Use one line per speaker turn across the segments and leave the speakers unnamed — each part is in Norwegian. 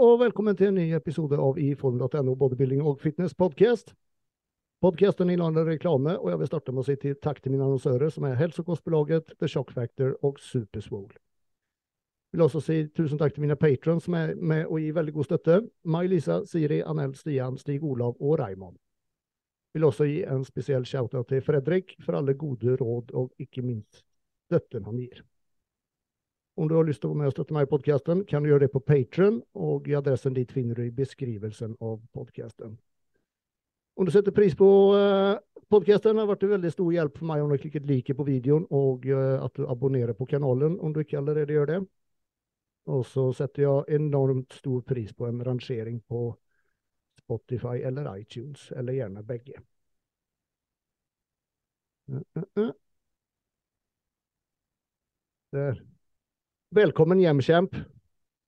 Og velkommen til en ny episode av iform.no bodybuilding og fitness podcast. Podcasten inneholder reklame, og jeg vil starte med å si til takk til mine annonsører, som er Hälsokostbolaget, The Shock Factor og Superswole. Jeg vil også si tusen takk til mine patrons som er med og gi veldig god støtte. May-Lisa, Siri, Anel, Stian, Stig Olav og Raymond. Jeg vil også gi en spesiell shout-out til Fredrik for alle gode råd og ikke minst støtten han gir. Om du har lyst til å være med og støtte meg i podkasten, kan du gjøre det på Patron, og adressen dit finner du i beskrivelsen av podkasten. Om du setter pris på uh, podkasten, har vært en veldig stor hjelp for meg om du har klikket like på videoen, og uh, at du abonnerer på kanalen om du ikke allerede gjør det. Og så setter jeg enormt stor pris på en rangering på Spotify eller iTunes, eller gjerne begge. Uh, Der. Velkommen hjem, kjemp.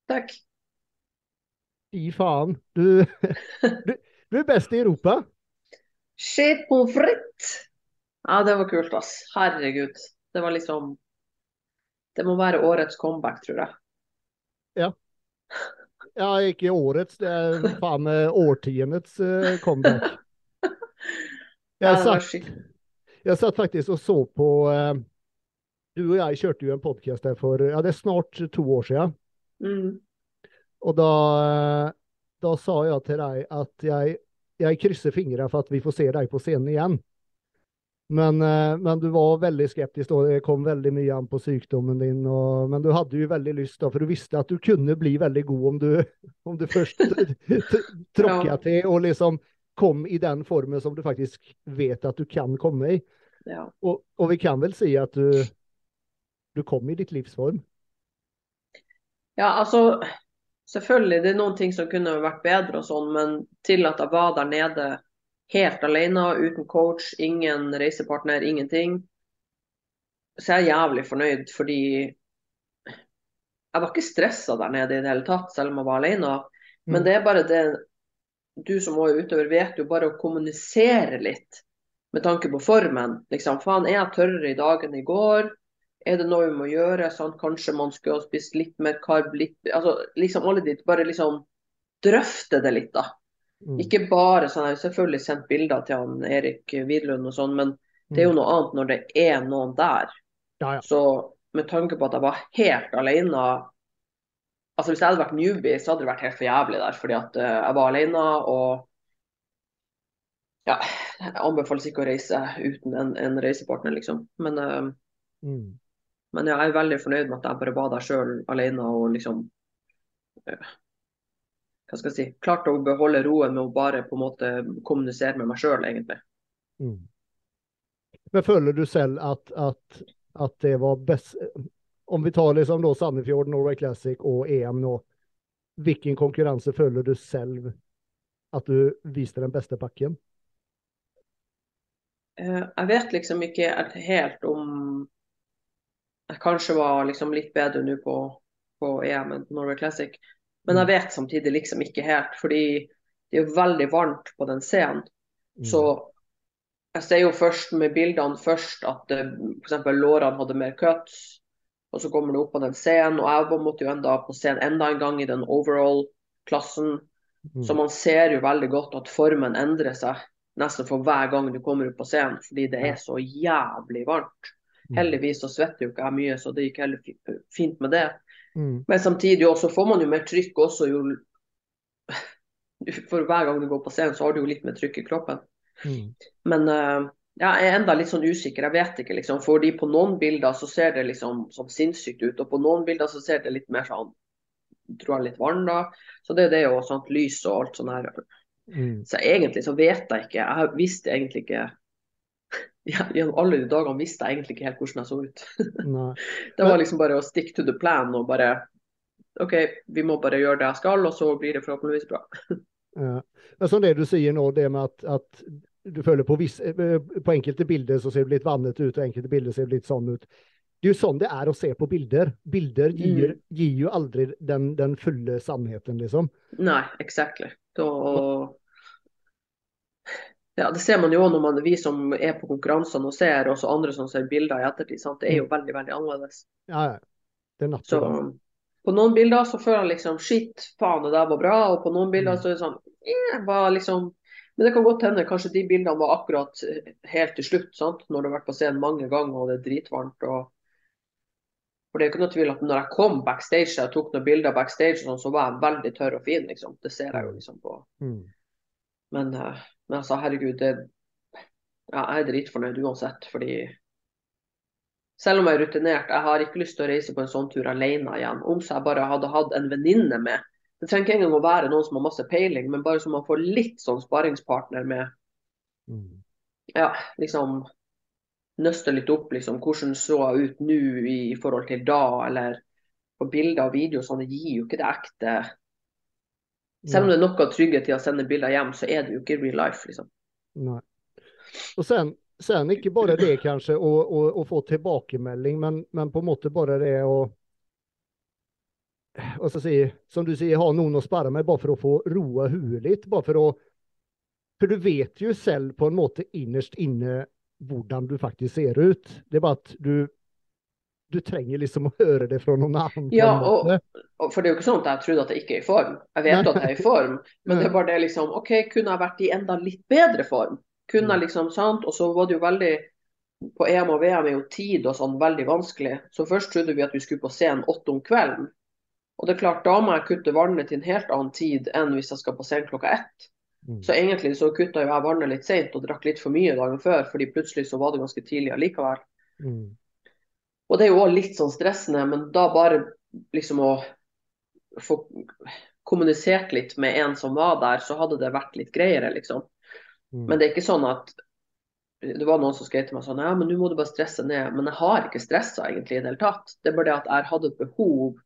Takk.
Fy faen. Du, du, du, er best i Europa.
Shit pommes frites. Ja, det var kult, ass. Herregud. Det var liksom Det må være årets comeback, tror jeg.
Ja. Ja, ikke årets. Det er faen meg årtiendets uh, comeback. Jeg satt, jeg satt faktisk og så på uh, du og jeg kjørte jo en podkast der for ja, det er snart to år siden.
Mm.
Og da, da, sa jeg til deg at jeg, jeg krysser fingrene for at vi får se deg på scenen igjen. Men, men, du var veldig skeptisk, og det kom veldig mye an på sykdommen din. Og, men du hadde jo veldig lyst, da, for du visste at du kunne bli veldig god om du, om du først tråkka ja. til og liksom kom i den formen som du faktisk vet at du kan komme i.
Ja.
Og, og, vi kan vel si at du, du kom i ditt livsform?
Ja, altså Selvfølgelig, det er noen ting som kunne vært bedre og sånn, men til at jeg var der nede helt alene, uten coach, ingen reisepartner, ingenting, så er jeg jævlig fornøyd fordi jeg var ikke stressa der nede i det hele tatt, selv om jeg var alene. Men mm. det er bare det Du som er utøver, vet jo bare å kommunisere litt med tanke på formen. Liksom, faen, er jeg tørrere i dag enn i går? Er det noe vi må gjøre? Sånn, Kanskje man skulle ha spist litt mer karb? Litt, altså, liksom alle de, Bare liksom drøfte det litt, da. Mm. Ikke bare sånn, Jeg har selvfølgelig sendt bilder til han Erik Widlund og sånn, men det er jo mm. noe annet når det er noen der.
Ja, ja.
Så med tanke på at jeg var helt alene altså Hvis jeg hadde vært newbie, så hadde det vært helt for jævlig der. Fordi at uh, jeg var alene og ja, jeg anbefales ikke å reise uten en, en reisepartner, liksom. Men uh,
mm.
Men jeg er veldig fornøyd med at jeg bare var der sjøl alene og liksom eh, Hva skal jeg si Klarte å beholde roen med å bare på en måte kommunisere med meg sjøl, egentlig.
Mm. Men føler du selv at, at, at, det var best Om vi tar liksom da Sandefjord, Norway Classic og EM nå. Hvilken konkurranse føler du selv at du viste den beste pakken?
Eh, jeg vet liksom ikke helt om jeg kanskje var liksom litt bedre nå på, på EM enn Norway Classic. Men jeg mm. vet samtidig liksom ikke helt, fordi det er jo veldig varmt på den scenen. Mm. Så jeg ser jo først med bildene først at eh, f.eks. lårene hadde mer cuts, og så kommer det opp på den scenen. Og jeg måtte jo enda på scenen enda en gang i den overall-klassen. Mm. Så man ser jo veldig godt at formen endrer seg nesten for hver gang du kommer opp på scenen, fordi det er så jævlig varmt. Mm. Heldigvis så svetter jo ikke jeg mye, så det gikk heller fint med det.
Mm.
Men samtidig også får man jo mer trykk også. Jo, for hver gang du går på scenen, så har du jo litt mer trykk i kroppen.
Mm.
Men uh, jeg er enda litt sånn usikker. Jeg vet ikke, liksom. Fordi på noen bilder så ser det liksom sånn sinnssykt ut, og på noen bilder så ser det litt mer sånn tror jeg litt varm da. Så det er det og sånt lys og alt sånt her.
Mm.
Så egentlig så vet jeg ikke. Jeg visste egentlig ikke gjennom alle de dagene visste jeg egentlig ikke helt hvordan jeg så ut. det var liksom bare å stick to the plan og bare OK, vi må bare gjøre det jeg skal, og så blir det forhåpentligvis bra.
ja. Men som det du sier nå, det med at, at du føler på, visse, eh, på enkelte bilder så ser det litt vannet ut, og enkelte bilder ser litt sånn ut. Det er jo sånn det er å se på bilder. Bilder gir, mm. gir jo aldri den, den, fulle sannheten, liksom.
Nei, exactly. Da, ja, Det ser man jo når man, vi som er på konkurransene og ser, og andre som ser bilder i ettertid. Sant? Det er jo mm. veldig veldig annerledes.
Ja, ja. Det er
Så, på noen bilder så føler jeg liksom shit, faen, det der var bra. Og på noen bilder så er det sånn eh, var liksom Men det kan godt hende kanskje de bildene var akkurat helt til slutt, sant? når du har vært på scenen mange ganger og det er dritvarmt. og for det er jo ikke noe tvil at når jeg kom backstage jeg tok noen bilder backstage, sånn, så var jeg veldig tørr og fin. liksom. Det ser jeg jo liksom på.
Mm.
Men, uh, men altså, herregud, det, ja, jeg er dritfornøyd uansett. Fordi selv om jeg er rutinert, jeg har ikke lyst til å reise på en sånn tur alene igjen. Om så jeg bare hadde hatt en venninne med. Det trenger ikke engang å være noen som har masse peiling, men bare så man får litt sånn sparingspartner med.
Mm.
Ja, liksom nøste litt opp liksom, hvordan så jeg ut nå i forhold til da, eller på bilder og video, sånn, det gir jo ikke det ekte Selv om det er noe trygghet i å sende bilder hjem, så er det jo ikke real life. liksom.
Nei. Og sen, sen ikke bare det kanskje å, å, å få tilbakemelding, men, men, på en måte bare det å skal jeg si, Som du sier, ha noen å sperre med bare for å få roa huet litt. Bare for å For du vet jo selv på en måte innerst inne hvordan du faktisk ser ut. Det er bare at du du trenger liksom å høre det fra noen annen.
Ja, og, og, for det er jo ikke sånn at jeg trodde at jeg ikke er i form. Jeg vet at jeg er i form, men det er bare det liksom OK, kunne jeg vært i enda litt bedre form? Kunne jeg liksom, sant? Og så var det jo veldig På EM og VM er jo tid og sånn veldig vanskelig. Så først trodde vi at vi skulle på scenen åtte om kvelden. Og det er klart, da må jeg kutte vannet til en helt annen tid enn hvis jeg skal på scenen klokka ett. Mm. Så egentlig så kutta jo jeg vannet litt seint og drakk litt for mye dagen før, fordi plutselig så var det ganske tidlig allikevel. Mm. Og det er jo òg litt sånn stressende, men da bare liksom å få kommunisert litt med en som var der, så hadde det vært litt greiere, liksom. Mm. Men det er ikke sånn at det var noen som skrev til meg sånn ja, men nå må du bare stresse ned. Men jeg har ikke stressa egentlig i det hele tatt. Det er bare det at jeg hadde et behov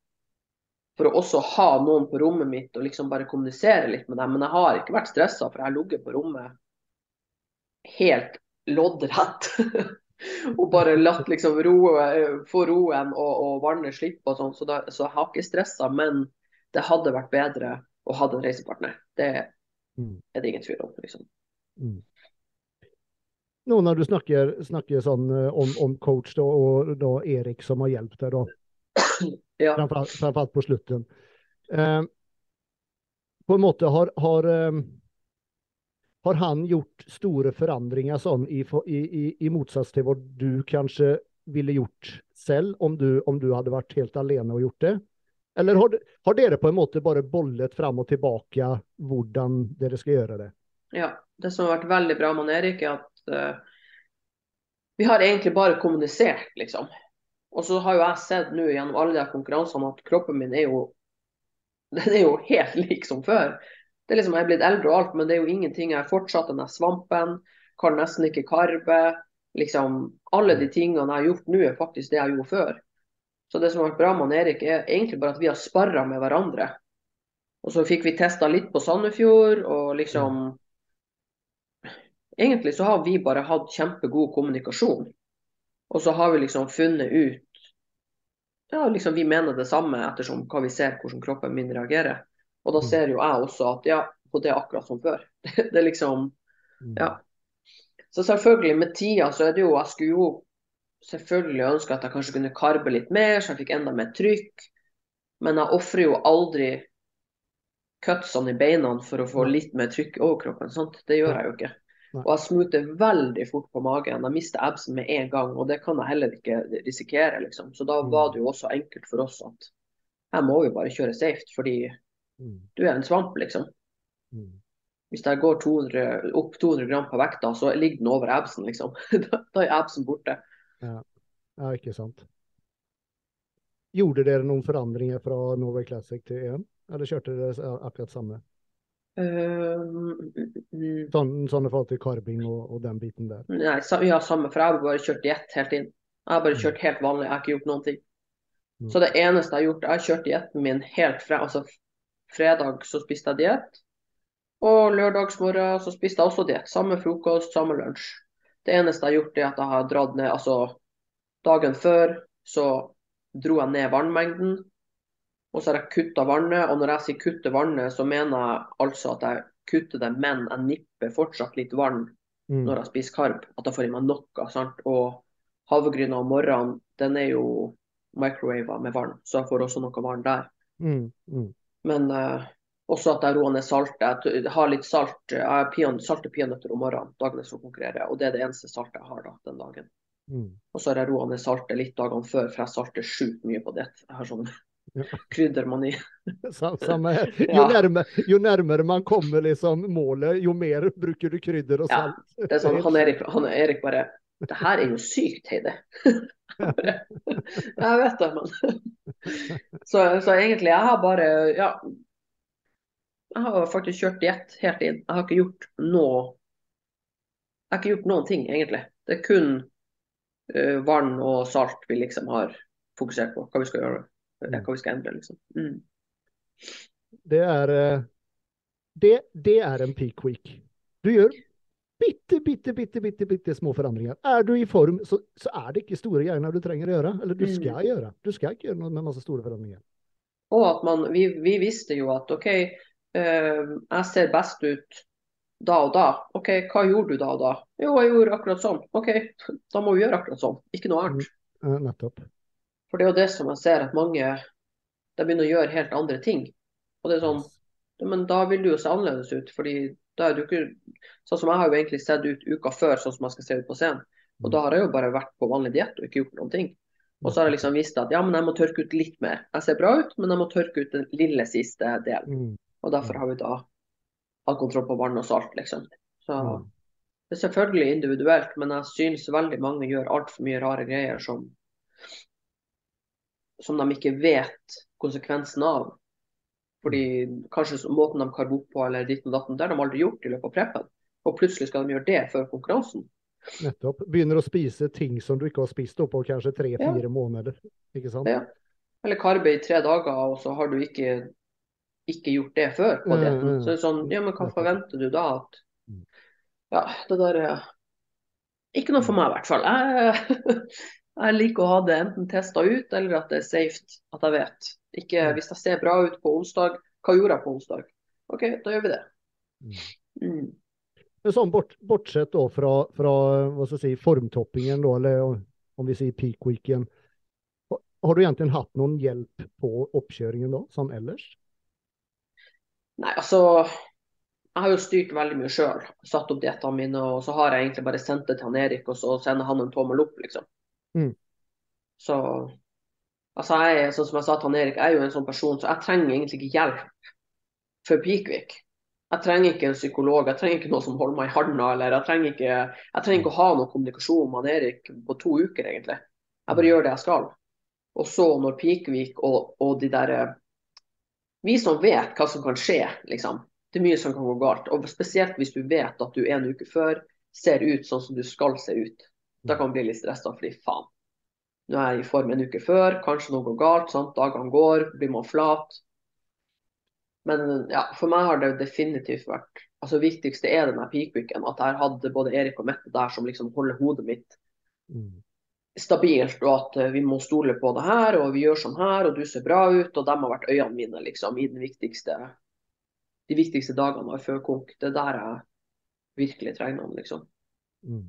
for å også ha noen på rommet mitt og liksom bare kommunisere litt med dem. Men jeg har ikke vært stressa, for jeg har ligget på rommet helt loddrett. og bare latt liksom roe, få roen og, og vannet slippe og sånn. Så, da, så jeg har ikke stressa, men det hadde vært bedre å ha en reisepartner. Det mm. er det ingen tvil om. liksom. Mm.
Nå når du snakker, snakker sånn eh, om, om, coach da, og da Erik som har hjulpet deg, da. Ja. Framfor alt på slutten. Eh, på en måte har, har, eh, har, han gjort store forandringer sånn i, i, i, motsats til hva du kanskje ville gjort selv om du, om du hadde vært helt alene og gjort det? Eller har, har dere på en måte bare bollet fram og tilbake hvordan dere skal gjøre det?
Ja, det som har vært veldig bra med Erik, er at uh, vi har egentlig bare kommunisert, liksom. Og så har jo jeg sett nå gjennom alle de konkurransene at kroppen min er jo den er jo helt lik som før. Det er liksom, Jeg er blitt eldre og alt, men det er jo ingenting. Jeg har fortsatt den svampen, kan nesten ikke karbe. liksom, Alle de tingene jeg har gjort nå, er faktisk det jeg gjorde før. Så det som har vært bra med Erik, er egentlig bare at vi har sparra med hverandre. Og så fikk vi testa litt på Sandefjord, og liksom Egentlig så har vi bare hatt kjempegod kommunikasjon. Og så har vi liksom funnet ut Ja, liksom vi mener det samme ettersom hva vi ser hvordan kroppen min reagerer. Og da mm. ser jo jeg også at ja, og det er akkurat som før. det er liksom mm. Ja. Så selvfølgelig, med tida så er det jo Jeg skulle jo selvfølgelig ønske at jeg kanskje kunne karbe litt mer, så jeg fikk enda mer trykk. Men jeg ofrer jo aldri cutsene i beina for å få litt mer trykk i overkroppen. Sant? Det gjør jeg jo ikke. Og jeg smuter veldig fort på magen. Jeg mister absen med en gang, og det kan jeg heller ikke risikere. liksom. Så da mm. var det jo også enkelt for oss at jeg må jo bare kjøre safe, fordi. Du er en svamp, liksom. Mm. Hvis jeg går 200, opp 200 gram på vekta, så ligger den over absen, liksom. da, er absen borte.
Ja. ja, ikke sant. Gjorde dere noen forandringer fra Norway Classic til EM, eller kjørte dere akkurat samme? Uh, sånn, sånn i forhold til karbing og, og, den biten der?
Nei, ja, samme. For jeg har bare kjørt diett helt inn. Jeg har bare mm. kjørt helt vanlig, jeg har ikke gjort noen ting. Mm. Så det eneste jeg har gjort, jeg har kjørt dietten min helt fra altså fredag så spiste jeg diett. Og lørdagsmorgen så spiste jeg også diett. Samme frokost, samme lunsj. Det eneste jeg har gjort, er at jeg har dratt ned Altså dagen før så dro jeg ned vannmengden. Og så har jeg kutta vannet. Og når jeg sier kutte vannet, så mener jeg altså at jeg kutter det, men jeg nipper fortsatt litt vann mm. når jeg spiser karb. At jeg får i meg noe. sant? Og havregryna om morgenen, den er jo microwava med vann, så jeg får også noe vann der.
Mm, mm.
Men eh, også at jeg roer ned saltet. Jeg har litt salt, jeg har peon, salte peanøtter om morgenen dagen som konkurrerer, konkurrere, og det er det eneste saltet jeg har da, den dagen.
Mm.
Og så har jeg roa ned saltet litt dagene før, for jeg salter sjukt mye på det. Jeg har sånn
Ja.
kryddermani.
Sam- Samme her. Jo,
Ja.
nærmere, jo nærmere man kommer liksom målet, jo mer bruker du krydder og
Ja. Det er sånn, han Erik, han Erik bare Det her er jo sykt, Heidi. Jeg vet det, men så, så egentlig, jeg har bare Ja. Jeg har faktisk kjørt diett helt inn. Jeg har ikke gjort noe Jeg har ikke gjort noen ting, egentlig. Det er kun uh, vann og salt vi liksom har fokusert på. Hva vi skal gjøre. Mm. Hva vi skal endre, liksom. Mm.
Det er, eh, det, det er en peak week. Du gjør bitte, bitte, bitte, bitte, bitte små forandringer. Er du i form, så, så er det ikke store greiene du trenger å gjøre. Eller du skal gjøre. Du skal ikke gjøre noe med masse store forandringer.
Og at man, vi, vi visste jo at OK, eh, jeg ser best ut da og da. OK, hva gjorde du da og da? Jo, jeg gjorde akkurat sånn. OK, da må vi gjøre akkurat sånn. Ikke noe annet.
Eh, Nettopp.
For det er jo det som jeg ser at mange de begynner å gjøre helt andre ting. Og det er sånn, men da vil du jo se annerledes ut. fordi da er du ikke Sånn som jeg har jo egentlig sett ut uka før, sånn som jeg skal se ut på scenen. Og da har jeg jo bare vært på vanlig diett og ikke gjort noen ting. Og så har jeg liksom visst at ja, men jeg må tørke ut litt mer. Jeg ser bra ut, men jeg må tørke ut den lille siste delen.
Mm.
Og derfor har vi da hatt kontroll på vann og salt, liksom. Så
Mm.
det er selvfølgelig individuelt, men jeg synes veldig mange gjør altfor mye rare greier som som de ikke vet konsekvensen av. Fordi kanskje måten de karver opp på eller ditt og datten, det har de aldri gjort i løpet av preppen. Og plutselig skal de gjøre det før konkurransen.
Nettopp. Begynner å spise ting som du ikke har spist på kanskje tre-fire måneder. Ikke sant?
Ja. Eller karbe i tre dager, og så har du ikke, ikke gjort det før på
Mm, mm.
Så det er sånn, ja, men hva forventer du da? At
Mm.
Ja, det der er ikke noe for meg, i hvert fall. Jeg, jeg liker å ha det enten testa ut, eller at det er safe at jeg vet. Ikke,
Mm.
hvis det ser bra ut på onsdag, hva gjorde jeg på onsdag? OK, da gjør vi det.
Mm.
Mm.
Sånn bort, bortsett da fra, fra hva skal si, formtoppingen, da, eller om vi sier peak weekend, Har- Har du egentlig hatt noen hjelp på oppkjøringen da, som ellers?
Nei, altså Jeg har jo styrt veldig mye sjøl. Satt opp diettene mine, og så har jeg egentlig bare sendt det til han Erik, og så sender han en tommel opp, liksom.
Mm.
Så altså jeg sånn som jeg sa til han Erik, jeg er jo en sånn person, så jeg trenger egentlig ikke hjelp for Pikvik. Jeg trenger ikke en psykolog, jeg trenger ikke noe som holder meg i handa, eller jeg trenger ikke, jeg trenger ikke å ha noe kommunikasjon med han Erik på to uker, egentlig. Jeg bare gjør det jeg skal. Og så når Pikvik og, og de der Vi som vet hva som kan skje, liksom. Det er mye som kan gå galt. Og spesielt hvis du vet at du en uke før ser ut sånn som du skal se ut. Da kan man bli litt stressa fordi faen. Nå er jeg i form en uke før, kanskje noe går galt. Sant? Dagene går, blir man flat. Men ja, for meg har det definitivt vært altså viktigste er denne peak-weeken. At jeg hadde både Erik og Mette der som liksom holder hodet mitt
Mm.
stabilt, og at eh, vi må stole på det her, og vi gjør sånn her, og du ser bra ut. Og de har vært øynene mine liksom i den viktigste de viktigste dagene av før konk. Det er der jeg virkelig trenger dem, liksom.
Mm.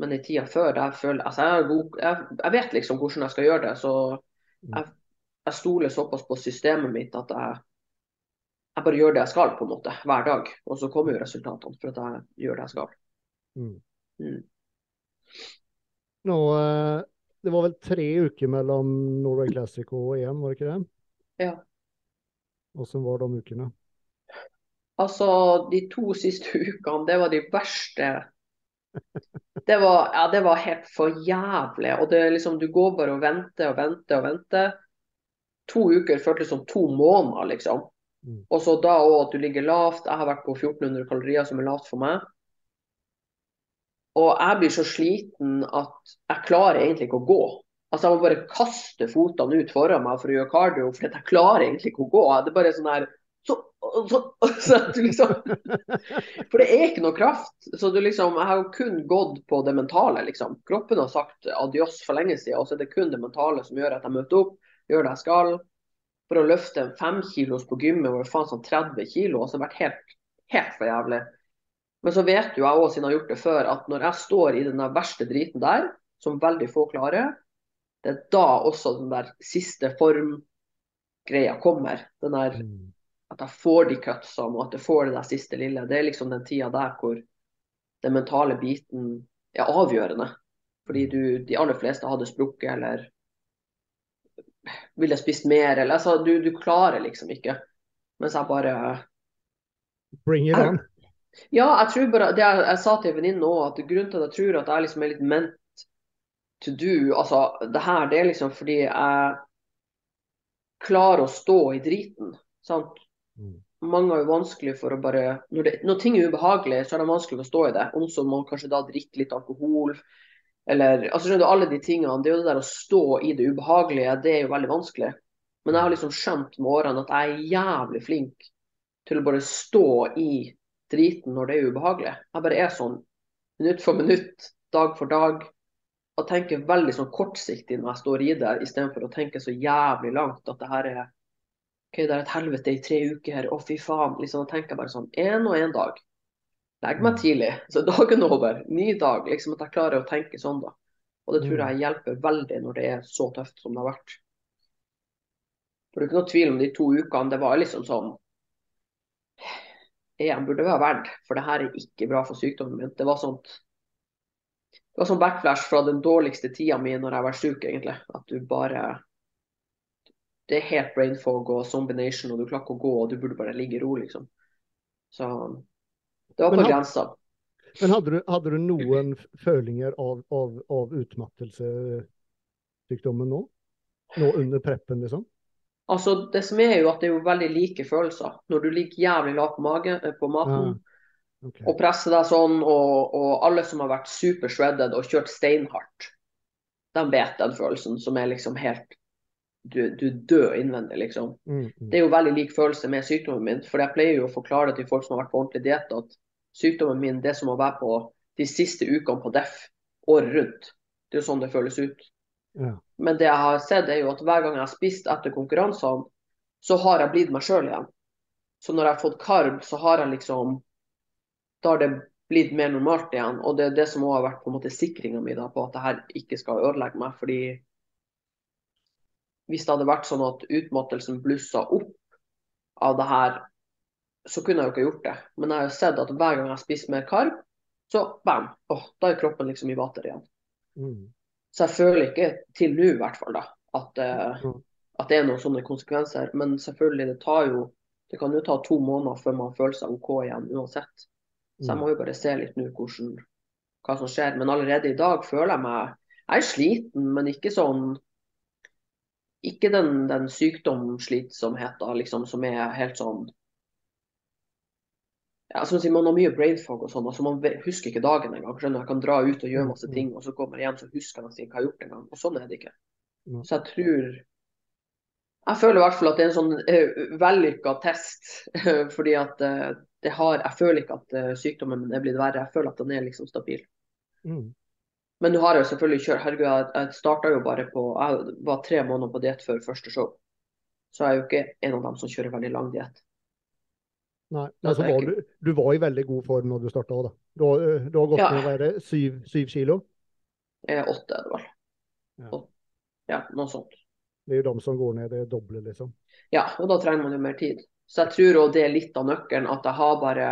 Men i tida før, jeg føler altså jeg, god, jeg, jeg vet liksom hvordan jeg skal gjøre det. Så jeg, jeg stoler såpass på systemet mitt at jeg, jeg bare gjør det jeg skal, på en måte, hver dag. Og så kommer jo resultatene for at jeg gjør det jeg skal.
Mm.
Mm.
Nå, eh, det var vel tre uker mellom Norway Classic og EM, var det ikke det?
Ja.
Hvordan var de ukene?
Altså, de to siste ukene, det var de verste. Det var, ja, det var helt for jævlig. Og det liksom, du går bare og venter og venter og venter. To uker føltes som to måneder, liksom.
Mm.
Og så da òg at du ligger lavt. Jeg har vært på 1400 kalorier, som er lavt for meg. Og jeg blir så sliten at jeg klarer egentlig ikke å gå. Altså Jeg må bare kaste fotene ut foran meg for å gjøre cardio, for jeg klarer egentlig ikke å gå. Det er bare sånn her så, så, så liksom For det er ikke noe kraft. Så liksom, Jeg har jo kun gått på det mentale. liksom. Kroppen har sagt adios for lenge siden, og så er det kun det mentale som gjør at jeg møter opp, gjør det jeg skal. For å løfte en femkilos på gymmet hvor det faen sånn 30 kilo, og så har vært helt, helt for jævlig. Men så vet jo jeg også, siden jeg har gjort det før, at når jeg står i den verste driten der, som veldig få klarer, det er da også den der siste formgreia kommer. Den der
Mm.
At jeg får de cutsene, og at jeg får det der siste lille. Det er liksom den tida der hvor den mentale biten er avgjørende. Fordi du, de aller fleste hadde sprukket eller ville spist mer, eller altså du, du klarer liksom ikke. Mens jeg bare
Bring it on.
Ja, jeg tror bare det jeg, jeg sa til venninne òg, at grunnen til at jeg tror at jeg liksom er litt meant to do, altså det her, det er liksom fordi jeg klarer å stå i driten. sant?
Mm.
Mange har jo vanskelig for å bare når, det, når ting er ubehagelig, så er det vanskelig å stå i det. Om så man kanskje da drikke litt alkohol, eller altså skjønner du, alle de tingene. Det er jo det der å stå i det ubehagelige, det er jo veldig vanskelig. Men jeg har liksom skjønt med årene at jeg er jævlig flink til å bare stå i driten når det er ubehagelig. Jeg bare er sånn minutt for minutt, dag for dag. Og tenker veldig sånn kortsiktig når jeg står i det, istedenfor å tenke så jævlig langt at det her er OK, det er et helvete i tre uker, å fy faen. Liksom, da tenker bare sånn én og én dag. Legg meg tidlig, så dagen er over. Ny dag. Liksom at jeg klarer å tenke sånn, da. Og det tror jeg hjelper veldig når det er så tøft som det har vært. For det er ikke noe tvil om de to ukene. Det var liksom sånn EM burde være verdt, for det her er ikke bra for sykdommen min. Det var sånt det var sånn backflash fra den dårligste tida mi når jeg har vært syk, egentlig. At du bare Det er helt brain fog og zombination, og du klarer ikke å gå, og du burde bare ligge i ro, liksom. Så det var på grensa.
Men hadde du, hadde du noen følinger av, av, av utmattelsessykdommen nå? Nå under preppen, liksom?
Altså, det som er jo at det er jo veldig like følelser. Når du ligger jævlig lavt på, mage, eh, på maten,
Ok.
og presser deg sånn, og, og alle som har vært super shredded og kjørt steinhardt, de vet den følelsen som er liksom helt Du, du dør innvendig, liksom.
Mm, mm.
Det er jo veldig lik følelse med sykdommen min. For jeg pleier jo å forklare til folk som har vært på ordentlig diett, at sykdommen min det er som å være på de siste ukene på DEF året rundt. Det er jo sånn det føles ut.
Ja.
Men det jeg har sett, er jo at hver gang jeg har spist etter konkurransene, så har jeg blitt meg sjøl igjen. Så når jeg har fått karb, så har jeg liksom Da har det blitt mer normalt igjen. Og det er det som òg har vært på en måte sikringa mi da, på at det her ikke skal ødelegge meg. Fordi hvis det hadde vært sånn at utmattelsen blussa opp av det her, så kunne jeg jo ikke gjort det. Men jeg har jo sett at hver gang jeg har spist mer karb, så bam, oh, da er kroppen liksom i vater igjen.
Mm.
Så jeg føler ikke til nå, i hvert fall, da, at, eh,
Mm.
at det er noen sånne konsekvenser. Men selvfølgelig, det tar jo Det kan jo ta to måneder før man føler seg OK igjen, uansett. Så jeg
Mm.
må jo bare se litt nå hva som skjer. Men allerede i dag føler jeg meg Jeg er sliten, men ikke sånn Ikke den, den sykdomsslitsomheten liksom, som er helt sånn ja, som sier, Man har mye brain fog og sånn, altså man husker ikke dagen engang. skjønner? Jeg kan dra ut og gjøre masse
Mm, mm.
ting, og så kommer jeg hjem så husker jeg nesten ikke hva jeg har gjort engang. Og sånn er det ikke. Så jeg tror Jeg føler i hvert fall at det er en sånn uh, vellykka test. fordi at uh, det har Jeg føler ikke at uh, sykdommen min er blitt verre. Jeg føler at den er liksom stabil.
Mm.
Men nå har jeg jo selvfølgelig kjørt Herregud, jeg, jeg starta jo bare på Jeg var tre måneder på diett før første show. Så jeg er jo ikke en av dem som kjører veldig lang diett.
Nei, men så
er
var du, du var i veldig god form når du starta òg, da. Du du har gått
Ja.
ned være syv, syv kilo?
Eh, åtte er det vel.
Ja.
Ja, noe sånt.
Det er jo de som går ned det doble, liksom.
Ja, og da trenger man jo mer tid. Så jeg tror òg det er litt av nøkkelen, at jeg har bare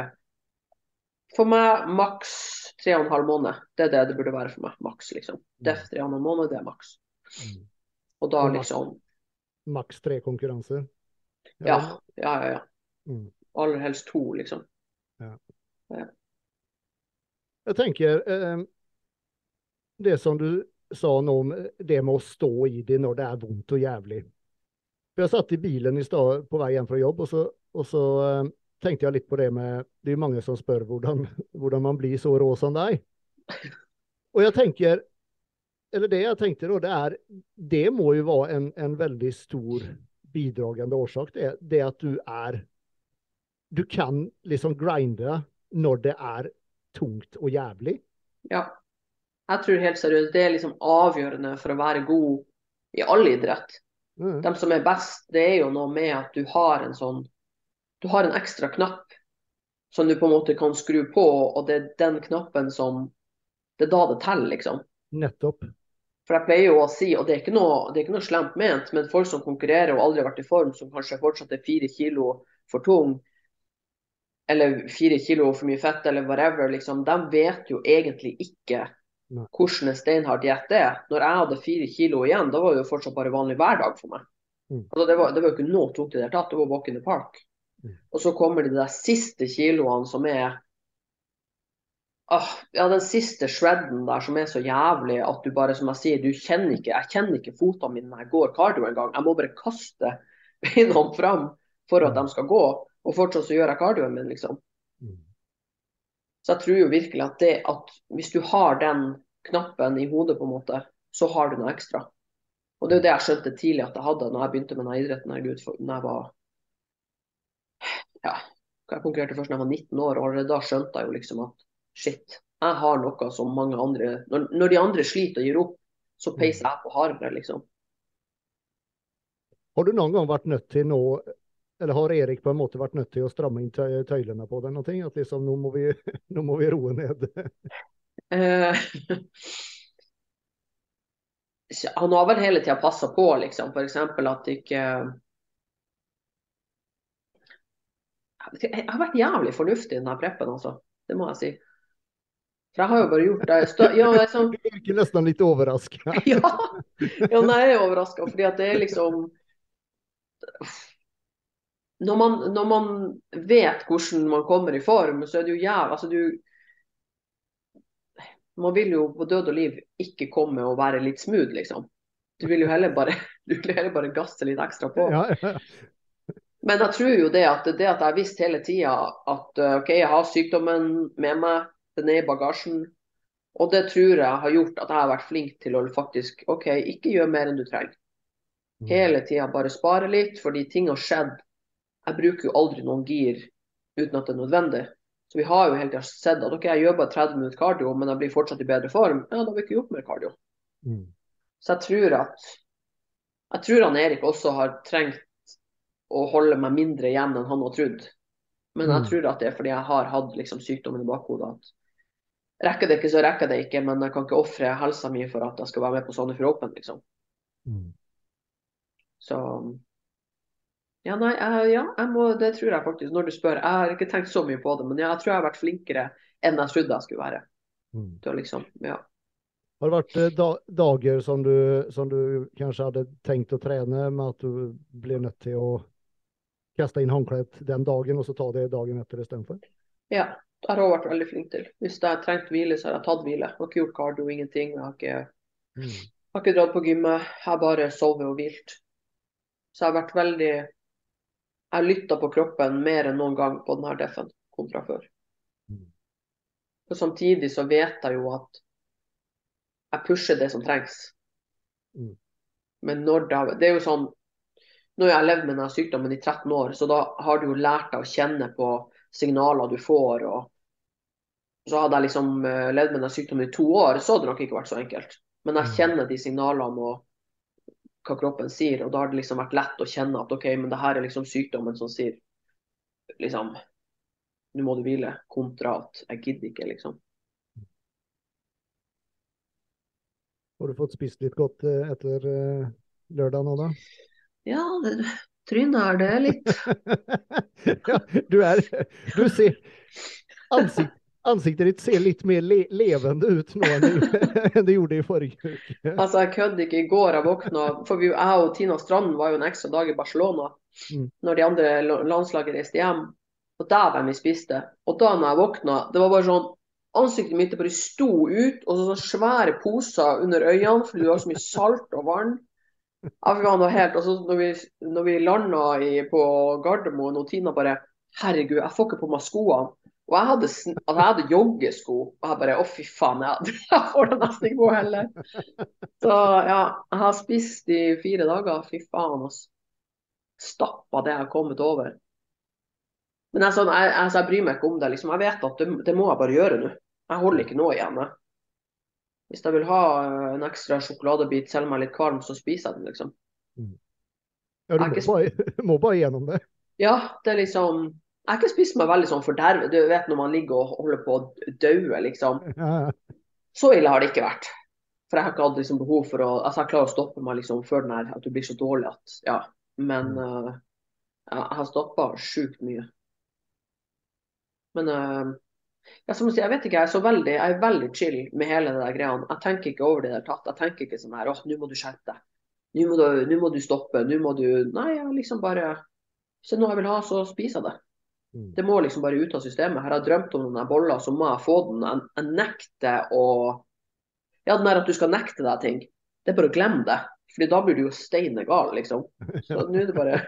For meg maks tre og en halv måned. Det er det det burde være for meg. Maks, liksom. Def tre og en halv måned, det er maks.
Mm.
Og da liksom
Maks tre konkurranser.
Ja, ja, ja. ja.
Mm.
Aller helst to, liksom.
Jeg tenker eh, det som du sa nå om det med å stå i det når det er vondt og jævlig. For Jeg satt i bilen i stad på vei hjem fra jobb, og så, og så eh, tenkte jeg litt på det med Det er mange som spør hvordan, hvordan man blir så rå som deg. Og jeg tenker Eller det jeg tenkte da, det er Det må jo være en, en veldig stor bidragende årsak, det, det at du er Du kan liksom grinde når det er tungt og jævlig.
Ja. Jeg tror helt seriøst det er liksom avgjørende for å være god i all idrett.
Mm.
De som er best, det er jo noe med at du har en sånn Du har en ekstra knapp som du på en måte kan skru på, og det er den knappen som Det er da det teller, liksom.
Nettopp.
For jeg pleier jo å si, og det er ikke noe, det er ikke noe slemt ment, men folk som konkurrerer og aldri har vært i form, som kanskje fortsatt er fire kilo for tung, eller fire kilo for mye fett, eller whatever, liksom, de vet jo egentlig ikke hvordan en steinhard diett er. Når jeg hadde fire kilo igjen, da var det jo fortsatt bare vanlig hverdag for meg.
Mm.
Altså, det, var, det var jo ikke noe tungt i det hele tatt, det var walk in the park.
Mm.
Og så kommer de der siste kiloene som er ah, ja, den siste shredden der som er så jævlig at du bare, som jeg sier, du kjenner ikke Jeg kjenner ikke fotene mine når jeg går cardio engang. Jeg må bare kaste beina fram for at de skal gå, og fortsatt så gjør jeg cardioen min, liksom.
Mm.
Så jeg tror jo virkelig at det at hvis du har den knappen i hodet, på en måte, så har du noe ekstra. Og det er jo det jeg skjønte tidlig at jeg hadde når jeg begynte med denne idretten. Når jeg var ja, jeg konkurrerte først da jeg var 19 år, og da skjønte jeg jo liksom at shit, jeg har noe som mange andre Når, når de andre sliter og gir opp, så peiser jeg på hardere, liksom.
Har du noen gang vært nødt til nå, eller har Erik på en måte vært nødt til å stramme inn tøy- tøylene på denne Noe? At liksom, nå må vi, nå må vi roe ned.
Eh, han har vel hele tida passa på, liksom. F.eks. at ikke jeg, har vært jævlig fornuftig i denne preppen, altså. Det må jeg si. For jeg har jo bare gjort det. stå- Ja, det sånn,
Du virker nesten litt overraska.
ja. ja, nei, jeg er overraska, fordi at det er liksom når man, når man vet hvordan man kommer i form, så er det jo jævlig altså du, Man vil jo på død og liv ikke komme og være litt smooth, liksom. Du vil jo heller bare, du vil heller bare gasse litt ekstra på.
Ja, ja.
Men jeg tror jo det at det at jeg visste hele tida at uh, OK, jeg har sykdommen med meg, den er i bagasjen. Og det tror jeg har gjort at jeg har vært flink til å faktisk OK, ikke gjøre mer enn du trenger. Hele tida bare spare litt, fordi ting har skjedd. Jeg bruker jo aldri noen gir uten at det er nødvendig. Så vi har jo hele tida sett at OK, jeg gjør bare 30 minutter cardio, men jeg blir fortsatt i bedre form. Ja, da har vi ikke gjort mer cardio.
Mm.
Så jeg tror at Jeg tror han Erik også har trengt å holde meg mindre igjen enn han har trodd. Men jeg
Mm.
tror at det er fordi jeg har hatt liksom sykdommen i bakhodet. at Rekker det ikke, så rekker det ikke, men jeg kan ikke ofre helsa mi for at jeg skal være med på Sandefjord Open, liksom.
Mm.
Så ja, nei, jeg, ja, jeg må, det tror jeg faktisk. Når du spør. Jeg har ikke tenkt så mye på det, men jeg tror jeg har vært flinkere enn jeg trodde jeg skulle være.
Mm.
Å liksom, ja.
Har det vært eh, da, dager som du, som du kanskje hadde tenkt å trene, med at du ble nødt til å kaste inn håndkleet den dagen, og så ta det dagen etter istedenfor?
ja. Det har hun vært veldig flink til. Hvis jeg har trengt hvile, så har jeg tatt hvile. Jeg har ikke gjort cardio, ingenting. Jeg har ikke,
Mm.
har ikke dratt på gymmet. Jeg har bare sovet og hvilt. Så jeg har vært veldig Jeg har lytta på kroppen mer enn noen gang på denne defen kontra før.
Mm.
Og samtidig så vet jeg jo at jeg pusher det som trengs.
Mm.
Men når det, det er jo sånn Nå har jeg levd med denne sykdommen i 13 år, så da har du jo lært deg å kjenne på signaler du får. og Så hadde jeg liksom eh, levd med denne sykdommen i to år, så hadde det nok ikke vært så enkelt. Men jeg
Mm.
kjenner de signalene og hva kroppen sier, og da har det liksom vært lett å kjenne at OK, men det her er liksom sykdommen som sier liksom Nå må du hvile, kontra at jeg gidder ikke, liksom.
Har du fått spist litt godt eh, etter eh, lørdag nå, da?
Ja, det, trynet er det litt
ja, du er Du ser ansikt, Ansiktet ditt ser litt mer le levende ut nå enn det, enn det gjorde i forrige uke.
Altså, jeg kødder ikke. I går jeg våkna For vi, jeg og Tina Strand var jo en ekstra dag i Barcelona
Mm.
når de andre la- landslaget reiste hjem. Og dæven, vi spiste. Og da når jeg våkna, det var bare sånn Ansiktet mitt bare sto ut, og så sånne svære poser under øynene fordi det var så mye salt og vann. Ja, fikk han helt, og så når vi, når vi landa i, på Gardermoen, og Tina bare Herregud, jeg får ikke på meg skoene. Og jeg hadde, altså, jeg hadde joggesko, og jeg bare Å, fy faen, jeg, jeg får det nesten ikke på heller. Så ja, jeg har spist i fire dager. Fy faen, altså. Stappa det jeg har kommet over. Men jeg, sånn, jeg, altså, jeg bryr meg ikke om det. liksom. Jeg vet at det, det må jeg bare gjøre nå. Jeg holder ikke noe igjen. Jeg. Hvis jeg vil ha eh, en ekstra sjokoladebit, selv om jeg er litt kvalm, så spiser jeg den, liksom.
Ja, du må
ikke
bare, må bare gjennom det.
Ja, det er liksom Jeg har ikke spist meg veldig sånn fordervet. Du vet når man ligger og holder på å daue, liksom. Så ille har det ikke vært. For jeg har ikke hatt liksom behov for å Altså, jeg klarer å stoppe meg liksom før den her, at du blir så dårlig at Ja. Men uh, jeg har stoppa sjukt mye. Men uh, ja, som jeg, jeg vet ikke, jeg er så veldig, jeg er veldig chill med hele det der greiene. Jeg tenker ikke over det i det hele tatt. Jeg tenker ikke sånn her åh, nå må du skjerpe deg. Nå må, du, nå må du stoppe. Nå må du Nei, jeg liksom bare Hvis det er noe jeg vil ha, så spiser jeg det.
Mm.
Det må liksom bare ut av systemet. Her har jeg drømt om noen boller, så må jeg få den. Jeg, jeg nekter å Ja, den der at du skal nekte deg ting, det er bare å glemme det. Fordi da blir du jo steine gal, liksom. Så nå er det bare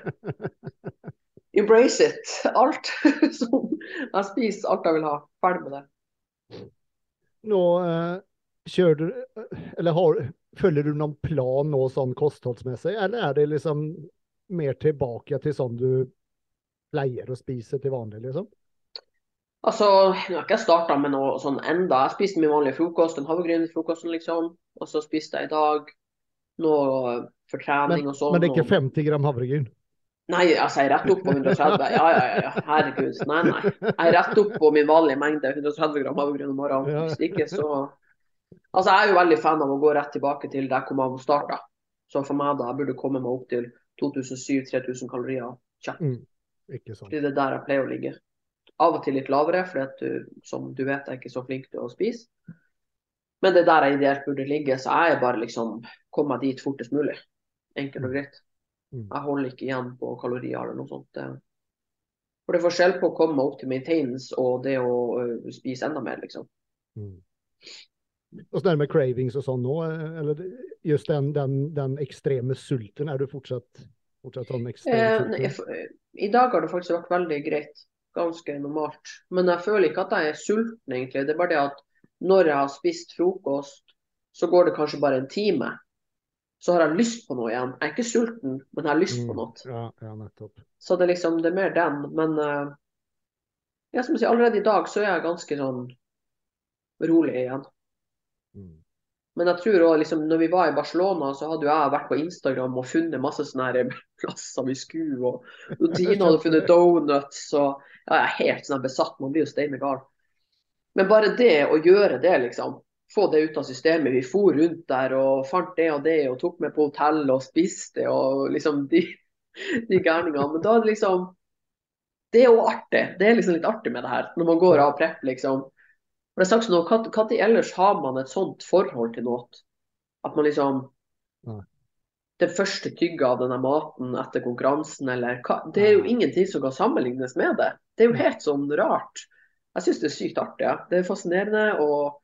Embrace it. Alt. som jeg spiser alt jeg vil ha. Ferdig med det.
Nå eh, kjører du Eller har, følger du noen plan nå sånn kostholdsmessig, eller er det liksom mer tilbake til sånn du pleier å spise til vanlig, liksom?
Altså, nå har ikke jeg starta med noe sånn enda. Jeg spiste min vanlige frokost, en havregrynfrokosten, liksom. Og så spiste jeg i dag noe for trening
Men,
og sånn.
men det er ikke 50 gram havregryn?
Nei, altså jeg er rett opp på 130. Ja, ja, ja, ja. Herregud. Nei, nei. Jeg er rett opp på min vanlige mengde, 130 gram havregryn om morgenen. Hvis ikke, så Altså, jeg er jo veldig fan av å gå rett tilbake til der hvor man starta. Så for meg, da, jeg burde komme meg opp til 2007-3000 kalorier kjapt.
Mm. Ikke sant.
Fordi det er der jeg pleier å ligge. Av og til litt lavere, for du, som du vet, jeg er ikke så flink til å spise. Men det er der jeg ideelt burde ligge, så jeg er bare liksom Kom meg dit fortest mulig. Enkelt og greit.
Mm.
Jeg holder ikke igjen på kalorier eller noe sånt. For det er forskjell på å komme opp til maintenance og det å spise enda mer, liksom.
Mm. Og så det med cravings og sånn nå, eh, eller just den, den, den ekstreme sulten, er du fortsatt, fortsatt sånn
Eh,
ekstrem sulten?
f- I dag har det faktisk vært veldig greit. Ganske normalt. Men jeg føler ikke at jeg er sulten, egentlig. Det er bare det at når jeg har spist frokost, så går det kanskje bare en time. Så har jeg lyst på noe igjen. Jeg er ikke sulten, men jeg har lyst på
Mm.
noe.
Ja, ja, nettopp.
Så det er liksom, det er mer den. Men uh, ja, som jeg sier, allerede i dag så er jeg ganske sånn rolig igjen.
Mm.
Men jeg tror også, liksom, når vi var i Barcelona, så hadde jo jeg vært på Instagram og funnet masse sånne plasser vi skulle. Og, Tina hadde funnet donuts. Og ja, jeg er helt sånn besatt. Man blir jo steine gal. Men bare det å gjøre det, liksom. Få det ut av systemet. Vi for rundt der og fant det og det og tok med på hotell og spiste og liksom de, de gærningene. Men da er det liksom Det er jo artig. Det er liksom litt artig med det her. Når man går av prepp, liksom. For det er sagt sånn, Når ellers har man et sånt forhold til noe? At man liksom Det første tygget av denne maten etter konkurransen, eller hva Det er jo ingenting som kan sammenlignes med det. Det er jo helt sånn rart. Jeg syns det er sykt artig. Ja. Det er fascinerende og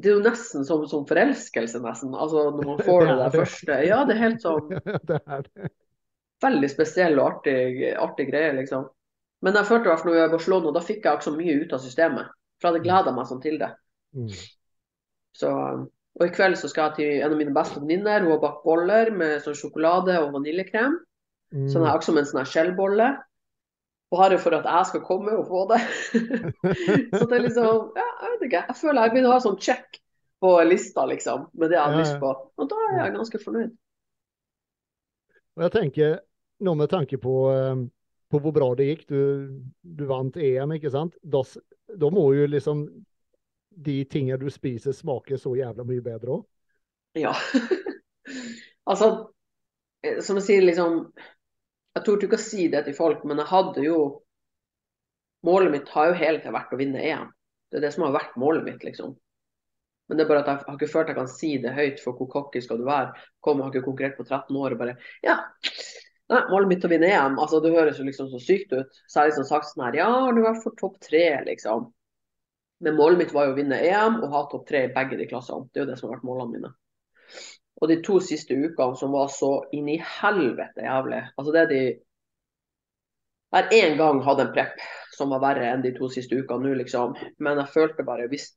Det er jo nesten som, som forelskelse, nesten. Altså når man får det
Det er
der
det.
første. Ja, det er helt sånn
det er det.
veldig spesiell og artig, artig greie, liksom. Men jeg følte i hvert fall når jeg var i Barcelona, da fikk jeg ikke så mye ut av systemet. For jeg hadde gleda meg sånn til det.
Mm.
Så, og i kveld så skal jeg til en av mine beste venninner. Hun har bakt boller med sånn sjokolade og vaniljekrem.
Mm.
Så den er også som en sånn skjellbolle. Bare for at jeg skal komme og få det. så det er liksom Ja, jeg vet ikke. Jeg føler jeg begynner å ha sånn check på lista, liksom. Med det jeg har
Ja, ja.
lyst på. Og da er jeg ganske fornøyd.
Og jeg tenker, nå med tanke på, eh, på hvor bra det gikk, du, du vant EM, ikke sant? Da, da må jo liksom de tingene du spiser smake så jævla mye bedre òg.
Ja. altså, eh, som jeg sier, liksom Jeg torde ikke å si det til folk, men jeg hadde jo Målet mitt har jo hele tiden vært å vinne EM. Det er det som har vært målet mitt, liksom. Men det er bare at jeg har ikke følt jeg kan si det høyt, for hvor cocky skal du være? Kom, jeg har ikke konkurrert på 13 år og bare Ja, nei, målet mitt er å vinne EM. Altså, det høres jo liksom så sykt ut. Så som sagt sånn her Ja, du vært for topp tre, liksom? Men målet mitt var jo å vinne EM og ha topp tre i begge de klassene. Det er jo det som har vært målene mine. Og de to siste ukene som var så inn i helvete jævlig. Altså det de har én gang hatt en prep som var verre enn de to siste ukene nå, liksom. Men jeg følte bare hvis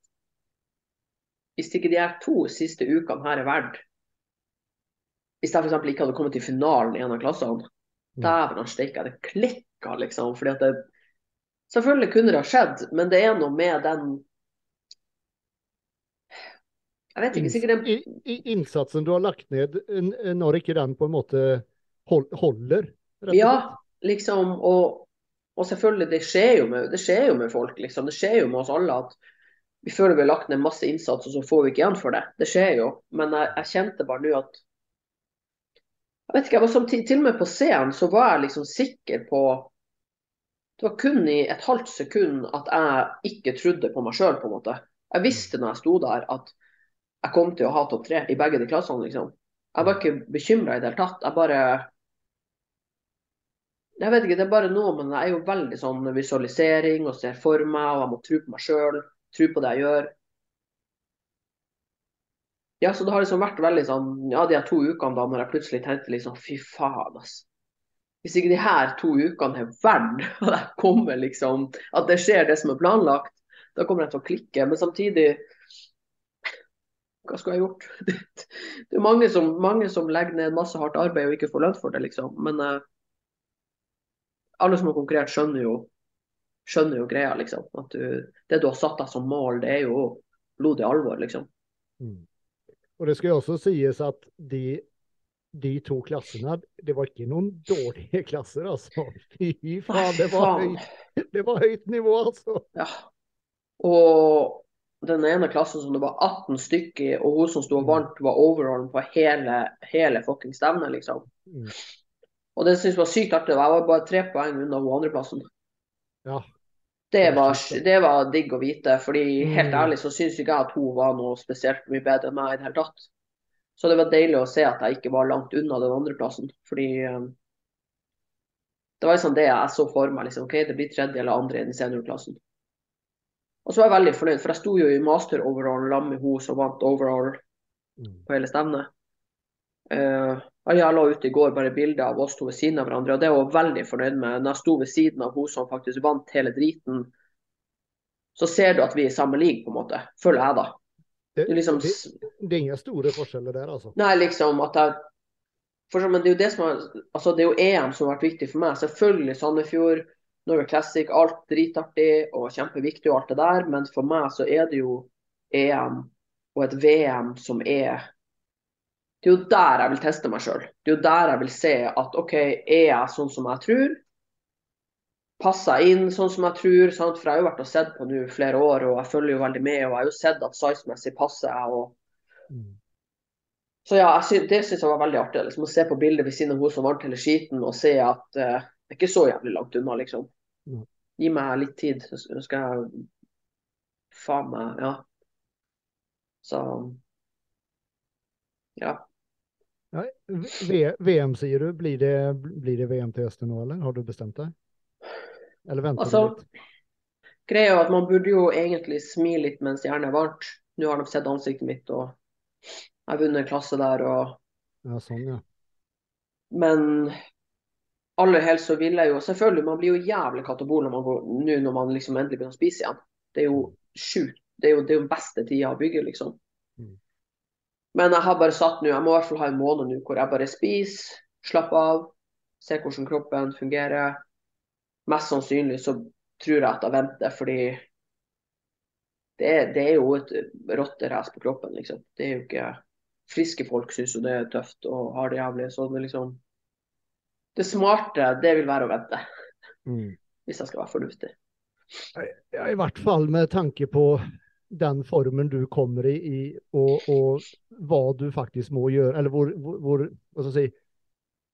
Hvis ikke de her to siste ukene her er verdt Hvis jeg f.eks. ikke hadde kommet til finalen i en av klassene,
Mm.
dæven steike, jeg hadde klikka, liksom. Fordi at det Selvfølgelig kunne det ha skjedd, men det er noe med den Jeg vet ikke, sikkert
i, innsatsen du har lagt ned, når ikke den på en måte holder,
Ja, liksom. Og, og selvfølgelig, det skjer, jo med, det skjer jo med folk, liksom. Det skjer jo med oss alle at vi føler vi har lagt ned masse innsats, og så får vi ikke igjen for det. Det skjer jo. Men jeg, jeg kjente bare nå at Jeg vet ikke, jeg var samtidig, til og med på scenen så var jeg liksom sikker på Det var kun i et halvt sekund at jeg ikke trodde på meg sjøl, på en måte. Jeg visste når jeg sto der at jeg kom til å ha topp tre i begge de klassene, liksom. Jeg var ikke bekymra i det hele tatt. Jeg bare Jeg vet ikke, det er bare noe, men jeg er jo veldig sånn visualisering og ser for meg, og jeg må tro på meg sjøl tro på det jeg gjør. Ja, så det har liksom vært veldig sånn Ja, de her to ukene da når jeg plutselig tenkte liksom Fy faen, altså. Hvis ikke de her to ukene er verdt at jeg kommer liksom At det skjer det som er planlagt, da kommer jeg til å klikke. Men samtidig Hva skulle jeg gjort? Det, det er mange som, mange som, legger ned masse hardt arbeid og ikke får lønn for det, liksom. Men uh, alle som har konkurrert, skjønner jo skjønner jo greia, liksom. At du, det du har satt deg som mål, det er jo blodig alvor, liksom. Mm.
Og det skal jo også sies at de, de to klassene, det var ikke noen dårlige klasser, altså. Fy faen, det var, høyt, det var høyt nivå, altså.
Ja. Og den ene klassen som det var 18 stykker i, og hun som sto og mm. vant, var overall på hele, hele fucking stevnet, liksom. Mm. Og det syntes jeg var sykt artig. Jeg var bare tre poeng unna hun andreplassen.
Ja,
det var, det var, digg å vite. fordi helt mm. ærlig så syns ikke jeg at hun var noe spesielt mye bedre enn meg i det hele tatt. Så det var deilig å se at jeg ikke var langt unna den andreplassen. Fordi um, det var liksom det jeg så for meg. liksom, ok, Det blir tredje eller andre i den seniorklassen. Og så var jeg veldig fornøyd, for jeg sto jo i master overall sammen med hun som vant overall mm. på hele stevnet. Uh, jeg la ut i går bare bilder av oss to ved siden av hverandre, og det var jeg veldig fornøyd med. Når jeg sto ved siden av hun som faktisk vant hele driten, så ser du at vi er i samme league, på en måte. Føler jeg, da.
Det, det, liksom, det, det er ingen store forskjeller der, altså?
Nei, liksom at jeg for, Men det er jo det som er, altså det er jo EM som har vært viktig for meg. Selvfølgelig Sandefjord, Norway Classic, alt dritartig og kjempeviktig og alt det der, men for meg så er det jo EM og et VM som er det er jo der jeg vil teste meg sjøl. Det er jo der jeg vil se at OK, er jeg sånn som jeg tror? Passer jeg inn sånn som jeg tror? Sant? For jeg har jo vært og sett på nå flere år, og jeg følger jo veldig med. Og jeg har jo sett at size-messig passer jeg. Og... Mm. Så ja, synes, det syns jeg var veldig artig. Liksom, å se på bildet ved siden av hun som vant hele skiten, og se at uh, det er ikke så jævlig langt unna, liksom. Gi meg litt tid, så skal jeg faen meg Ja. Så ja.
Ja, VM sier du. Blir det, blir det, VM til høsten nå, eller? Har du bestemt deg? Eller venter altså, du litt?
Greia er at man burde jo egentlig smile litt mens jernet er varmt. Nå har de sett ansiktet mitt, og jeg har vunnet en klasse der. og...
Ja, sånn, ja.
Men aller helst så vil jeg jo Selvfølgelig, man blir jo jævlig katabol når man går, nå når man liksom endelig begynner å spise igjen. Det er jo sjukt. Det er jo, det er jo den beste tida å bygge, liksom. Mm. Men jeg har bare satt nå, jeg må i hvert fall ha en måned nå hvor jeg bare spiser, slapper av, ser hvordan kroppen fungerer. Mest sannsynlig så tror jeg at jeg venter, fordi det er, det er jo et rotterace på kroppen, liksom. Det er jo ikke Friske folk syns jo det er tøft og har det jævlig. Så det liksom Det smarte, det vil være å vente. Mm. Hvis jeg skal være fornuftig.
Ja, I hvert fall med tanke på den formen du kommer i, i og, og, hva du faktisk må gjøre, eller hvor, hvor, hvor, si,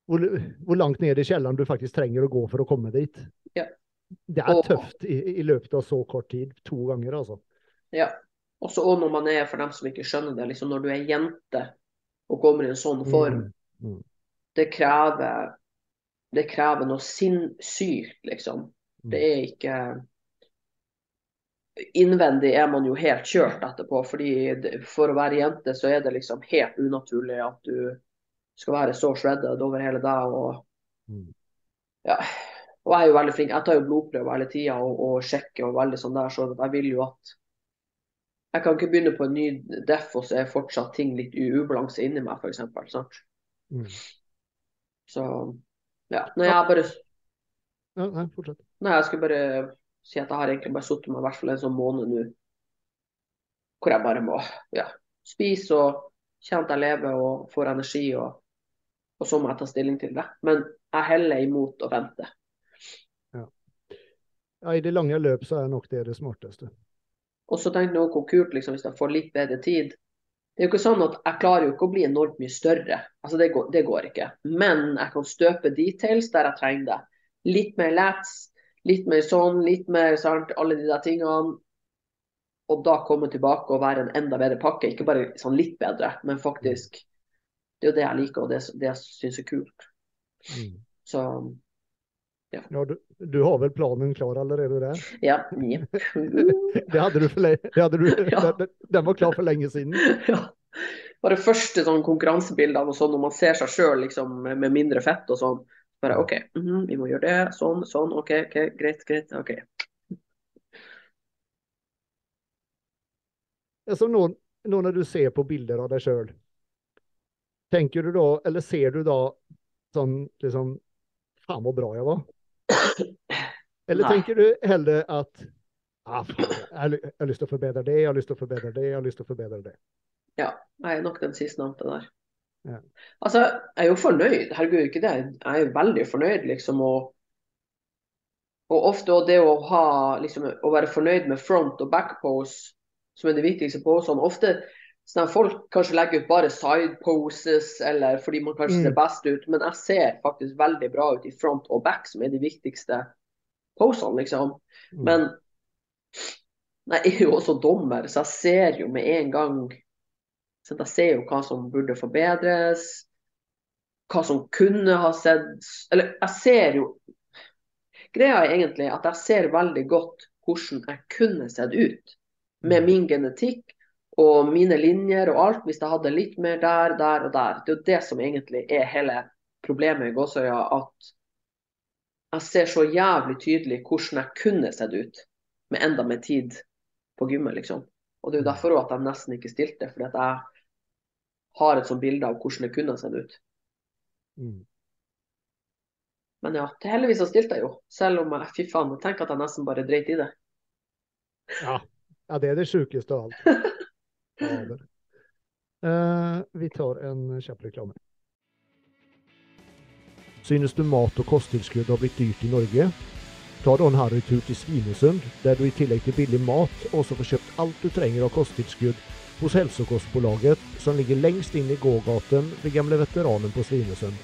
hvor, hvor langt ned i kjelleren du faktisk trenger å gå for å komme dit.
Ja.
Det er og, tøft i, i, løpet av så kort tid. To ganger, altså.
Ja. Også og når man er, for dem som ikke skjønner det, liksom når du er jente og kommer i en sånn form, mm. Mm. det krever det krever noe sinnssykt, liksom. Mm. Det er ikke innvendig er man jo helt kjørt etterpå. fordi For å være jente så er det liksom helt unaturlig at du skal være så shredded over hele deg. Og, mm. ja. og jeg er jo veldig flink. Jeg tar jo blodprøver hele tida og, og, sjekker og veldig sånn der, så jeg vil jo at Jeg kan ikke begynne på en ny deff, og så er fortsatt ting litt i ubalanse inni meg, f.eks. Mm. Så ja. Når jeg bare
ja, Nei, fortsett.
Nei, jeg skulle bare si at jeg har egentlig bare sittet med i hvert fall en sånn måned nå hvor jeg bare må ja, spise og kjenne at jeg lever og får energi, og, og, så må jeg ta stilling til det. Men jeg heller imot å vente.
Ja. ja I det lange løp så er nok det det smarteste.
Og så tenk nå hvor kult liksom, hvis jeg får litt bedre tid. Det er jo ikke sånn at Jeg klarer jo ikke å bli enormt mye større, altså det går, det går ikke. Men jeg kan støpe details der jeg trenger det. Litt mer lats, litt mer sånn, litt mer sant, alle de der tingene. Og da komme tilbake og være en enda bedre pakke. Ikke bare sånn litt bedre, men faktisk Det er jo det jeg liker, og det, det syns er kult.
Mm.
Så
Ja, du, du har vel planen klar allerede der?
ja. Yep.
Det hadde du det hadde du,
Ja.
den, den var klar for lenge siden.
ja. Bare første sånn konkurransebildene og sånn, når man ser seg sjøl liksom, med mindre fett og sånn. Bare OK, mhm, vi må gjøre det. Sånn, sånn. OK, okay greit, greit. OK.
Altså nå, nå når du ser på bilder av deg sjøl, tenker du da, eller ser du da sånn liksom Faen, så bra jeg var? Eller
Nei.
tenker du heller at ah, faen, jeg, har jeg har lyst til å forbedre det, jeg har lyst til å forbedre det, jeg har lyst til å forbedre det.
Ja, jeg er nok den sistnevnte der.
Ja.
Altså, jeg er jo fornøyd. Herregud, ikke det. Jeg er veldig fornøyd, liksom. Og, og ofte også det å ha liksom, å være fornøyd med front og back pose, som er det viktigste posene. Ofte sånn at folk kanskje legger ut bare side poses, eller fordi man kanskje
Mm.
ser best ut. Men jeg ser faktisk veldig bra ut i front og back, som er de viktigste posene, liksom.
Mm.
Men jeg er jo også dommer, så jeg ser jo med en gang så Jeg ser jo hva som burde forbedres, hva som kunne ha sett Eller jeg ser jo Greia er egentlig at jeg ser veldig godt hvordan jeg kunne sett ut med min genetikk og mine linjer og alt, hvis jeg hadde litt mer der, der og der. Det er jo det som egentlig er hele problemet i Gåsøya, at jeg ser så jævlig tydelig hvordan jeg kunne sett ut med enda mer tid på gymmet, liksom. Og det er jo derfor at jeg nesten ikke stilte, fordi at jeg har et sånt bilde av hvordan det kunne sett ut.
Mm.
Men ja, til heldigvis så stilte jeg jo, selv om jeg fy faen, jeg tenker at jeg nesten bare dreit i det.
Ja. ja, det er det sjukeste av alt. Fader. Eh, vi tar en kjapp reklame. Synes du mat og kosttilskudd har blitt dyrt i Norge? Ta da en harrytur til Svinesund, der du i tillegg til billig mat også får kjøpt alt du trenger av kosttilskudd hos Hälsokostbolaget, som ligger lengst inn i gågaten ved gamle veteranen på Svinesund,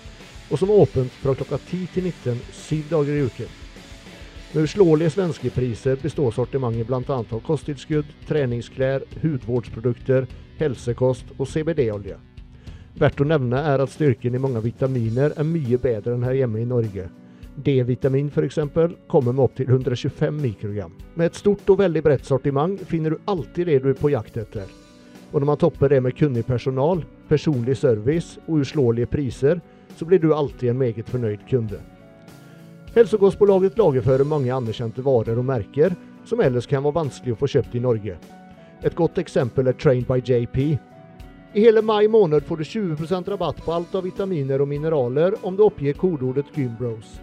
og som er åpent fra klokka 10 til 19 syv dager i uken. Med uslåelige svenske priser består sortimentet bl.a. av kosttilskudd, treningsklær, hudvårdsprodukter, helsekost og CBD-olje. Verdt å nevne er at styrken i mange vitaminer er mye bedre enn her hjemme i Norge. D-vitamin f.eks. kommer med opptil 125 mikrogram. Med et stort og veldig bredt sortiment finner du alltid det du er på jakt etter. Og når man topper det med kunnig personal, personlig service og uslåelige priser, så blir du alltid en meget fornøyd kunde. Hälsokostbolaget lagerfører mange anerkjente varer og merker som ellers kan være vanskelig å få kjøpt i Norge. Et godt eksempel er Trained by JP. I hele mai måned får du 20% rabatt på alt av vitaminer og mineraler om du oppgir kodeordet Gymbros.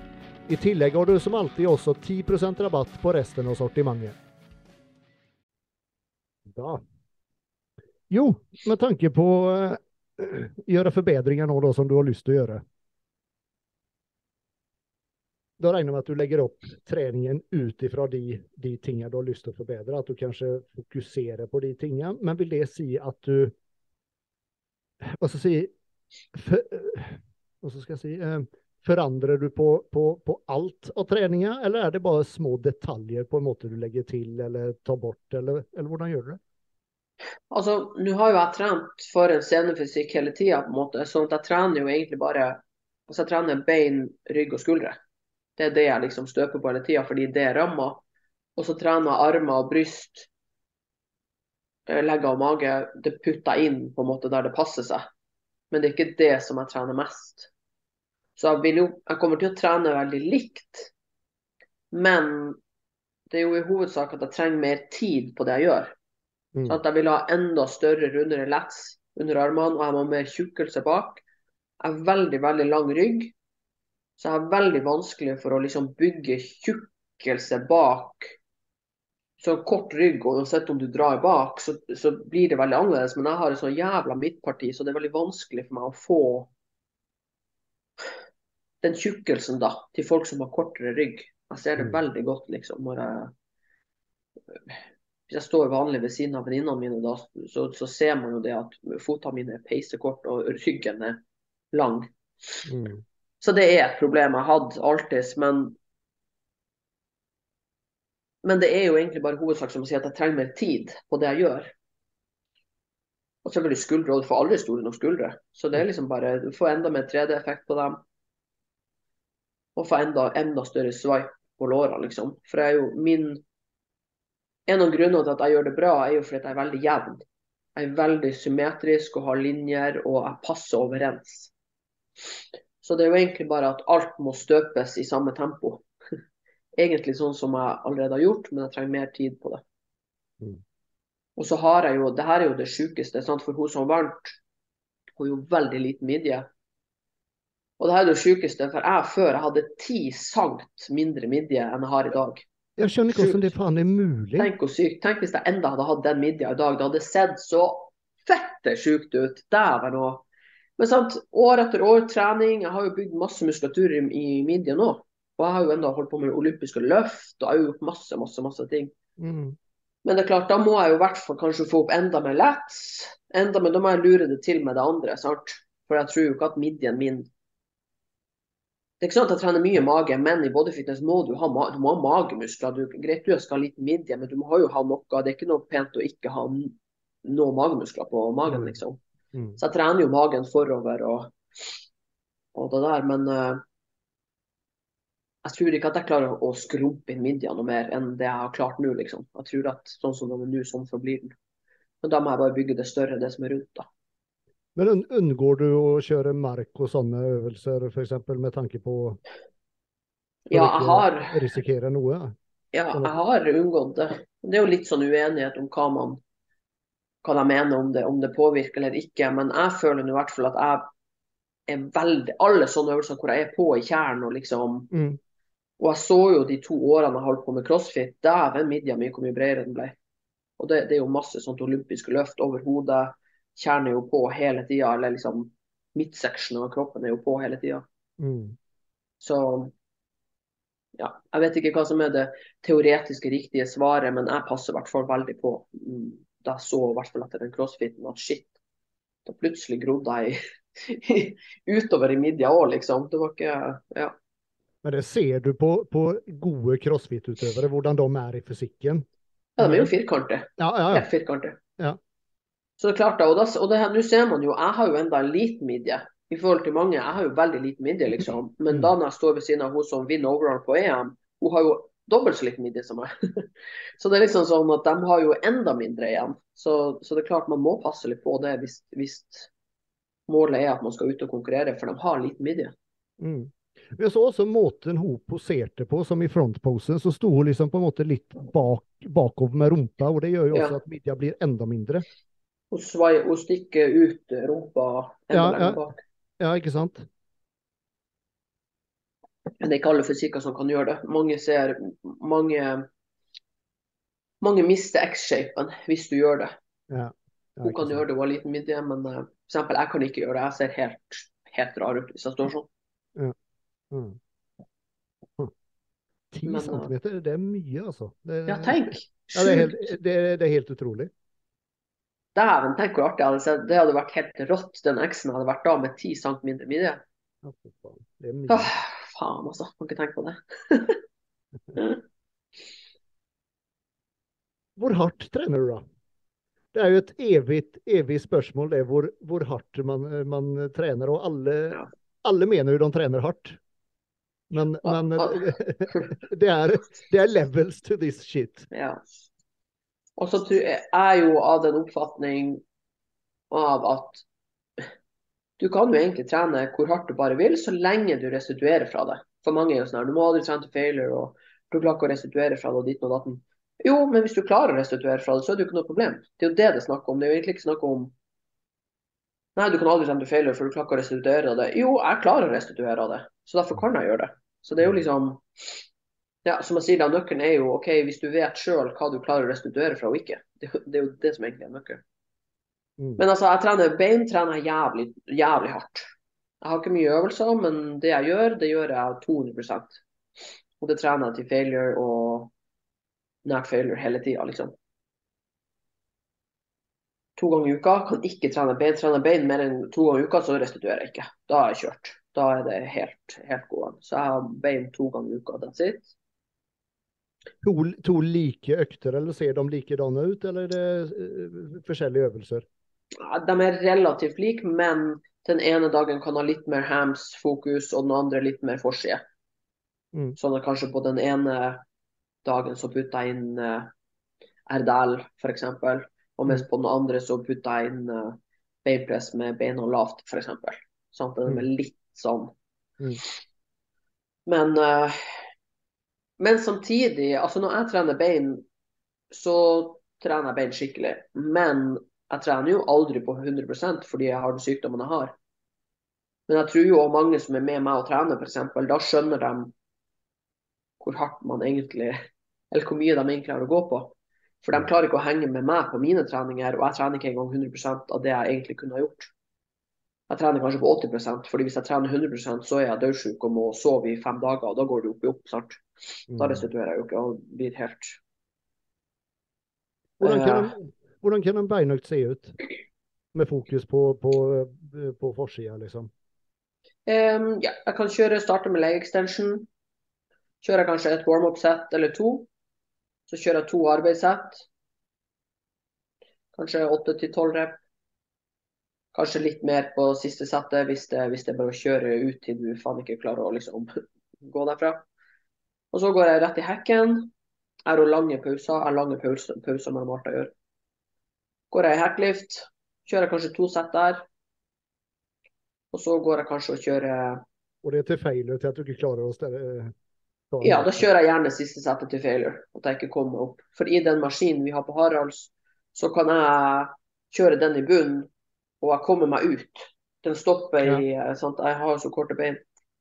I tillegg har du som alltid også 10% rabatt på resten av sortimentet. Da. Jo, med tanke på å gjøre forbedringer nå da, som du har lyst til å gjøre. Da regner jeg med at du legger opp treningen ut ifra de, de tingene du har lyst til å forbedre. At du kanskje fokuserer på de tingene. Men vil det si at du Hva skal jeg si for, Hva skal jeg si eh, Forandrer du på, på, på alt av treninga, eller er det bare små detaljer på en måte du legger til eller tar bort, eller, eller hvordan gjør du det?
Altså, nå har jo jeg trent for en scenefysikk hele tida, at jeg trener jo egentlig bare altså jeg trener bein, rygg og skuldre. Det er det jeg liksom støper på hele tida, fordi det rammer. Og så trener jeg armer og bryst, eh, legger og mage. Det putter inn på en måte der det passer seg. Men det er ikke det som jeg trener mest. Så jeg, vil jo, jeg kommer til å trene veldig likt. Men det er jo i hovedsak at jeg trenger mer tid på det jeg gjør.
Mm.
Så at jeg vil ha enda større, rundere lats under armene, og jeg må ha mer tjukkelse bak. Jeg har veldig, veldig lang rygg, så jeg har veldig vanskelig for å liksom bygge tjukkelse bak. Så kort rygg, og uansett om du drar bak, så, så blir det veldig annerledes. Men jeg har et så jævla midtparti, så det er veldig vanskelig for meg å få den tjukkelsen da, til folk som har kortere rygg. Jeg ser det
Mm.
veldig godt liksom, når jeg hvis jeg står vanlig ved siden av venninnene mine, da, så, så, ser man jo det at fotene mine er peisekort og ryggen er lang. Mm. Så det er et problem jeg hadde alltid. Men, men det er jo egentlig bare hovedsak som å si at jeg trenger mer tid på det jeg gjør. Og selvfølgelig skuldre, og du får aldri store nok skuldre. Så det er liksom bare du får enda mer 3D-effekt på dem. Og får enda, enda større swipe på lårene, liksom. For jeg er jo min En av grunnene til at jeg gjør det bra, er jo fordi jeg er veldig jevn. Jeg er veldig symmetrisk og har linjer, og jeg passer overens. Så det er jo egentlig bare at alt må støpes i samme tempo. Egentlig sånn som jeg allerede har gjort, men jeg trenger mer tid på det. Mm. Og så har jeg jo, det her er jo det sjukeste, for hun som vant, har jo veldig liten midje. Og det her er det sjukeste, for jeg før jeg hadde ti sankt mindre midje enn jeg har i dag.
Jeg skjønner ikke hvordan det faen er mulig.
Tenk. Tenk hvis jeg enda hadde hatt den midja i dag. Det hadde sett så fette sjukt ut. Dæven òg. Men sant, år etter år trening. Jeg har jo bygd masse muskulatur i, i midjen nå. Og jeg har jo enda holdt på med olympiske løft og jeg har gjort masse, masse, masse ting. Mm. Men det er klart, da må jeg jo i hvert fall kanskje få opp enda mer lett. Enda, men da må jeg lure det til med det andre. sant? For jeg tror jo ikke at midjen min Det er ikke sånn at jeg trener mye mage, men i bodyfitness må du ha, du må ha magemuskler. Du, greit du skal ha litt midje, men du må jo ha noe. Det er ikke noe pent å ikke ha noe magemuskler på magen, mm. liksom. Mm. Så jeg trener jo magen forover og, og det der, men uh, jeg tror ikke at jeg klarer å skrumpe inn midja noe mer enn det jeg har klart nå, liksom. Jeg tror at sånn som den er nå, sånn forblir den. Men da må jeg bare bygge det større, det som er rundt, da.
Men unngår du å kjøre merk og sånne øvelser, f.eks. med tanke på å
ja, har
risikere noe?
Ja, jeg har unngått det. Det er jo litt sånn uenighet om hva man hva de mener om det, om det påvirker eller ikke. Men jeg føler i hvert fall at jeg er veldig Alle sånne øvelser hvor jeg er på i kjernen og liksom mm. Og jeg så jo de to årene jeg holdt på med crossfit, dæven midja mi hvor mye bredere den ble. Og det, det, er jo masse sånt olympiske løft over hodet. Kjernen er jo på hele tida, eller liksom midtseksjonen av kroppen er jo på hele tida. Mm. Så ja, jeg vet ikke hva som er det teoretiske riktige svaret, men jeg passer i hvert fall veldig på. Da så i hvert fall etter den crossfiten at shit, da plutselig grodde jeg utover i midja òg, liksom. Det var ikke Ja.
Men det ser du på, på gode crossfit-utøvere, hvordan de er i fysikken?
Ja, de er jo firkantet.
Ja, ja, ja.
firkantet.
Ja.
Så det er klart og, da, og det her, nå ser man jo, jeg har jo enda en liten midje i forhold til mange. Jeg har jo veldig liten midje, liksom. Men mm. da når jeg står ved siden av hun som vinner overall på EM, hun har jo dobbelt så liten midje som meg. så det er liksom sånn at de har jo enda mindre igjen. Så, så det er klart man må passe litt på det hvis, hvis, målet er at man skal ut og konkurrere, for de har liten midje.
Mm. Vi så også måten hun poserte på, som i frontposen, så sto hun liksom på en måte litt bak, bakover med rumpa, og det gjør jo også ja. at midja blir enda mindre.
Hun, svei, hun stikker ut rumpa enda ja, lenger bak.
Ja, ikke sant.
Men det er ikke alle fysikker som kan gjøre det. Mange ser mange, mange mister X-shapen hvis du gjør det.
Ja,
hun kan gjøre det, hun har liten midje, men uh, for eksempel, jeg kan ikke gjøre det. Jeg ser helt, helt rar ut hvis jeg står sånn.
Ja. Mm. Ti hm. centimeter, det er mye, altså. Det,
ja, tenk.
Ja, det, er helt, det, det, er helt, utrolig.
Dæven, tenk hvor artig hadde Det hadde vært helt rått, den X-en hadde vært da med ti centimeter midje. Det er mye. Åh, faen, altså. Kan ikke tenke på det.
hvor hardt trener du, da? Det er jo et evig, evig spørsmål, det hvor, hvor hardt man, man, trener. Og alle, ja. alle, mener jo de trener hardt. Men, ja. men det, er, det, er, levels to this shit.
Ja. Og så er jeg jo av den oppfatning av at du kan jo egentlig trene hvor hardt du bare vil, så lenge du restituerer fra det. For mange er jo sånn her, du må aldri trene til failure, og du klarer ikke å restituere fra det og ditt og datten. Jo, men hvis du klarer å restituere fra det, så er det jo ikke noe problem. Det er jo det det er snakk om. Det er jo egentlig ikke snakk om Nei, du kan aldri trene til failure, for du klarer ikke å restituere av det. Jo, jeg klarer å restituere av det, så derfor kan jeg gjøre det. Så det er jo liksom ja, som jeg sier, da, Nøkkelen er jo ok, hvis du vet sjøl hva du klarer å restituere fra og ikke. Det, det er jo det som egentlig er nøkkelen. Mm. Men altså, jeg trener bein trener jeg jævlig, jævlig hardt. Jeg har ikke mye øvelser, men det jeg gjør, det gjør jeg 200 Og det trener jeg til failure og nært failure hele tida, liksom. to ganger i uka. Kan ikke trene bein. Trener bein mer enn to ganger i uka, så restituerer jeg ikke. Da er jeg kjørt. Da er det helt, helt gående. Så jeg har bein to ganger i uka. That's it.
To, to like økter, eller ser de likedanne ut, eller er det uh, forskjellige øvelser?
De er relativt like, men den ene dagen kan ha litt mer hams-fokus, og den andre litt mer forside.
Mm.
Sånn at kanskje på den ene dagen så putter jeg inn uh, RDL, f.eks. Og mens
Mm.
på den andre så putter jeg inn uh, beinpress med beina lavt, f.eks. Sånn at den er litt sånn.
Mm.
Men, uh, men samtidig, altså når jeg trener bein, så trener jeg bein skikkelig. Men jeg trener jo aldri på 100% fordi jeg har den sykdommen jeg har. Men jeg tror jo også mange som er med meg og trener, f.eks., da skjønner de hvor hardt man egentlig Eller hvor mye de egentlig har å gå på. For de klarer ikke å henge med meg på mine treninger, og jeg trener ikke engang 100% av det jeg egentlig kunne ha gjort. Jeg trener kanskje på 80% fordi hvis jeg trener 100% så er jeg dødssyk og må sove i fem dager, og da går det opp i opp. snart. Da
Mm.
restituerer jeg jo ikke og blir helt
Hvordan
Eh.
Hvordan kan en beinøkt se ut? Med fokus på, på, eh, på forsida, liksom.
Um, ja, jeg kan kjøre, starte med leg extension. Kjører jeg kanskje et warm-up-sett eller to. Så kjører jeg to arbeidssett. Kanskje åtte til tolv rep. Kanskje litt mer på siste settet hvis det, hvis det bare kjøre ut til du faen ikke klarer å liksom gå derfra. Og så går jeg rett i hekken. Jeg har lange pauser. Jeg har lange pauser, pauser med jeg gjør. Går jeg i hacklift, kjører kanskje to sett der. Og så går jeg kanskje og kjører
Og det er til failure til at du ikke klarer å stelle
Ja, da kjører jeg gjerne siste settet til failure. At jeg ikke kommer opp. For i den maskinen vi har på Haralds, så kan jeg kjøre den i bunnen, og jeg kommer meg ut. Den stopper i eh, sant? Jeg har så korte bein.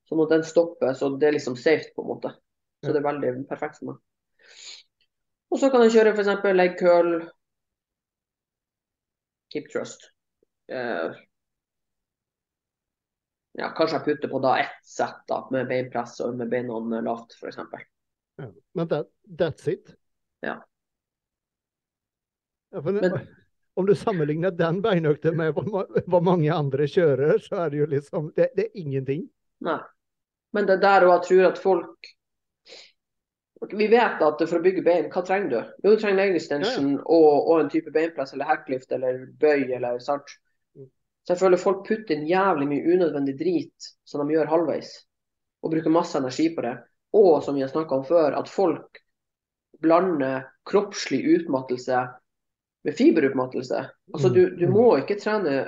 Så når den stopper, så det er liksom safe, på en måte. Så
Ja.
det er veldig perfekt for meg. Og så kan jeg kjøre f.eks. leg curl, hip Trust. Uh, ja, kanskje jeg putter på da ett sett da, med beinpress og med beina lavt, f.eks.
Ja. Men that, that's it?
Ja.
Ja, for
Men-
om du sammenligner den beinøkten med hva mange andre kjører, så er det jo liksom Det, det er ingenting.
Nei. Men det er der og jeg tror at folk Vi vet at for å bygge bein, hva trenger du? Jo, du trenger leg extension og, og en type beinpress eller hacklift eller bøy eller sant.
Mm.
Så jeg føler folk putter inn jævlig mye unødvendig drit som de gjør halvveis, og bruker masse energi på det. Og som vi har snakka om før, at folk blander kroppslig utmattelse med fiberutmattelse. Altså,
Mm.
du, du må ikke trene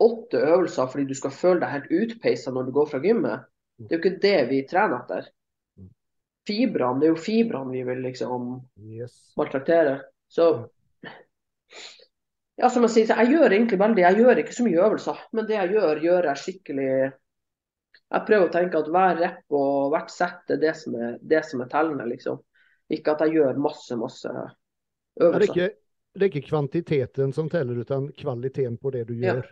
åtte øvelser fordi du skal føle deg helt utpeisa når du går fra gymmet. Det er jo ikke det vi trener etter. Fibrene, det er jo fibrene vi vil liksom
Yes.
maltraktere. Så ja, som jeg sier, så jeg gjør egentlig veldig Jeg gjør ikke så mye øvelser, men det jeg gjør, gjør jeg skikkelig Jeg prøver å tenke at hver rep og hvert sett er det som er, det som er tellende, liksom. Ikke at jeg gjør masse, masse
øvelser. det, er ikke, det er ikke kvantiteten som teller, utan kvaliteten på det du
Ja.
gjør.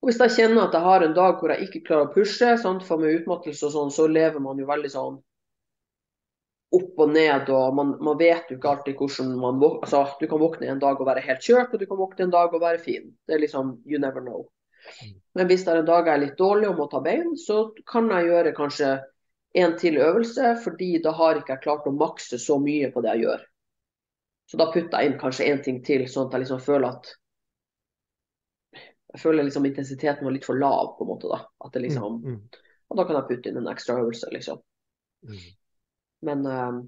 Og Hvis jeg kjenner at jeg har en dag hvor jeg ikke klarer å pushe, sant, for med utmattelse og sånn, så lever man jo veldig sånn opp og ned, og man, man vet jo ikke alltid hvordan man. Altså, du kan våkne en dag og være helt kjørt, og du kan våkne en dag og være fin. Det er liksom you never know.
Mm.
Men hvis det er en dag jeg er litt dårlig og må ta bein, så kan jeg gjøre kanskje en til øvelse, fordi da har ikke jeg klart å makse så mye på det jeg gjør. Så da putter jeg inn kanskje en ting til, sånn at jeg liksom føler at jeg føler liksom intensiteten var litt for lav, på en måte. da. At det liksom,
Mm, mm,
Og da kan jeg putte inn en ekstra øvelse, liksom. Men eh,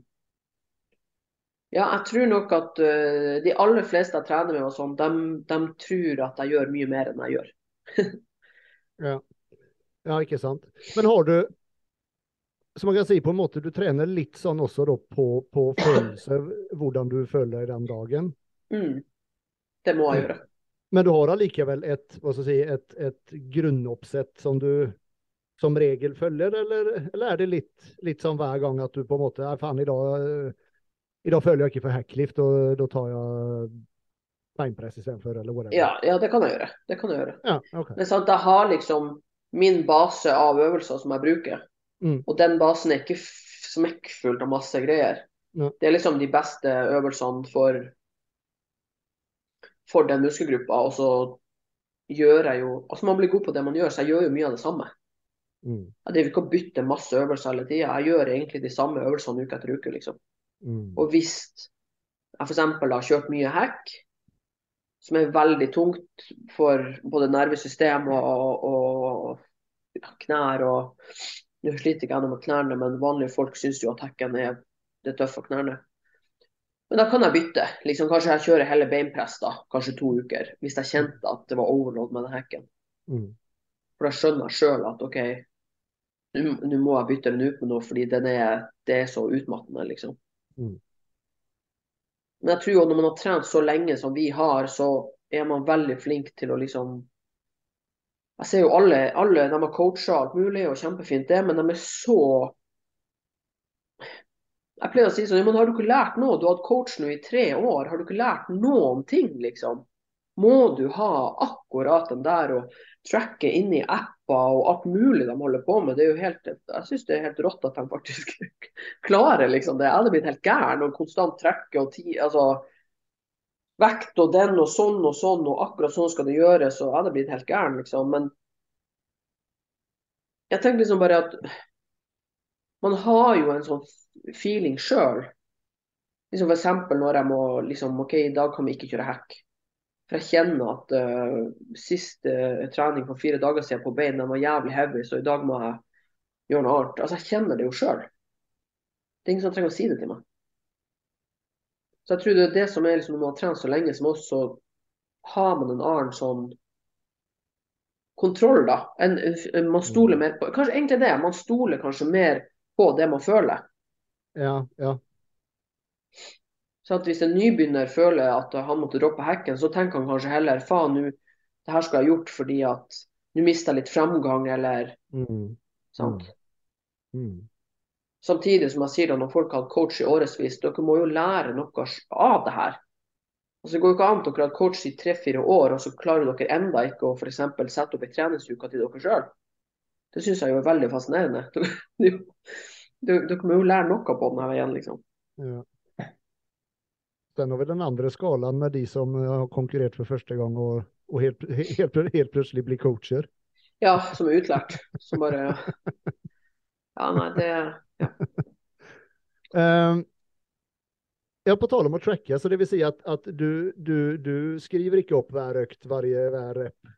ja, jeg tror nok at eh, de aller fleste jeg trener med, og sånn, de, de tror at jeg gjør mye mer enn jeg gjør.
Ja. ja, ikke sant. Men har du Så man kan si på en måte du trener litt sånn også da på, på følelser, hvordan du føler deg den dagen.
Mm. Det må jeg gjøre.
Men du har allikevel et, hva skal jeg si, et, et grunnoppsett som du som regel følger, eller, eller er det litt, litt sånn hver gang at du på en måte er faen, i dag, eh, i dag føler jeg ikke for hacklift, og da tar jeg beinpress istedenfor, eller whatever?
Ja, ja, det kan jeg gjøre. Det kan jeg gjøre.
ja okay.
Men sant, jeg har liksom min base av øvelser som jeg bruker.
Mm.
Og den basen er ikke smekkfull av masse greier.
Ja.
Det er liksom de beste øvelsene for for den muskelgruppa, og så gjør jeg jo Altså man blir god på det man gjør, så jeg gjør jo mye av det samme.
Mm.
Jeg driver ikke og bytter masse øvelser hele tida. Jeg gjør egentlig de samme øvelsene uke etter uke, liksom.
Mm.
Og hvis jeg f.eks. har kjørt mye hekk, som er veldig tungt for både nervesystem og, og ja, knær og Nå sliter ikke jeg med knærne, men vanlige folk syns jo at hekken er det tøffe knærne. Men da kan jeg bytte. Liksom, kanskje jeg kjører hele beinpress da, kanskje to uker, hvis jeg kjente at det var overload med den hekken.
Mm.
For da skjønner jeg sjøl at OK, nå må jeg bytte den ut med noe, fordi den er, det er så utmattende, liksom.
Mm.
Men jeg tror jo når man har trent så lenge som vi har, så er man veldig flink til å liksom Jeg ser jo alle, alle de har coacha alt mulig, og kjempefint det, men de er så Jeg pleier å si sånn, men har du ikke lært noe? Du har hatt coach nå i tre år, har du ikke lært noen ting, liksom? Må du ha akkurat den der og tracke inn i apper og alt mulig de holder på med? Det er jo helt, jeg syns det er helt rått at de faktisk klarer liksom det. Jeg hadde blitt helt gæren og konstant trekke og ti, altså vekt og den og sånn og sånn, og akkurat sånn skal det gjøres, og jeg hadde blitt helt gæren, liksom. Men jeg tenker liksom bare at man har jo en sånn feeling sjøl. Liksom F.eks. når jeg må liksom OK, i dag kan vi ikke kjøre hekk. For jeg kjenner at uh, siste uh, trening for fire dager siden på bein den var jævlig heavy, så i dag må jeg gjøre noe annet. Altså, jeg kjenner det jo sjøl. Det er ingen som trenger å si det til meg. Så jeg tror det er det som er liksom, når man har trent så lenge som oss, så har man en annen sånn kontroll, da. En, en, man stoler mer på Kanskje egentlig det. Man stoler kanskje mer på det man føler.
Ja, ja.
Så hvis en nybegynner føler at han måtte droppe hekken, så tenker han kanskje heller faen, nå, det her skulle jeg gjort fordi at nå mister jeg litt framgang, eller
Mm.
sant.
Mm.
Samtidig som jeg sier da når folk har coach i årevis, dere må jo lære noe av det her. Altså, det går jo ikke an at dere har coach i tre-fire år, og så klarer dere enda ikke å for eksempel sette opp ei treningsuke til dere sjøl. Det syns jeg jo er veldig fascinerende. Dere, dere, dere må jo lære noe på denne veien, liksom.
Ja. Sen over den andre skalaen med de som eh, har konkurrert for første gang og, og helt, helt, helt plutselig blir coacher.
Ja, som er utlært. Som bare Ja, nei, det ja.
Um, ja, på tale om å tracke, så det vil si at, at du, du, du skriver ikke opp hver økt, varje, hver rep,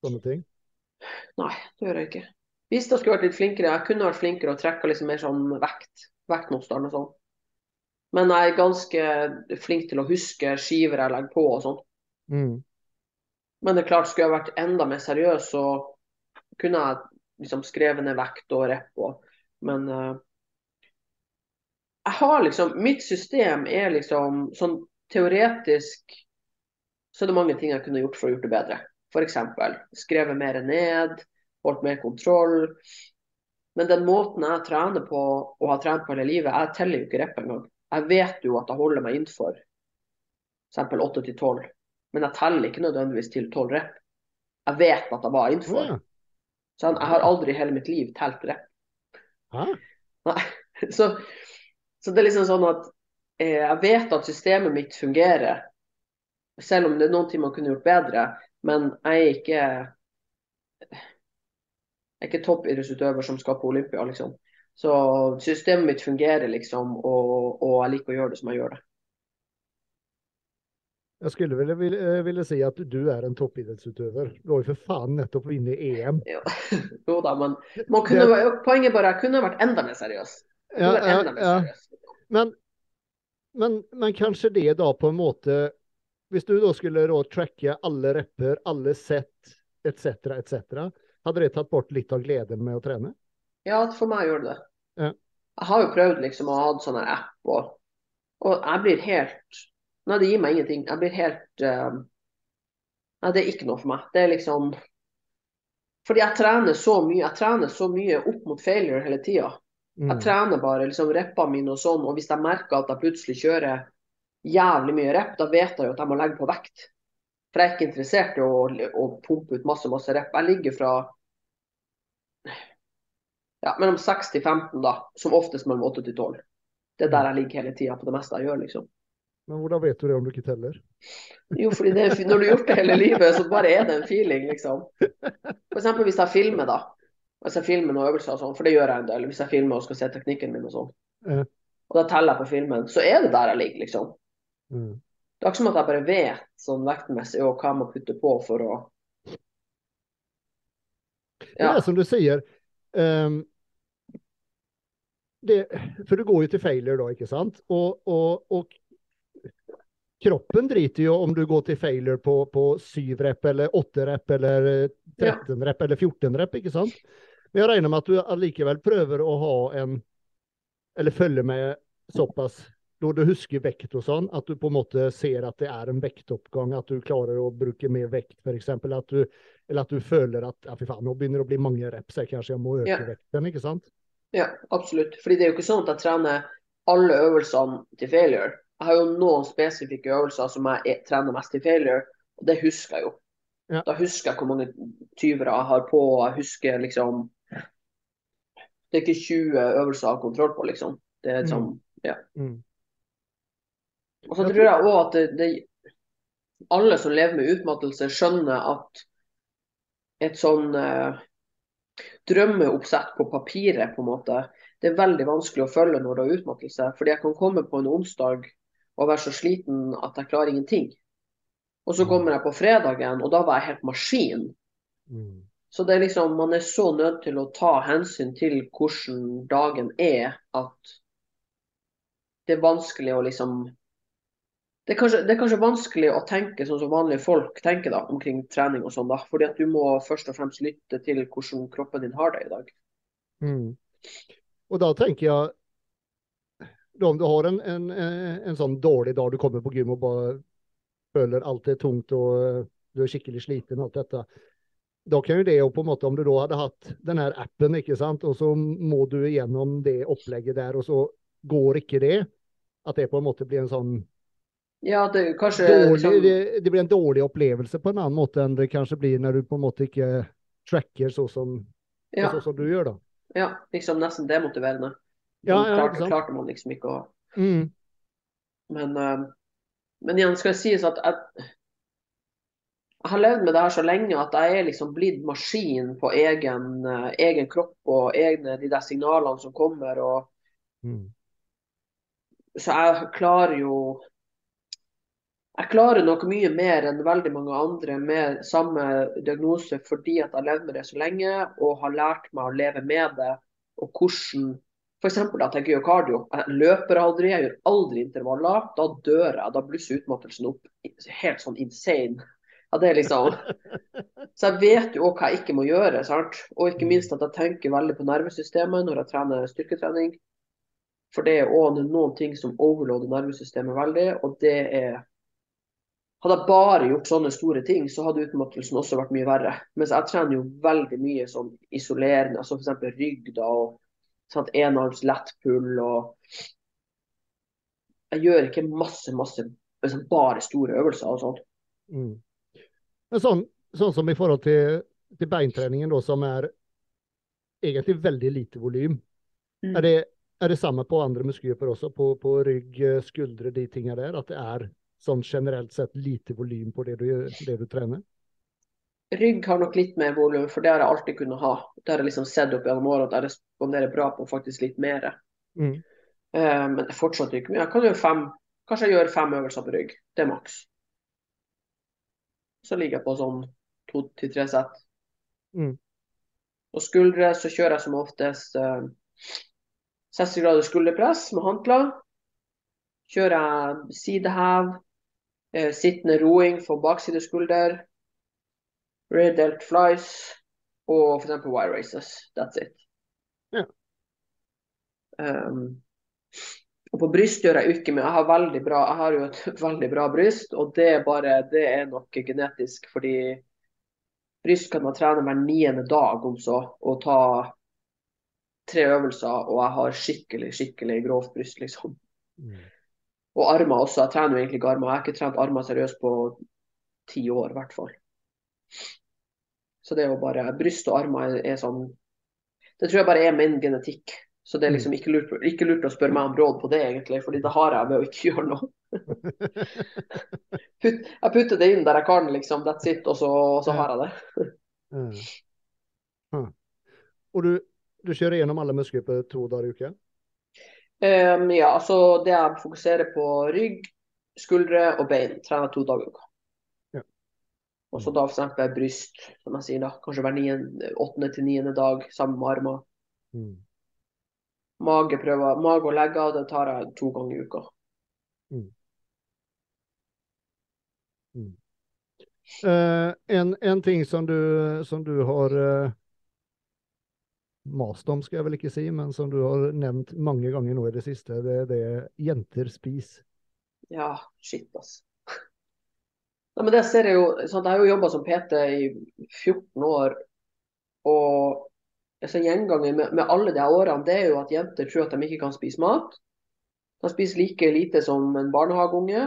sånne ting?
Nei, det gjør jeg ikke. Hvis jeg skulle vært litt flinkere, jeg kunne vært flinkere og trekka liksom mer sånn vekt. Vektmotstand og sånn. Men jeg er ganske flink til å huske skiver jeg legger på og sånn.
Mm.
Men det er klart, skulle jeg vært enda mer seriøs, så kunne jeg liksom skrevet ned vekt og rep og Men uh, jeg har liksom Mitt system er liksom sånn teoretisk så er det mange ting jeg kunne gjort for å gjort det bedre. F.eks. skrevet mer ned, holdt mer kontroll. Men den måten jeg trener på og har trent på hele livet, jeg teller jo ikke rep engang. Jeg vet jo at jeg holder meg innenfor f.eks. 8 til 12, men jeg teller ikke nødvendigvis til 12 rep. Jeg vet at jeg var innenfor.
Ja.
Så jeg har aldri i hele mitt liv telt rep. Så, så det er liksom sånn at eh, jeg vet at systemet mitt fungerer, selv om det er noen ting man kunne gjort bedre. Men jeg er ikke jeg er ikke toppidrettsutøver som skal på Olympia, liksom. Så systemet mitt fungerer, liksom, og, og jeg liker å gjøre det som jeg gjør det.
Jeg skulle ville, ville, ville si at du er en toppidrettsutøver. Du har jo for faen nettopp vunnet EM.
Jo, jo da, men man kunne, poenget er bare jeg kunne vært enda mer seriøs.
Ja,
enda mer
ja.
seriøs.
Men, men, men kanskje det da på en måte Hvis du da skulle da tracke alle repper, alle sett etc., etc., hadde det tatt bort litt av gleden med å trene?
Ja, for meg gjør det.
Ja.
Jeg har jo prøvd liksom å ha sånn app, og, og jeg blir helt Nei, det gir meg ingenting. Jeg blir helt uh, Nei, det er ikke noe for meg. Det er liksom Fordi jeg trener så mye. Jeg trener så mye opp mot failure hele tida.
Mm.
Jeg trener bare liksom reppene mine og sånn, og hvis jeg merker at jeg plutselig kjører jævlig mye rep, da vet jeg jo at jeg må legge på vekt. For jeg er ikke interessert i å, å pumpe ut masse, masse rep. Jeg ligger fra ja, mellom 6 til 15, da. Som oftest mellom 8 til 12. Det er der jeg ligger hele tida på det meste jeg gjør, liksom.
Men hvordan vet du det om du ikke teller?
Jo, fordi det, når du har gjort det hele livet, så bare er det en feeling, liksom. Eksempel hvis jeg filmer, da. Hvis jeg filmer noen øvelser og sånn, for det gjør jeg en del. Hvis jeg filmer og skal se teknikken min og sånn.
Ja.
Og da teller jeg på filmen, så er det der jeg ligger, liksom.
Mm.
Det er ikke som at jeg bare vet sånn vektmessig og hva jeg må putte på for å
Det er som du sier. ehm, det, for du går jo til failure da, ikke sant? Og, og, og kroppen driter jo om du går til failure på, på 7 rep eller 8 rep eller 13 ja. rep eller 14 rep, ikke sant? Men jeg regner med at du allikevel prøver å ha en Eller følge med såpass når du husker vekt og sånn, at du på en måte ser at det er en vektoppgang, at du klarer å bruke mer vekt f.eks. Eller at du føler at ja, fy faen, nå begynner det å bli mange reps, jeg kanskje jeg må øke
Ja.
vekten. ikke sant?
Ja, absolutt. Fordi det er jo ikke sånn at jeg trener alle øvelsene til failure. Jeg har jo noen spesifikke øvelser som jeg er- trener mest til failure, og det husker jeg jo.
Ja.
Da husker jeg hvor mange tyvere jeg har på, og jeg husker liksom Det er ikke 20 øvelser jeg har kontroll på, liksom. Det er sånn, ja.
Mm.
Og så tror jeg òg at det, det, alle som lever med utmattelse, skjønner at et sånn eh, drømmeoppsett på papiret, på en måte, det er veldig vanskelig å følge når du har utmattelse. Fordi jeg kan komme på en onsdag og være så sliten at jeg klarer ingenting. Og så kommer jeg på fredagen, og da var jeg helt maskin.
Mm.
Så det er liksom, man er så nødt til å ta hensyn til hvordan dagen er, at det er vanskelig å liksom det er, kanskje, det er kanskje vanskelig å tenke sånn som vanlige folk tenker da, omkring trening og sånn. da, fordi at du må først og fremst lytte til hvordan kroppen din har det i dag.
Mm. Og da tenker jeg da om du har en, en, en, sånn dårlig dag, du kommer på gym og bare føler alt er tungt og eh, du er skikkelig sliten og alt dette. Da kan jo det jo på en måte, om du da hadde hatt den her appen, ikke sant, og så må du gjennom det opplegget der, og så går ikke det, at det på en måte blir en sånn
Ja, det kanskje
dårlig,
liksom,
det, det blir en dårlig opplevelse på en annen måte enn det kanskje blir når du på en måte ikke tracker så som,
ja,
så som du gjør da.
ja, liksom nesten demotiverende.
Ja,
Sånn
ja,
klarte, klarte man liksom ikke å
Mm.
Men, uh, men igjen skal det sies at jeg, jeg har levd med det her så lenge at jeg er liksom blitt maskin på egen, uh, egen kropp og egne de der signalene som kommer. og
Mm.
Så jeg klarer jo Jeg klarer nok mye mer enn veldig mange andre med samme diagnose fordi at jeg har levd med det så lenge og har lært meg å leve med det. Og hvordan F.eks. at jeg gjør kardio. Jeg løper aldri, jeg gjør aldri intervaller. Da dør jeg. Da blusser utmattelsen opp helt sånn insane. Ja, det er liksom Så jeg vet jo også hva jeg ikke må gjøre. sant? Og ikke minst at jeg tenker veldig på nervesystemet når jeg trener styrketrening. For det er òg noen ting som overloader nervesystemet veldig, og det er hadde jeg bare gjort sånne store ting, så hadde utmattelsen også vært mye verre. Mens jeg trener jo veldig mye sånn isolerende, altså f.eks. rygg da, og sånn enarms lettpull og Jeg gjør ikke masse, masse liksom bare store øvelser og sånt.
Mm. Men sånn, sånn som i forhold til, til beintreningen, da, som er egentlig veldig lite volym,
Mm.
er, det, er det samme på andre muskelgrupper også? På, på rygg, eh, skuldre, de tingene der? At det er sånn generelt sett lite volym på det du, det du trener?
Rygg har nok litt mer volum, for det har jeg alltid kunnet ha. Det har jeg liksom sett opp gjennom året at jeg responderer bra på faktisk litt mer.
Mm.
Uh, men det er fortsatt ikke mye. Jeg kan gjøre fem, kanskje jeg gjør fem øvelser på rygg. Det er maks. Så ligger jeg på sånn to til tre sett.
Mm.
Og skuldre så kjører jeg som oftest uh, 60 grader skulderpress med håndkle. Kjører jeg sidehev, eh, sittende roing for bakside skulder, rear delt flies og f.eks. wire races. That's it. Um, og på bryst gjør jeg ikke mye. Jeg har veldig bra, jeg har jo et veldig bra bryst, og det er bare, det er nok genetisk, fordi bryst kan man trene hver niende dag om så, og ta tre øvelser, og jeg har skikkelig, skikkelig grovt bryst, liksom.
Mm.
Og armer også. Jeg trener jo egentlig ikke armer. Jeg har ikke trent armer seriøst på ti år, i hvert fall. Så det er jo bare Bryst og armer er, sånn Det tror jeg bare er min genetikk. Så det er liksom ikke lurt, ikke lurt å spørre meg om råd på det, egentlig, fordi det har jeg ved å ikke gjøre noe. Put, jeg putter det inn der jeg kan, liksom. That's it. Og så, og så har jeg det.
mm. Huh. Og du, du kjører gjennom alle muskelgrupper to dager i uka?
Um, ja, altså det jeg fokuserer på rygg, skuldre og bein. Trener to dager i uka.
Ja.
Og så da eksempel bryst, som jeg sier da. Kanskje hver åttende til niende dag sammen med armer.
Mm.
Mage, prøver, mage og legger, det tar jeg to ganger i uka.
Eh, en, en ting som du, som du har uh, mast om, skal jeg vel ikke si, men som du har nevnt mange ganger nå i det siste, det er jenter spiser.
Ja, shit, altså. Nei, men det ser jeg jo, sånn, Jeg har jo jobba som PT i 14 år, og altså, gjengangen med, med alle de årene, det er jo at jenter tror at de ikke kan spise mat. De spiser like lite som en barnehageunge.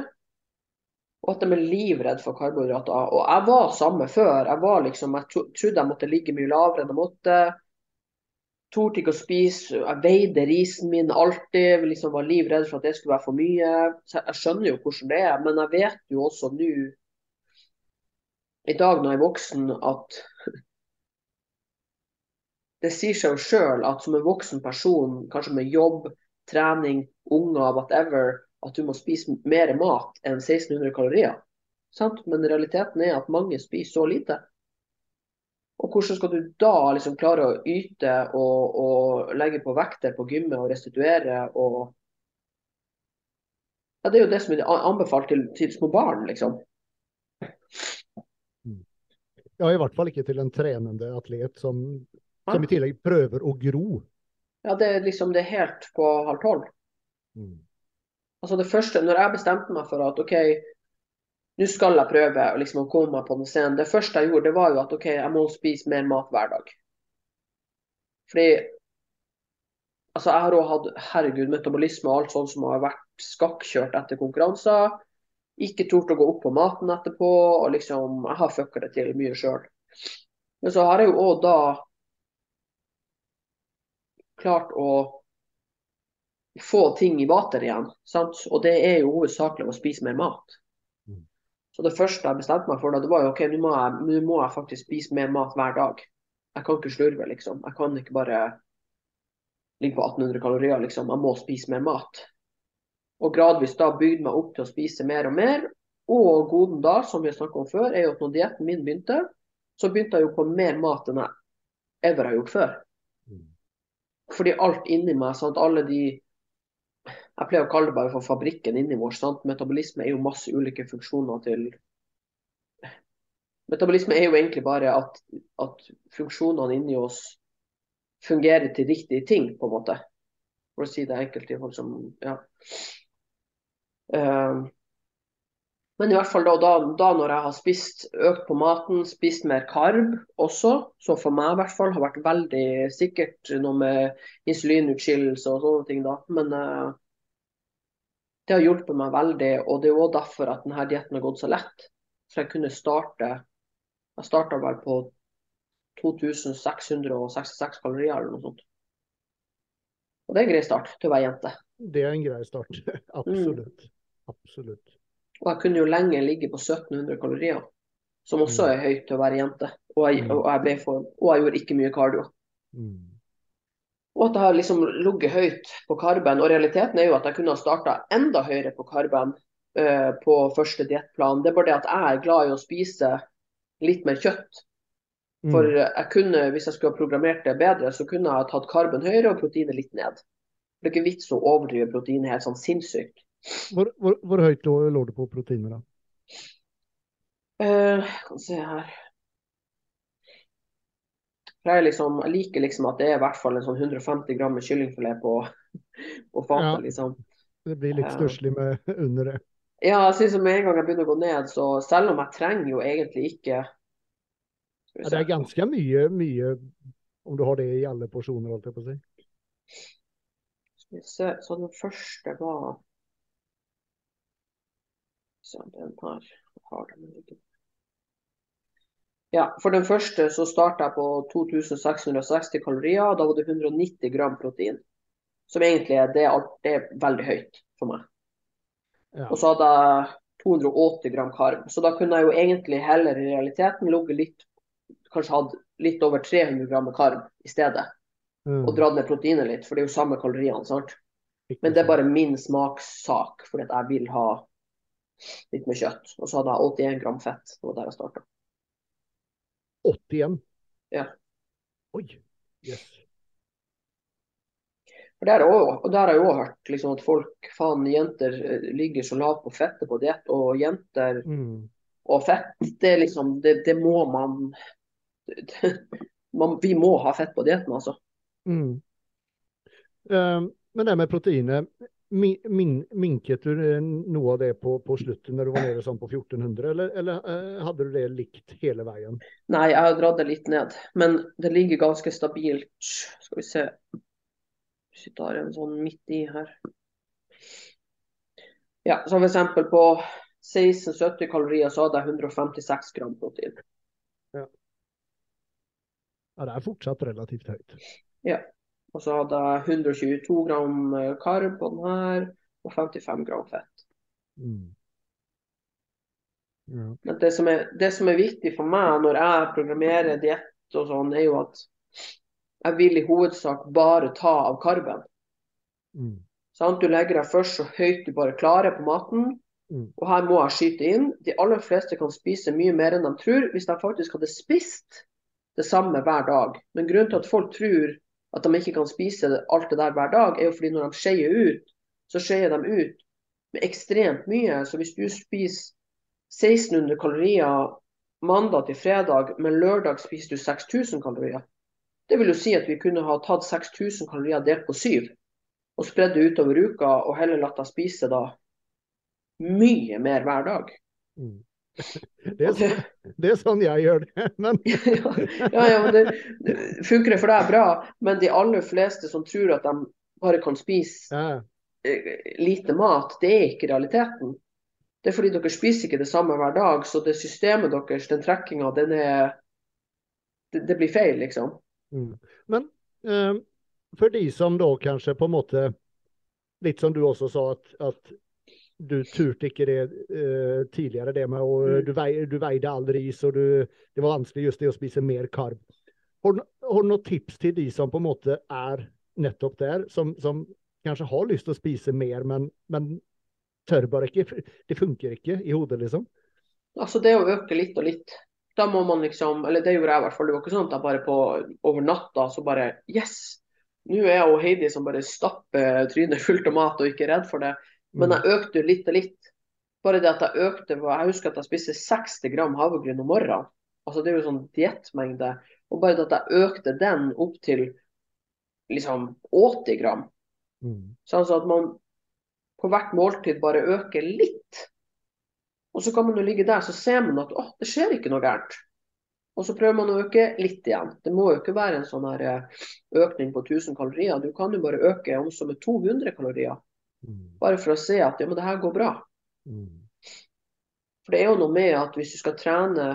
Og at de er livredd for karbohydrater. Og jeg var samme før. Jeg var liksom, jeg trodde jeg måtte ligge mye lavere enn jeg måtte. Torde ikke å spise. Jeg veide risen min alltid. liksom Var livredd for at det skulle være for mye. Så jeg skjønner jo hvordan det er. Men jeg vet jo også nå, i dag når jeg er voksen, at det sier seg jo sjøl at som en voksen person, kanskje med jobb, trening, unger, whatever, at du må spise mer mat enn 1600 kalorier. Sant? Men realiteten er at mange spiser så lite. Og hvordan skal du da liksom klare å yte og, og legge på vekter på gymmet og restituere og ja, Det er jo det som er anbefalt til, til små barn, liksom.
Ja, i hvert fall ikke til en trenende atlet som, som i tillegg prøver å gro.
Ja, det er liksom det er helt på halv tolv.
Mm.
Altså det første, når jeg bestemte meg for at OK, nå skal jeg prøve liksom, å komme meg på den scenen. Det første jeg gjorde, det var jo at OK, jeg må spise mer mat hver dag. Fordi altså jeg har òg hatt herregud, metabolisme og alt sånt som har vært skakkjørt etter konkurranser. Ikke tort å gå opp på maten etterpå. og liksom, Jeg har fucka det til mye sjøl. Men så har jeg jo òg da klart å få ting i vater igjen. Sant? Og det er jo hovedsakelig å spise mer mat. Så det første jeg bestemte meg for, da, det var jo OK, nå må, jeg, må jeg faktisk spise mer mat hver dag. Jeg kan ikke slurve, liksom. Jeg kan ikke bare ligge på 1800 kalorier, liksom. Jeg må spise mer mat. Og gradvis da bygde meg opp til å spise mer og mer. Og goden da, som vi har snakket om før, er jo at når dietten min begynte, så begynte jeg jo på mer mat enn jeg ever har gjort før.
Mm.
Fordi alt inni meg, sant, alle de Jeg pleier å kalle det bare for fabrikken inni vår. Sant? Metabolisme er jo masse ulike funksjoner til Metabolisme er jo egentlig bare at, at funksjonene inni oss fungerer til riktige ting, på en måte. For å si det enkelt til folk som Ja. Uh, men i hvert fall da, da, da, når jeg har spist, økt på maten, spist mer karb også, som for meg i hvert fall har vært veldig sikkert noe med insulinutskillelse og sånne ting da. Men uh, det har hjulpet meg veldig, og det er òg derfor at denne dietten har gått så lett. For jeg kunne starte Jeg starta vel på 2666 kalorier eller noe sånt. Og det er en grei start til å være jente.
Det er en grei start. Absolutt. Mm. Absolutt.
Og jeg kunne jo lenge ligge på 1700 kalorier, som også er høyt til å være jente. Og jeg, og jeg for, og jeg gjorde ikke mye kardio.
Mm.
Og at jeg har liksom ligget høyt på karben. Og realiteten er jo at jeg kunne ha starta enda høyere på karben uh, på første diettplan. Det er bare det at jeg er glad i å spise litt mer kjøtt. For
Mm.
jeg kunne, hvis jeg skulle ha programmert det bedre, så kunne jeg ha tatt karben høyere og proteinet litt ned. Det er ikke vits å overdrive proteinet helt sånn sinnssykt.
Hvor, hvor, hvor høyt lå, lå du på proteiner, da?
Uh, kan se her. Jeg, liksom, jeg liker liksom at det er i hvert fall en sånn 150 gram med kyllingfilet på, på fatet.
Ja.
liksom.
Det blir litt
Ja.
stusslig med under det.
Ja, jeg synes med en gang jeg begynner å gå ned, så selv om jeg trenger jo egentlig ikke
Ja, det er ganske mye, mye om du har det i alle porsjoner, holdt jeg på å si.
Skal vi se. Så den første var Så den her har den ikke. Ja, for den første så starta jeg på 2660 kalorier, og da var det 190 gram protein. Som egentlig er, det er, det er veldig høyt for meg.
Ja.
Og så hadde jeg 280 gram karb. Så da kunne jeg jo egentlig heller i realiteten ligget litt Kanskje hatt litt over 300 gram med karb i stedet.
Mm.
Og dratt ned proteinet litt, for det er jo samme kaloriene. sant? Men det er bare min smakssak, fordi jeg vil ha litt med kjøtt. Og så hadde jeg 81 gram fett. Det var der jeg starta.
81?
Ja.
Oi. Yes.
For det også- Og der har jeg òg hørt liksom, at folk, faen, jenter eh, ligger så lavt på fettet på diett. Og jenter
Mm.
og fett, det liksom Det, det må man, man Vi må ha fett på dietten, altså.
Mm. Eh, men det med proteinet, min, min, minket du eh, noe av det på, på slutten når du var nede sånn på 1400, eller, eller eh, hadde du det likt hele veien?
Nei, jeg har dratt det litt ned. Men det ligger ganske stabilt. Skal vi se. Hvis vi tar en sånn midt i her. Ja, som eksempel på 1670 kalorier så hadde jeg 156 gram protein.
Ja, det er fortsatt relativt høyt.
Og så hadde jeg 122 gram eh, karb på den her, og 55 gram fett.
Mm. Ja.
Men det som, er, det som er viktig for meg når jeg programmerer diett og sånn, er jo at jeg vil i hovedsak bare ta av karben.
Mm.
Sånn, Du legger deg først så høyt du bare klarer på maten.
Mm.
Og her må jeg skyte inn. De aller fleste kan spise mye mer enn de tror hvis de faktisk hadde spist det samme hver dag. Men grunnen til at folk tror at de ikke kan spise alt det der hver dag, er jo fordi når de skeier ut, så skeier de ut med ekstremt mye. Så hvis du spiser 1600 kalorier mandag til fredag, men lørdag spiser du 6000 kalorier, det vil jo si at vi kunne ha tatt 6000 kalorier delt på syv og spredd det utover uka, og heller latt deg spise da mye mer hver dag.
Mm. Det, er sånn, det er sånn jeg gjør det. Men
ja, ja, men det, det funker det for deg bra, men de aller fleste som tror at de bare kan spise
ja,
eh, lite mat, det er ikke realiteten. Det er fordi dere spiser ikke det samme hver dag, så det systemet deres, den trekkinga, den er det, det blir feil, liksom.
Mm. Men eh, for de som da kanskje på en måte Litt som du også sa, at, at du turte ikke det eh, tidligere, det med å
Mm.
du, vei, du veide all ris, og du, det var vanskelig just det å spise mer karb. Har, har du noen tips til de som på en måte er nettopp der, som, som kanskje har lyst til å spise mer, men, men tør bare ikke? Det funker ikke i hodet, liksom?
Altså det å øke litt og litt. Da må man liksom, eller det gjorde jeg i hvert fall. Det var ikke sånn at jeg bare på over natta så bare Yes! Nå er jeg og Heidi som bare stapper trynet fullt av mat og ikke er redd for det. Men jeg økte litt og litt. Bare det at jeg økte Jeg husker at jeg spiste 60 gram havregryn om morgenen. Altså Det er jo sånn diettmengde. Og bare det at jeg økte den opp til liksom 80 gram.
Mm.
Så altså at man på hvert måltid bare øker litt. Og så kan man jo ligge der, så ser man at åh, det skjer ikke noe gærent. Og så prøver man å øke litt igjen. Det må jo ikke være en sånn her eh, økning på 1000 kalorier. Du kan jo bare øke om som med 200 kalorier.
Mm.
Bare for å se at ja, men det her går bra.
Mm.
For det er jo noe med at hvis du skal trene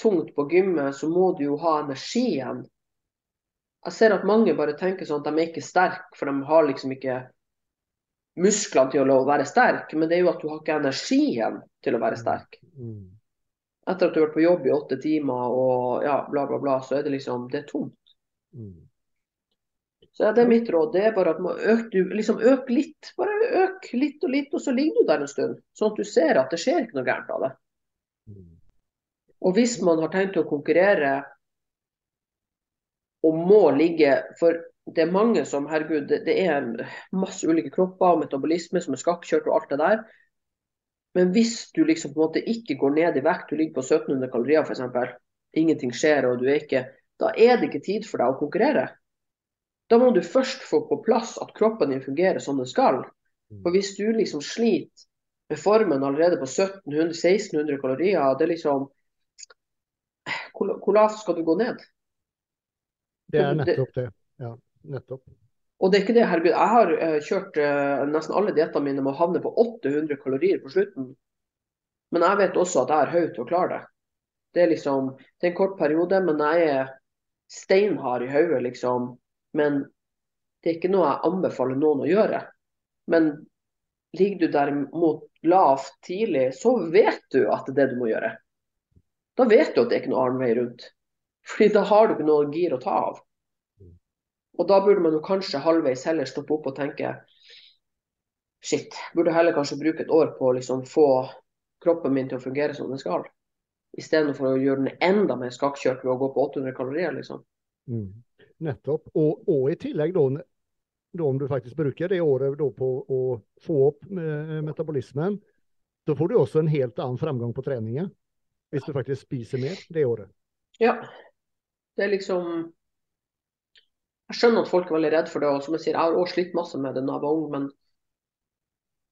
tungt på gymmet, så må du jo ha energien. Jeg ser at mange bare tenker sånn at de er ikke sterke, for de har liksom ikke musklene til å være sterke. Men det er jo at du har ikke energien til å være sterk.
Mm.
Etter at du har vært på jobb i åtte timer og ja, bla, bla, bla, så er det liksom det er tomt. Så det er mitt råd. Det er bare at man øker, liksom øk litt. Bare øk litt og litt, og så ligger du der en stund. Sånn at du ser at det skjer ikke noe gærent av det.
Mm.
Og hvis man har tenkt å konkurrere og må ligge For det er mange som, herregud, det, det er masse ulike kropper og metabolisme som er skakkjørt og alt det der. Men hvis du liksom på en måte ikke går ned i vekt, du ligger på 1700 kalorier f.eks., ingenting skjer og du er ikke Da er det ikke tid for deg å konkurrere. Da må du først få på plass at kroppen din fungerer som den skal. For hvis du liksom sliter med formen allerede på 1700-1600 kalorier, det er liksom hvor, hvor lavt skal du gå ned?
Det er nettopp det. Ja, nettopp.
Og det er ikke det, herregud. Jeg har eh, kjørt eh, nesten alle diettene mine med å havne på 800 kalorier på slutten. Men jeg vet også at jeg er høy til å klare det. Det er liksom, det er en kort periode, men jeg er steinhard i hodet, liksom. Men det er ikke noe jeg anbefaler noen å gjøre. Men ligger du derimot lavt tidlig, så vet du at det er det du må gjøre. Da vet du at det er ikke noe annen vei rundt. Fordi da har du ikke noe gir å ta av. Og da burde man jo kanskje halvveis heller stoppe opp og tenke shit, burde heller kanskje bruke et år på å liksom få kroppen min til å fungere som den skal. Istedenfor å gjøre den enda mer skakkjørt ved å gå på 800 kalorier, liksom.
Mm. Nettopp. Og, og, i tillegg, da, da, om du faktisk bruker det året da, på å få opp metabolismen, da får du også en helt annen framgang på treningen. Hvis du faktisk spiser mer det året.
Ja. Det er liksom Jeg skjønner at folk er veldig redd for det. Og som jeg sier, jeg har også slitt masse med det da jeg var ung, men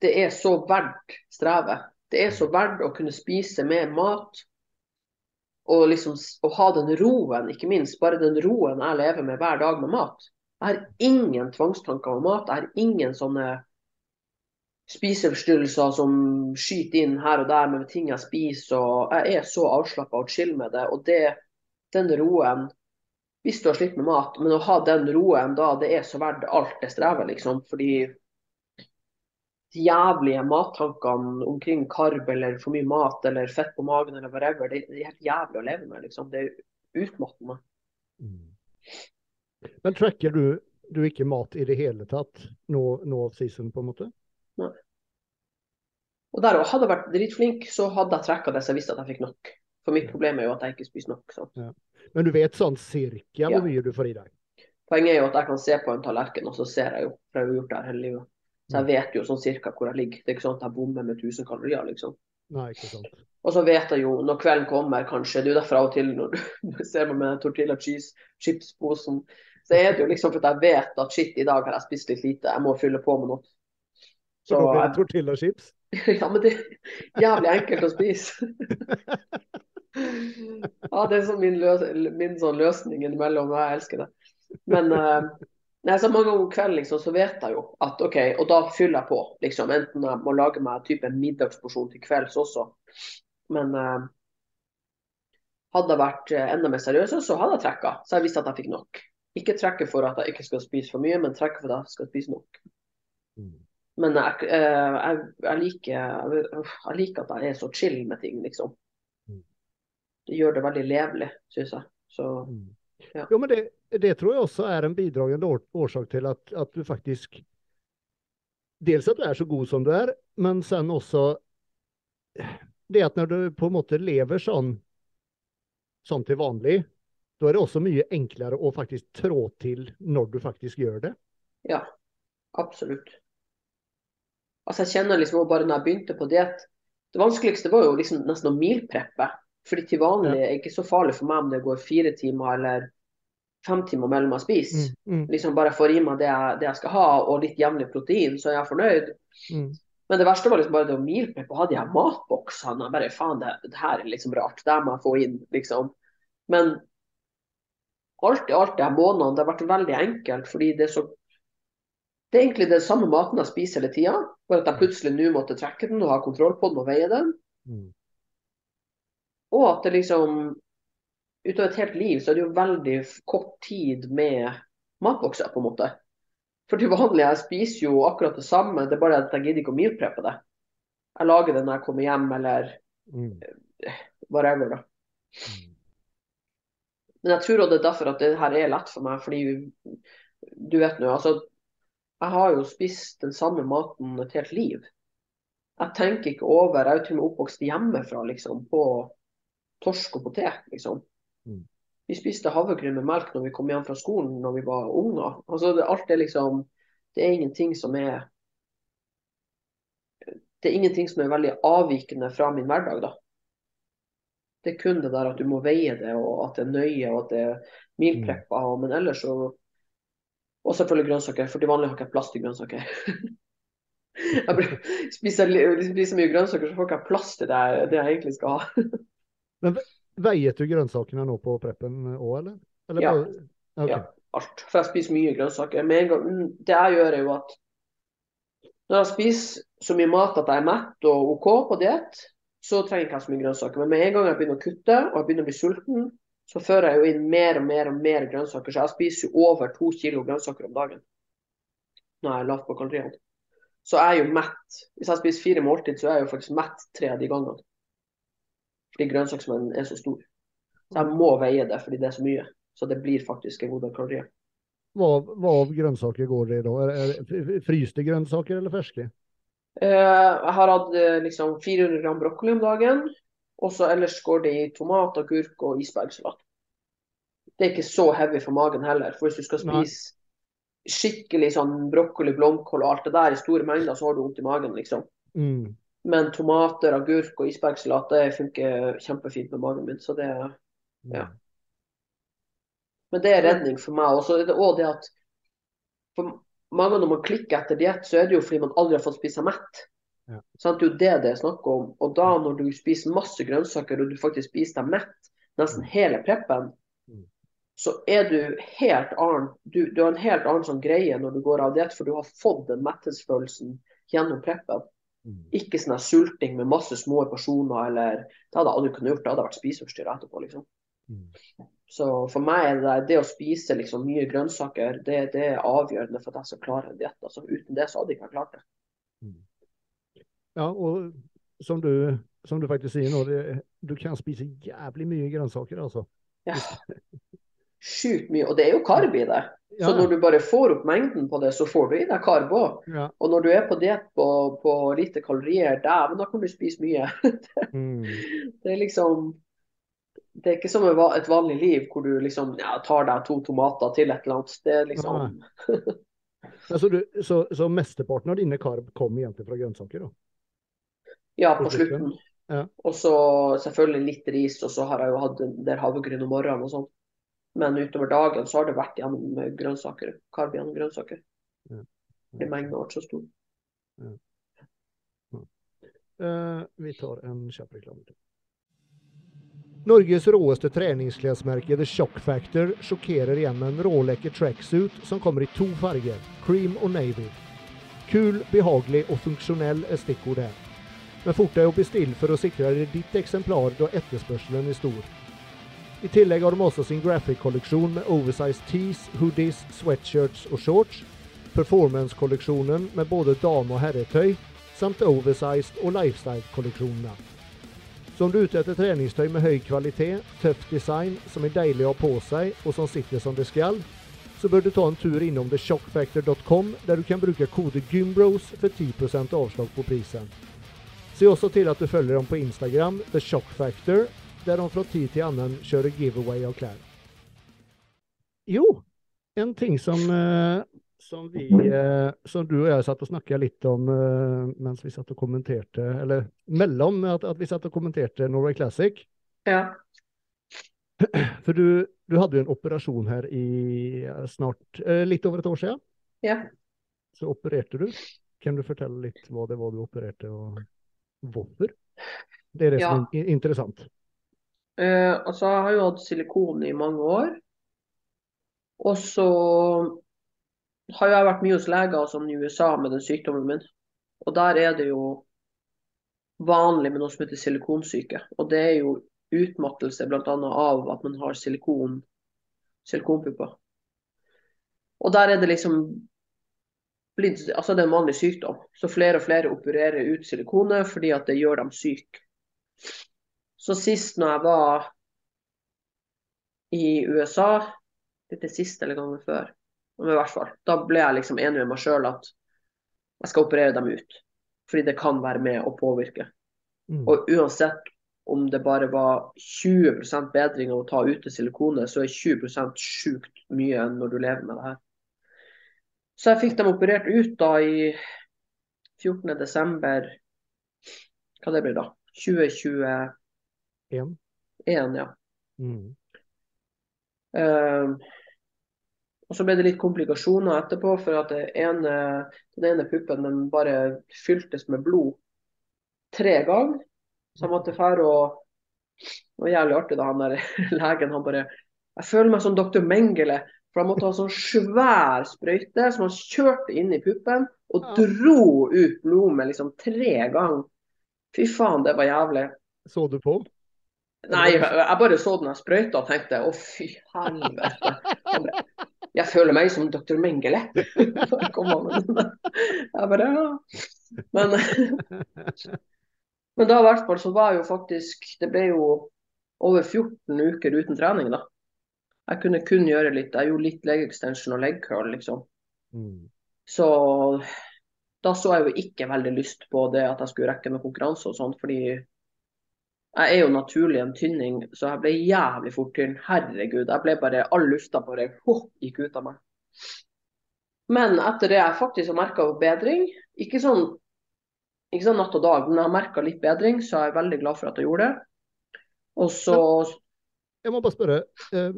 det er så verdt strevet. Det er så verdt å kunne spise mer mat. Og liksom å ha den roen, ikke minst. Bare den roen jeg lever med hver dag med mat. Jeg har ingen tvangstanker om mat. Jeg har ingen sånne spiseforstyrrelser som skyter inn her og der med ting jeg spiser. og Jeg er så avslappa og chill med det. Og det, den roen Hvis du har slitt med mat, men å ha den roen da, det er så verdt alt det strevet, liksom. Fordi jævlige mattankene omkring karb eller for mye mat eller fett på magen eller whatever, det, det er helt jævlig å leve med, liksom. Det er utmattende.
Mm. Men tracker du, du ikke mat i det hele tatt nå, nå season, på en måte?
Nei. Og der òg, hadde jeg vært dritflink, så hadde jeg tracka det så jeg visste at jeg fikk nok. For mitt problem er jo at jeg ikke spiser nok. Ja.
Men du vet sånn cirka hvor mye du får i deg?
Poenget er jo at jeg kan se på en tallerken, og så ser jeg jo, for jeg har gjort det hele livet. Så jeg vet jo sånn cirka hvor jeg ligger. Det er ikke sånn at jeg bommer med 1000 kalorier, liksom.
Nei, ikke sant.
Og så vet jeg jo når kvelden kommer, kanskje, det er jo derfor av og til når du ser meg med tortilla cheese chips-posen, så er det jo liksom fordi jeg vet at shit, i dag har jeg spist litt lite, jeg må fylle på med noe.
Så, så det tortillachips?
ja, men det er jævlig enkelt å spise. ja, det er sånn min, løs, min sånn løsning innimellom, og jeg elsker det. Men uh, nei, så mange ganger om kvelden liksom, så vet jeg jo at OK, og da fyller jeg på. liksom, Enten jeg må lage meg type middagsporsjon til kvelds også. Men eh, hadde jeg vært eh, enda mer seriøs, så hadde jeg trekka. Så jeg visste at jeg fikk nok. Ikke trekke for at jeg ikke skal spise for mye, men trekke for at jeg skal spise nok. Mm. Men jeg, eh, jeg, jeg, liker, jeg, liker, at jeg er så chill med ting, liksom. Mm. Det gjør det veldig levelig, syns jeg. Så,
mm. ja. Jo, men det, det, tror jeg også er en bidragende årsak til at, at, du faktisk Dels at du er så god som du er, men sen også det at når du på en måte lever sånn, sånn til vanlig, da er det også mye enklere å faktisk trå til når du faktisk gjør det.
Ja, absolutt. Altså jeg kjenner liksom bare når jeg begynte på diett Det vanskeligste var jo liksom nesten å milpreppe. Fordi til vanlig er det ikke så farlig for meg om det går fire timer eller fem timer mellom jeg spiser. Mm, mm. Liksom bare får i meg det jeg, det jeg, skal ha, og litt jevnlig protein, så er jeg fornøyd. Mm. Men det verste var liksom bare det å milpreppe. Hadde jeg matboksene, bare faen, det, det, her er liksom rart. Det må jeg få inn, liksom. Men alt i alt de månedene, det har vært veldig enkelt, fordi det er så det er egentlig den samme maten jeg spiser hele tida, bare at jeg plutselig nå måtte trekke den og ha kontroll på den og veie den. Mm. Og at det liksom Utover et helt liv så er det jo veldig kort tid med matbokser, på en måte. For til vanlig jeg spiser jo akkurat det samme, det er bare at jeg gidder ikke å mealpreppe det. Jeg lager det når jeg kommer hjem, eller mm. whatever, da. Mm. Men jeg tror også det er derfor at det her er lett for meg, fordi du vet nå, altså jeg har jo spist den samme maten et helt liv. Jeg tenker ikke over Jeg er jo til og med oppvokst hjemmefra, liksom, på torsk og potet, liksom. Vi spiste havregryn med melk når vi kom hjem fra skolen når vi var unger. Altså, det, alt er liksom Det er ingenting som er Det er ingenting som er veldig avvikende fra min hverdag, da. Det er kun det der at du må veie det, og at det er nøye, og at det er milpreppa. Mm. Men ellers så og selvfølgelig grønnsaker, for til vanlig har jeg ikke plass til grønnsaker. jeg spiser, spiser mye grønnsaker, så får jeg ikke plass til det, det jeg egentlig skal ha.
Men Veier du grønnsakene nå på preppen òg, eller? eller?
ja. Okay. ja. Alt. For jeg spiser mye grønnsaker. Men gang, mm, det jeg gjør, er jo at når jeg spiser så mye mat at jeg er mett og OK på diett, så trenger jeg ikke så mye grønnsaker. Men med en gang jeg begynner å kutte og jeg begynner å bli sulten, så fører jeg jo inn mer og mer og mer grønnsaker. Så jeg spiser jo over to kilo grønnsaker om dagen når jeg er lavt på kaloriene. så er jeg jo mett. Hvis jeg spiser fire måltid, så er jeg jo faktisk mett tre av de gangene. Fordi grønnsaksmengden er så stor. Så jeg må veie det fordi det er så mye. Så det blir faktisk en god del kalorier.
Hva, hva av grønnsaker går det i da? Er det fryste grønnsaker eller ferske?
Eh, jeg har hatt eh, liksom 400 gram brokkoli om dagen. Og så ellers går det i tomat, agurk og isbergsalat. Det er ikke så heavy for magen heller. For hvis du skal spise skikkelig sånn brokkoli, blomkål og alt det der i store mengder, så har du vondt i magen, liksom.
Mm.
Men tomater, agurk og isbergsalat det funker kjempefint med magen min. Så det, Ja. men det er redning for meg. Og så er det òg det at for mange når man klikker etter diett, så er det jo fordi man aldri har fått spise seg mett.
Ja.
Sant? Det er jo det det er snakk om. Og da når du spiser masse grønnsaker og du faktisk spiser deg mett nesten hele preppen,
Mm.
så er du helt annen. Du, du har en helt annen sånn greie når du går av diett, for du har fått den metthetsfølelsen gjennom preppen.
Mm.
Ikke sånn sulting med masse små porsjoner eller Det hadde jeg aldri kunnet gjort. Det hadde vært spiseforstyrra etterpå, liksom.
Mm.
Så for meg er det, det å spise liksom mye grønnsaker, det, det er avgjørende for at jeg skal klare en diett. Altså, uten det så hadde jeg ikke klart det.
Ja, og som du, som du faktisk sier nå, det, du kan spise jævlig mye grønnsaker, altså.
Ja. Sjukt mye. Og det er jo karb i det.
Ja,
Så når du bare får opp mengden på det, så får du i deg karb òg.
ja.
Og når du er på diett på, på lite kalorier, dæven, da kan du spise mye.
Mm.
Det er liksom Det er ikke som et vanlig liv hvor du liksom ja, tar deg to tomater til et eller annet. Det er liksom
så, du, så, så mesteparten av dine karb kom egentlig fra grønnsaker? da?
Ja,
På slutten.
Og så selvfølgelig litt ris, og så har jeg jo hatt en del havregryn om morgenen og sånn. Men utover dagen så har det vært gjennom eh, grønnsaker. Karb gjennom grønnsaker.
Ja.
I mengden har vært så stor.
Eh, vi tar en kjapp reklame til. Norges råeste treningsklesmerke The Shock Factor sjokkerer igjen med en rålekker tracksuit som kommer i to farger, cream og navy. Kul, behagelig og funksjonell er stikkord her. Men fort deg å bestille for å sikre deg ditt eksemplar da etterspørselen er stor. I tillegg har de også sin graphic-kolleksjon med oversized tees, hoodies, sweatshirts og shorts, performance-kolleksjonen med både dame- og herretøy, samt oversized og lifestyle-kolleksjonene. Så om du er ute etter treningstøy med høy kvalitet, tøff design, som er deilig å ha på seg og som sitter som det skal, så bør du ta en tur innom theshockfactor.com der du kan bruke kode GYMBROS for 10% avslag på prisen. Se også til at du følger dem på Instagram, The Shock Factor, der de fra tid til annen kjører giveaway av klær. Jo, en ting som, eh, som, vi, eh, som du og jeg satt og snakka litt om eh, mens vi satt og kommenterte, eller mellom at, at vi satt og kommenterte Norway Classic.
Ja.
For du, du hadde jo en operasjon her i snart litt over et år siden.
ja.
Så opererte du. Kan du fortelle litt hva det var du opererte, og hvorfor? Det er det som er interessant.
Eh, altså, jeg har jo hatt silikon i mange år. Og så har jeg vært mye hos leger sånn i USA med den sykdommen min. Og der er det jo vanlig med noe som heter silikonsyke. Og det er jo utmattelse bl.a. av at man har silikon, silikonpupper. Og der er det liksom blitt Altså det er en vanlig sykdom. Så flere og flere opererer ut silikonet fordi at det gjør dem syke. Så sist når jeg var i USA, ikke sist eller gangen før, men i hvert fall, da ble jeg liksom enig med meg sjøl at jeg skal operere dem ut. Fordi det kan være med å påvirke.
Mm.
Og uansett om det bare var 20 bedring av å ta ut det silikonet, så er 20% sjukt mye enn når du lever med det her. Så jeg fikk dem operert ut da i 14. desember, hva det blir da? 2021,
En.
ja.
Mm.
Uh, og så ble det litt komplikasjoner etterpå, for at ene, den ene puppen den bare fyltes med blod tre ganger. Så jeg måtte dra og Det var jævlig artig da han der legen han bare Jeg føler meg som dr. Mengele. For han måtte ha sånn svær sprøyte som han kjørte inn i puppen og dro ut blod med liksom tre ganger. Fy faen, det var jævlig.
Så du på?
Nei, jeg bare så den sprøyta og tenkte å fy helvete. Jeg føler meg som dr. Mengele. Jeg bare, ja. Men, men da i hvert fall så var jo faktisk Det ble jo over 14 uker uten trening, da. Jeg kunne kun gjøre litt. Jeg gjorde litt leg extension og leg curl, liksom.
Mm.
Så da så jeg jo ikke veldig lyst på det at jeg skulle rekke med konkurranse og sånn, fordi jeg er jo naturlig en tynning, så jeg ble jævlig fort tynn. Herregud, jeg ble bare all lufta bare oh, gikk ut av meg. Men etter det jeg faktisk har merka bedring, ikke sånn, ikke sånn natt og dag, men jeg har merka litt bedring, så jeg er veldig glad for at jeg gjorde det. Og så
Jeg må bare spørre, eh,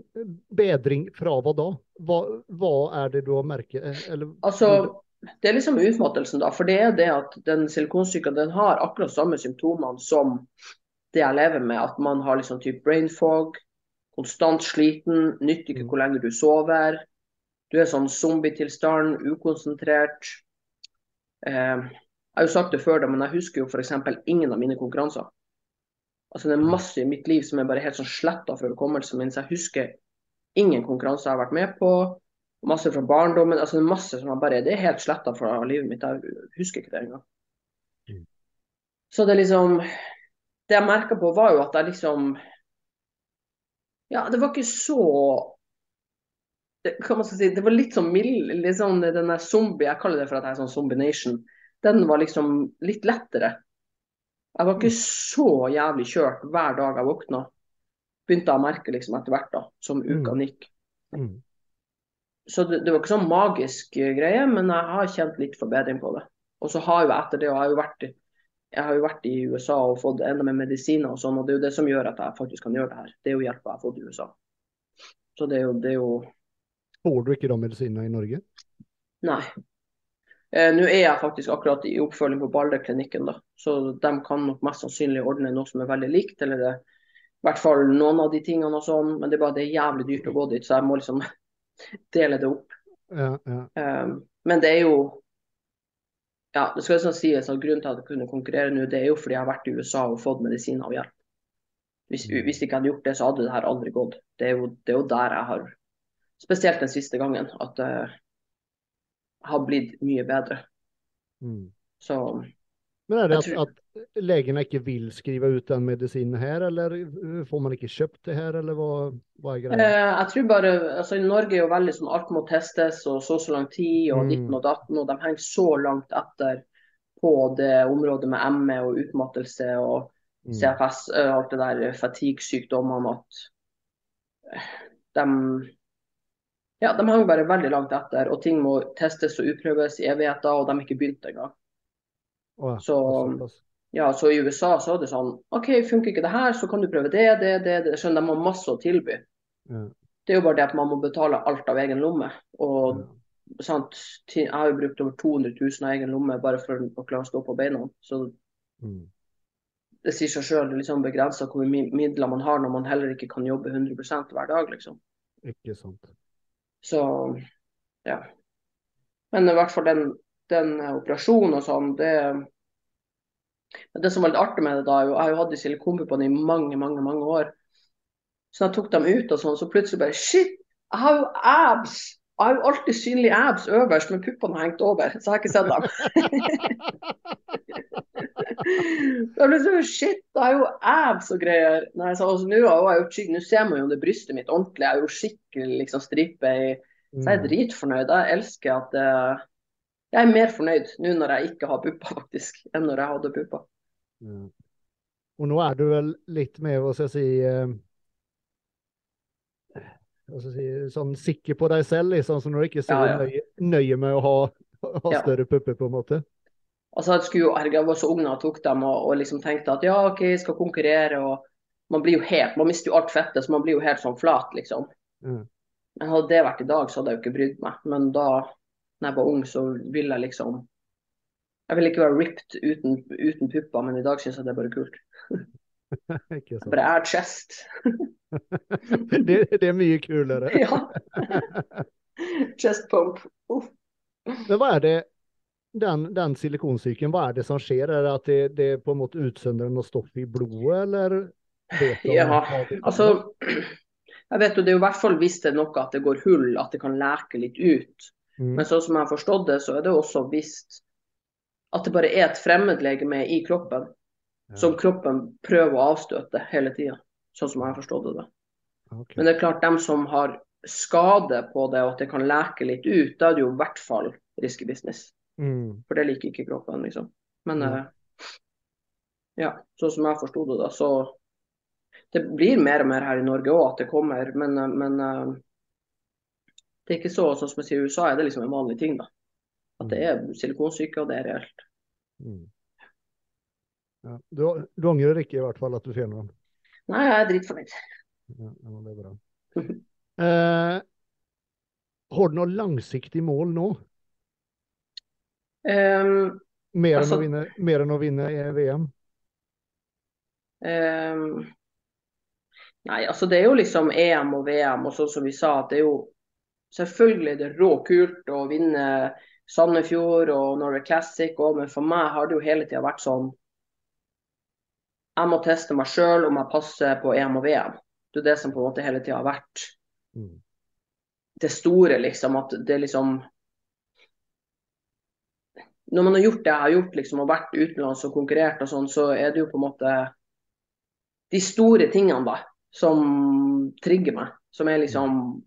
bedring fra hva da? Hva, hva er det du har merket? eh, Eller,
Altså, det er liksom utmattelsen, da. For det er det at den silikonsyken den har akkurat samme symptomene som det jeg lever med. At man har liksom type brain fog, konstant sliten, nytter ikke
Mm.
hvor lenge du sover. Du er sånn zombietilstand, ukonsentrert. Eh, jeg har jo sagt det før, da, men jeg husker jo f.eks. ingen av mine konkurranser. Altså Det er masse i mitt liv som er bare helt sånn sletta fra hukommelsen min, så jeg husker ingen konkurranser jeg har vært med på. Masse fra barndommen. altså det er Masse som jeg bare, Det er helt sletta fra livet mitt. Jeg husker ikke det engang.
Mm.
Så det er liksom Det jeg merka på, var jo at jeg liksom Ja, det var ikke så det, kan man si, det var litt sånn mild, sånn den der zombie, jeg kaller det for at jeg er sånn zombie nation, den var liksom litt lettere. Jeg var ikke så jævlig kjørt hver dag jeg våkna. Begynte jeg å merke liksom etter hvert, da, som uka gikk.
Mm.
Så det, det var ikke sånn magisk eh, greie, men jeg har kjent litt forbedring på det. Og så har jo etter det, og jeg har jo vært, i- jeg har jo vært i USA og fått enda mer medisiner og sånn, og det er jo det som gjør at jeg faktisk kan gjøre det her. Det er jo hjelpa jeg har fått i USA. Så det er jo, det er jo
Får du ikke da medisiner i Norge?
Nei. Eh, Nå er jeg faktisk akkurat i oppfølging på Balder-klinikken, da. Så de kan nok mest sannsynlig ordne noe som er veldig likt, eller det, i hvert fall noen av de tingene og sånn. Men det er bare det er jævlig dyrt å gå dit, så jeg må liksom dele det opp.
Ja, ja.
Eh, men det er jo Ja, det skal sånn sies at grunnen til at jeg kunne konkurrere nå, det er jo fordi jeg har vært i USA og fått medisiner og hjelp. Hvis, hvis jeg ikke hadde gjort det, så hadde det her aldri gått. Det er jo, det er jo der jeg har Spesielt den siste gangen, at jeg har blitt mye bedre.
Mm.
Så
Men er det at, at legene ikke vil skrive ut den medisinen her, eller får man ikke kjøpt det her, eller hva, hva er
eh,
greia?
jeg tror bare altså I Norge er jo veldig sånn alt må testes, og så så lang tid, og
Mm.
ditten og datten, og de henger så langt etter på det området med ME og utmattelse og
Mm.
CFS og alt det der fatigue-sykdommene at eh, de ja, de henger bare veldig langt etter, og ting må testes og utprøves i evigheter, og de har ikke begynt engang. Så- Ja, så I USA så er det sånn OK, funker ikke det her, så kan du prøve det, det, det. det. Skjønner, de har masse å tilby.
Ja,
Det er jo bare det at man må betale alt av egen lomme. Og
ja.
sant, jeg har jo brukt over 200 000 av egen lomme bare for å klare å stå på beina. Så
Mm.
det sier seg sjøl liksom begrensa hvor mye midler man har når man heller ikke kan jobbe 100% hver dag, liksom.
Ikke sant.
Så ja. Men i hvert fall den, den eh, operasjonen og sånn, det Det som var litt artig med det da, jeg har jo hatt silikonpuppene i mange, mange mange år. Så jeg tok dem ut og sånn, så plutselig bare Shit, jeg har jo abs! Jeg har jo alltid synlige abs øverst, men puppene har hengt over, så jeg har ikke sett dem. Da ble det sånn, Shit, jeg har jo abs og greier. Nei, så altså, Nå har jeg nå ser man jo det brystet mitt ordentlig. Jeg er jo skikkelig liksom stripe i Så jeg er
Mm.
dritfornøyd. Jeg elsker at eh, Jeg er mer fornøyd nå når jeg ikke har pupper, faktisk, enn når jeg hadde pupper.
Ja. Og nå er du vel litt mer, hva skal jeg si, eh, hva skal jeg si sånn sikker på deg selv, liksom, så når du ikke er så
Ja, ja.
nøye, nøye med å ha, ha større pupper, på en måte.
Altså, jeg, skulle jo, jeg var så ung da jeg tok dem og, og liksom tenkte at ja, OK, jeg skal konkurrere. og Man blir jo helt, man mister jo alt fettet, så man blir jo helt sånn flat, liksom.
Mm.
Men hadde det vært i dag, så hadde jeg jo ikke brydd meg. Men da når jeg var ung, så ville jeg liksom Jeg ville ikke være ripped uten, uten pupper, men i dag syns jeg det er bare kult.
Ikke sant.
Bare add chest.
Det, det er mye kulere.
ja. chest pump. Uff.
Men hva er det, den, den silikonsyken, hva er det som skjer? Er det at det, det på en måte utsøndrer noe stoff i blodet, eller
Ja? Altså, Jeg vet jo, Det er jo i hvert fall hvis det er noe at det går hull, at det kan leke litt ut.
Mm.
Men sånn som jeg har forstått det, så er det også visst at det bare er et fremmedlegeme i kroppen
Ja.
som kroppen prøver å avstøte hele tida. Sånn som jeg har forstått det. da. Men det er klart, dem som har skade på det, og at det kan leke litt ut, da er det jo i hvert fall risky business.
Mm.
For det liker ikke kroppen, liksom. Men
Mm.
uh, ja, sånn som jeg forsto det, da, så Det blir mer og mer her i Norge òg at det kommer, men, eh, men eh, det er ikke så sånn som jeg sier i USA, er det liksom en vanlig ting, da. At det er silikonsyke, og det er reelt.
Mm. Ja. Du, du angrer ikke i hvert fall at du fjerner den?
Nei, jeg er dritfornøyd.
Ja, det er bra. Eh, har du noe langsiktig mål nå?
Um,
Mer,
Altså-
enn, vinne, mer enn å vinne i VM?
Um, nei, altså det er jo liksom EM og VM, og sånn som vi sa, at det er jo selvfølgelig er det råkult å vinne Sandefjord og Norway Classic, og, men for meg har det jo hele tida vært sånn Jeg må teste meg sjøl om jeg passer på EM og VM. Det er det som på en måte hele tida har vært
Mm.
det store, liksom. At det liksom Når man har gjort det jeg har gjort, liksom, og vært utenlands og konkurrert og sånn, så er det jo på en måte de store tingene, da, som trigger meg. Som er liksom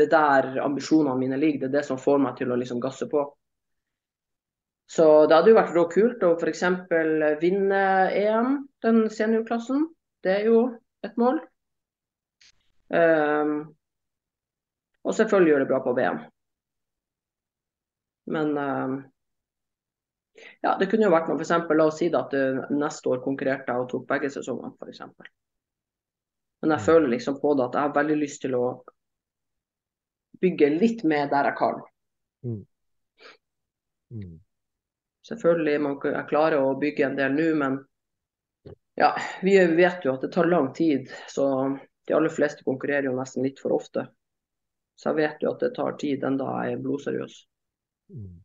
Det er der ambisjonene mine ligger. Det er det som får meg til å liksom gasse på. Så det hadde jo vært råkult å f.eks. vinne EM, den seniorklassen. Det er jo et mål. Um, og selvfølgelig gjøre det bra på VM. Men um, ja, det kunne jo vært noe. Eksempel, la oss si at det, neste år konkurrerte jeg og tok begge sesongene, f.eks. Men jeg
Mm.
føler liksom på det at jeg har veldig lyst til å bygge litt mer der jeg kan.
Mm.
Selvfølgelig man jeg klarer å bygge en del nå, men ja, vi vet jo at det tar lang tid. Så de aller fleste konkurrerer jo nesten litt for ofte. Så jeg vet jo at det tar tid enda jeg er blodseriøs.
Mm.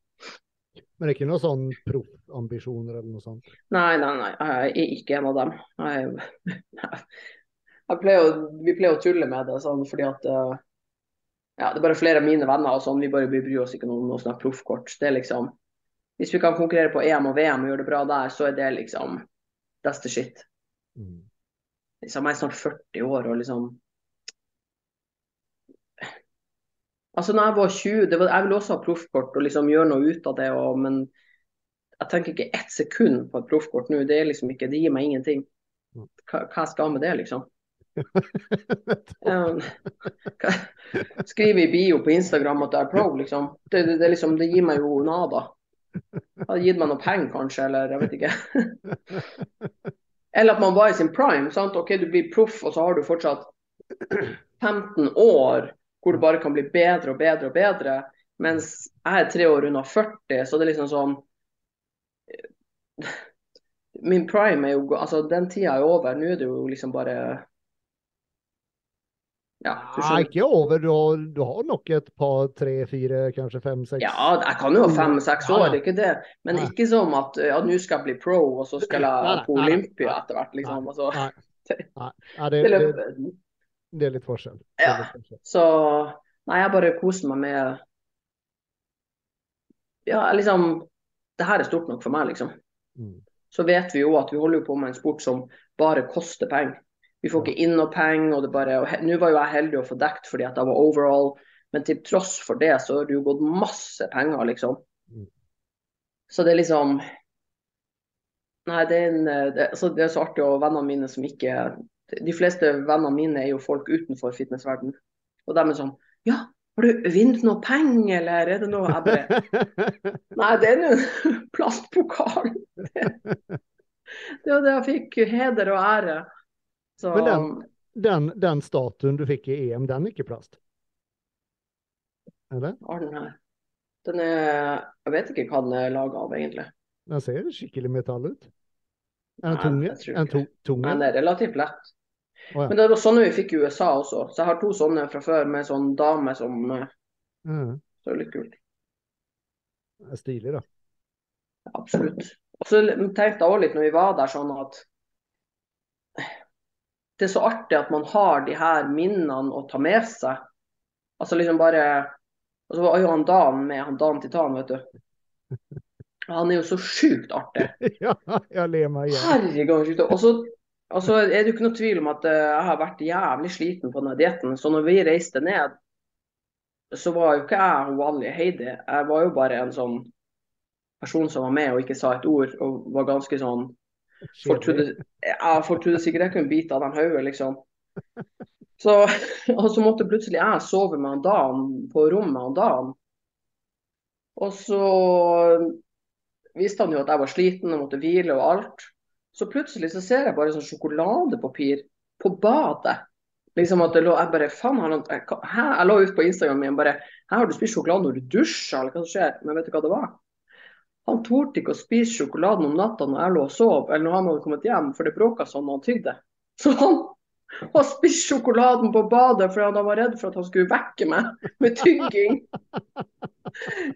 Men det ikke noen sånn proffambisjoner eller noe sånt?
Nei, nei, nei, jeg er ikke en av dem. Jeg, jeg pleier å, vi pleier å tulle med det sånn fordi at eh, ja, det er bare flere av mine venner og sånn, vi bare bryr oss ikke om noe sånt proffkort. Det er liksom Hvis vi kan konkurrere på EM og VM og gjøre det bra der, så er det liksom that's the shit.
Mm.
Liksom, jeg er snart 40 år og liksom Altså, når jeg var 20, det var, jeg ville også ha proffkort og liksom gjøre noe ut av det, og, men jeg tenker ikke ett sekund på et proffkort nå. Det liksom ikke, det gir meg ingenting. Hva, hva skal jeg med det, liksom? Um, skriver i bio på Instagram at jeg er pro, liksom. Det, det, det, liksom, det gir meg jo nada. Hadde gitt meg noe penger, kanskje, eller jeg vet ikke. Eller at man var i sin prime. sant? OK, du blir proff, og så har du fortsatt 15 år hvor du bare kan bli bedre og bedre og bedre. Mens jeg er tre år unna 40, så det er liksom sånn Min prime er jo Altså, den tida er over. Nå er det jo liksom bare Ja, ja,
ikke over. Du har, du har nok et par, tre, fire, kanskje fem, seks
Ja, jeg kan jo ha fem-seks år, det er ikke det. Men
Nei.
ikke som at ja, nå skal jeg bli pro, og så skal jeg
nei,
på. Olympia etter hvert, liksom. Altså,
Nei. Nei, nei,
det
det, det, det er litt forskjell. Er
Ja.
litt forskjell.
Så nei, jeg bare koser meg med Ja, liksom Det her er stort nok for meg, liksom.
Mm.
Så vet vi jo at vi holder på med en sport som bare koster penger. Vi får ikke inn noe penger, og det bare og Nå var jo jeg heldig å få dekt fordi at jeg var overall, men til tross for det så har det jo gått masse penger, liksom.
Mm.
Så det er liksom Nei, det er, en, det, altså det er så artig, og vennene mine som ikke De fleste vennene mine er jo folk utenfor fitnessverdenen. Og de er sånn Ja, har du vunnet noe penger, eller er det noe Jeg bare Nei, det er nå plastpokalen. plastpokal. Det var det jeg fikk. Heder og ære. Så
Men den- den, den statuen du fikk i EM, den er ikke plast? Eller?
har den her. Den er Jeg vet ikke hva den er laga av, egentlig.
Den ser skikkelig metall ut. Er den
Nei,
tung? Er den tung?
Men det er relativt lett.
Oh, ja.
Men det var sånne vi fikk i USA også. Så jeg har to sånne fra før med sånn dame som mm.
Ja,
Så det er litt kult.
det er stilig, da.
Absolutt. Og så tenkte jeg også litt når vi var der, sånn at det er så artig at man har de her minnene å ta med seg. Altså liksom bare Og så var jo han Dan med, han Dan Titan, vet du. Han er jo så sjukt artig.
ja, jeg ler meg igjen.
Herregud. Og så og så er det jo ikke noe tvil om at eh, jeg har vært jævlig sliten på denne dietten. Så når vi reiste ned, så var jo ikke jeg hun Wally Heidi. Jeg var jo bare en sånn person som var med og ikke sa et ord, og var ganske sånn Folk trodde, ja, folk trodde sikkert jeg kunne bite av den hodet, liksom. Så, og så måtte plutselig jeg sove med han Dan på rommet han Dan. Og så visste han jo at jeg var sliten og måtte hvile og alt. Så plutselig så ser jeg bare sånn sjokoladepapir på badet. Liksom at det lå, Jeg bare faen, noe, hæ? Jeg lå ut på Instagram min bare Her har du spist sjokolade når du dusjer, eller hva som skjer? Men vet du hva det var? Han torde ikke å spise sjokoladen om natta når jeg lå og sov, eller når han hadde kommet hjem, for det bråka sånn når han tygde. Så han har spist sjokoladen på badet fordi han var redd for at han skulle vekke meg med tygging.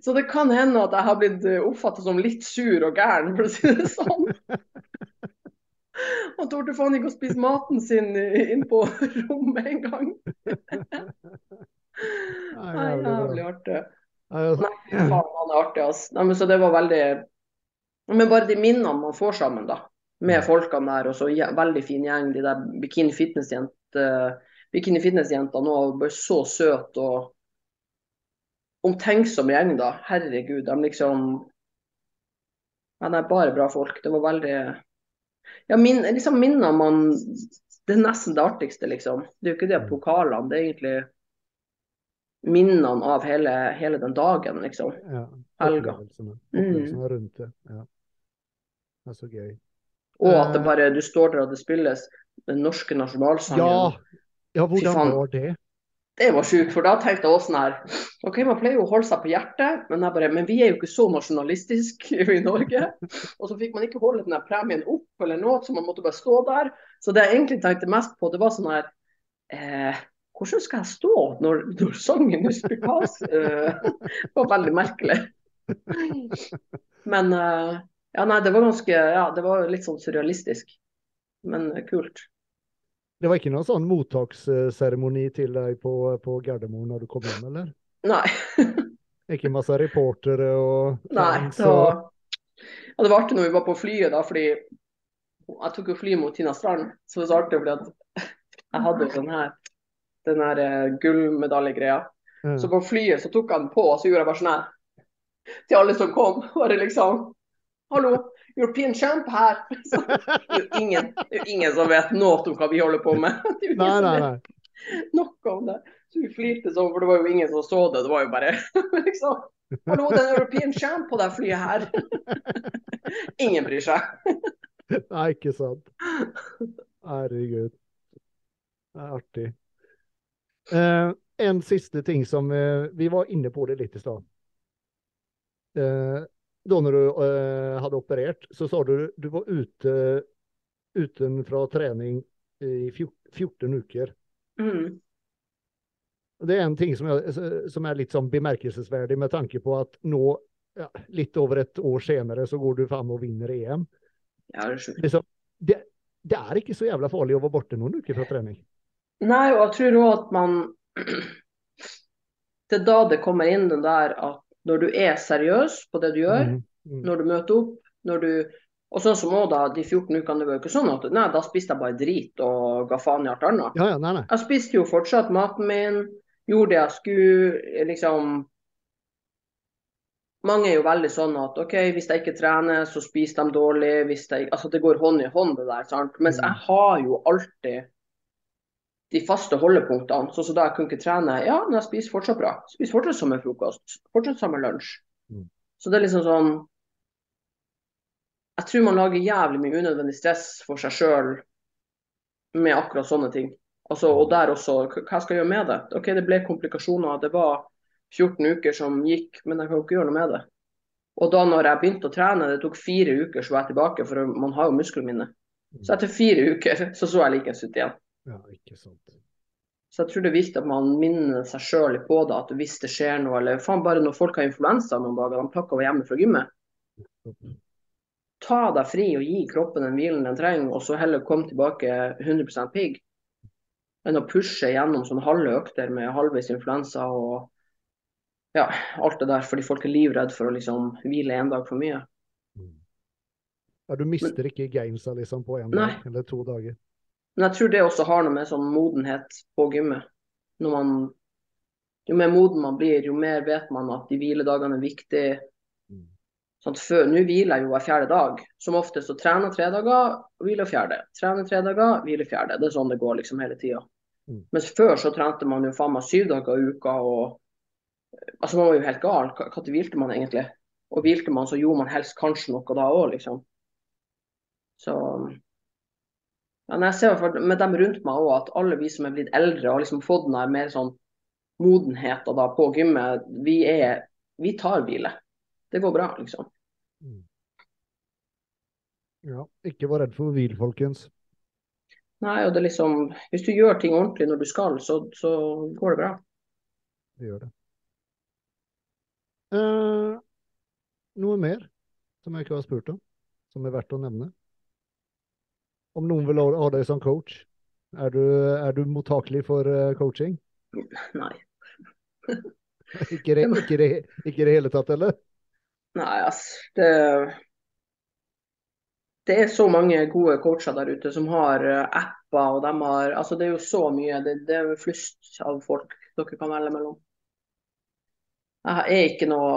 Så det kan hende at jeg har blitt oppfattet som litt sur og gæren, for å si det sånn. Han torde faen ikke å spise maten sin inn på rommet engang. Nei, jævlig artig. Nei, faen, han er artig, altså. Nei, men så det var veldig Men bare de minnene man får sammen, da. Med folkene der, og så ja, veldig fin gjeng. De der Bikini Fitness-jentene Bikini Fitness-jentene òg, bare så søte og omtenksom gjeng, da. Herregud, de liksom Ja, det er bare bra folk. Det var veldig Ja, min, liksom minner man Det er nesten det artigste, liksom. Det er jo ikke det pokalene, det er egentlig minnene av hele, hele, den dagen, liksom.
Ja, Helga. Opplevelsene mm. rundt det. Ja. Det er så gøy.
Og at det eh. bare, du står der og det spilles den norske nasjonalsangen.
Ja, ja hvordan var det?
Det var sjukt, for da tenkte jeg også sånn her OK, man pleier jo å holde seg på hjertet, men, bare, men vi er jo ikke så nasjonalistiske i Norge. Og så fikk man ikke holde den premien opp eller noe, så man måtte bare stå der. Så det jeg egentlig tenkte mest på, det var sånn her eh, hvordan skal jeg stå når, når sangen? Uh, det var veldig merkelig. Men uh, ja, nei, det var ganske Ja, det var litt sånn surrealistisk. Men kult.
Det var ikke noen sånn mottaksseremoni til deg på, på Gardermoen når du kom hjem, eller?
Nei.
ikke masse reportere og
Nei. Det var, ja, det var artig når vi var på flyet, da, fordi jeg tok jo fly mot Tina Strand. Så det var så artig fordi at jeg hadde sånn her den her uh, gullmedaljegreia. Mm. Så på flyet så tok han på, og så gjorde jeg bare sånn her til alle som kom. Bare liksom Hallo, European Champ her. Så, det, er ingen, det er jo ingen som vet noe om hva vi holder på med. Det
nei, nei, nei.
Noe om det. Så vi flirte sånn, for det var jo ingen som så det. Det var jo bare liksom Hallo, det er European Champ på det flyet her. ingen bryr seg.
Nei, ikke sant. Herregud. Det er artig. Eh, en siste ting som eh, Vi var inne på det litt i stad. Eh, da når du eh, hadde operert, så sa du du var ute utenfra trening i 14 uker.
Mm.
Det er en ting som er, som er litt sånn bemerkelsesverdig med tanke på at nå, ja, litt over et år senere, så går du fram og vinner EM.
Ja, det, er
liksom, det, det er ikke så jævla farlig å være borte noen uker fra trening.
Nei, og jeg tror òg at man Det er da det kommer inn den der at når du er seriøs på det du gjør, mm, mm. når du møter opp, når du og sånn som også da, de 14 ukene, det var jo ikke sånn at nei, da spiste jeg bare drit og ga faen i alt annet.
Ja, ja, nei, nei.
Jeg spiste jo fortsatt maten min, gjorde det jeg skulle, liksom Mange er jo veldig sånn at OK, hvis jeg ikke trener, så spiser de dårlig. Hvis jeg, altså Det går hånd i hånd, det der. sant? Mens mm. jeg har jo alltid de faste holdepunktene. Sånn som da jeg kunne ikke trene. Ja, men jeg spiser fortsatt bra. Spiser fortsatt samme frokost. Fortsatt samme lunsj. Mm. Så det er liksom sånn Jeg tror man lager jævlig mye unødvendig stress for seg sjøl med akkurat sånne ting. Altså, og der også, hva skal jeg gjøre med det? OK, det ble komplikasjoner. Det var 14 uker som gikk, men jeg kan jo ikke gjøre noe med det. Og da når jeg begynte å trene, det tok fire uker, så var jeg tilbake, for man har jo muskelminne. mine. Så etter fire uker så så jeg likens ut igjen.
Ja, ikke sant.
Så jeg tror det er viktig at man minner seg sjøl på det, at hvis det skjer noe, eller faen bare når folk har influensa noen dager, de pakker over hjemme fra gymmet. Ta deg fri og gi kroppen den hvilen den trenger, og så heller komme tilbake 100% pigg. enn å pushe gjennom sånne halve økter med halvveis influensa og ja, alt det der, fordi folk er livredd for å liksom hvile en dag for mye.
Ja, du mister ikke gamesa liksom på en dag eller to dager.
Men jeg tror det også har noe med sånn modenhet på gymmet. Når man, jo mer moden man blir, jo mer vet man at de hviledagene er viktige.
Mm.
Sånn Nå hviler jeg jo hver fjerde dag. Som oftest så trener tre dager, hviler fjerde. Trener tre dager, hviler fjerde. Det er sånn det går liksom hele tida.
Mm.
Mens før så trente man jo faen meg syv dager i uka og Altså man var jo helt gal. Når hvilte man egentlig? Og hvilte man, så gjorde man helst kanskje noe da òg, liksom. Så ja, når jeg ser for, med dem rundt meg òg, at alle vi som er blitt eldre og liksom fått den mer sånn modenheten da på gymmet, vi er Vi tar hvile. Det går bra, liksom.
Mm. Ja, ikke vær redd for hvil, folkens.
Nei, og det er liksom Hvis du gjør ting ordentlig når du skal, så, så går det bra.
Det gjør det. Eh, noe mer som jeg ikke har spurt om, som er verdt å nevne? Om noen vil ha deg som coach, er du, er du mottakelig for eh, coaching?
Nei.
Ikke det, ikke, ikke det hele tatt, eller?
Nei, altså det, det er så mange gode coacher der ute som har eh, apper, og de har Altså, det er jo så mye. Det, det er flust av folk dere kan velge mellom. Jeg er ikke noe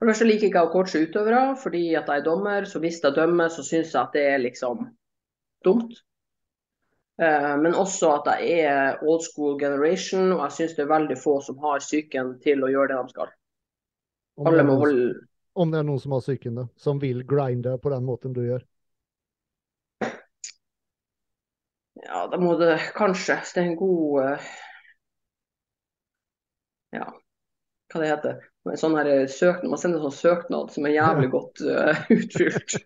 For det første liker jeg ikke å coache utøvere, fordi at jeg er dommer. Så hvis jeg dømmer, så syns jeg at det er liksom dumt. Eh, Men også at jeg er old school generation, og jeg syns det er veldig få som har psyken til å gjøre det de skal.
Om det, noen,
holde
om det er noen som har psyken, da, som vil grinde på den måten du gjør.
Ja, da må det kanskje det er en god eh, Ja, hva det heter sånn her eh, søknad, Man sender en sånn søknad som er jævlig godt uh, utfylt.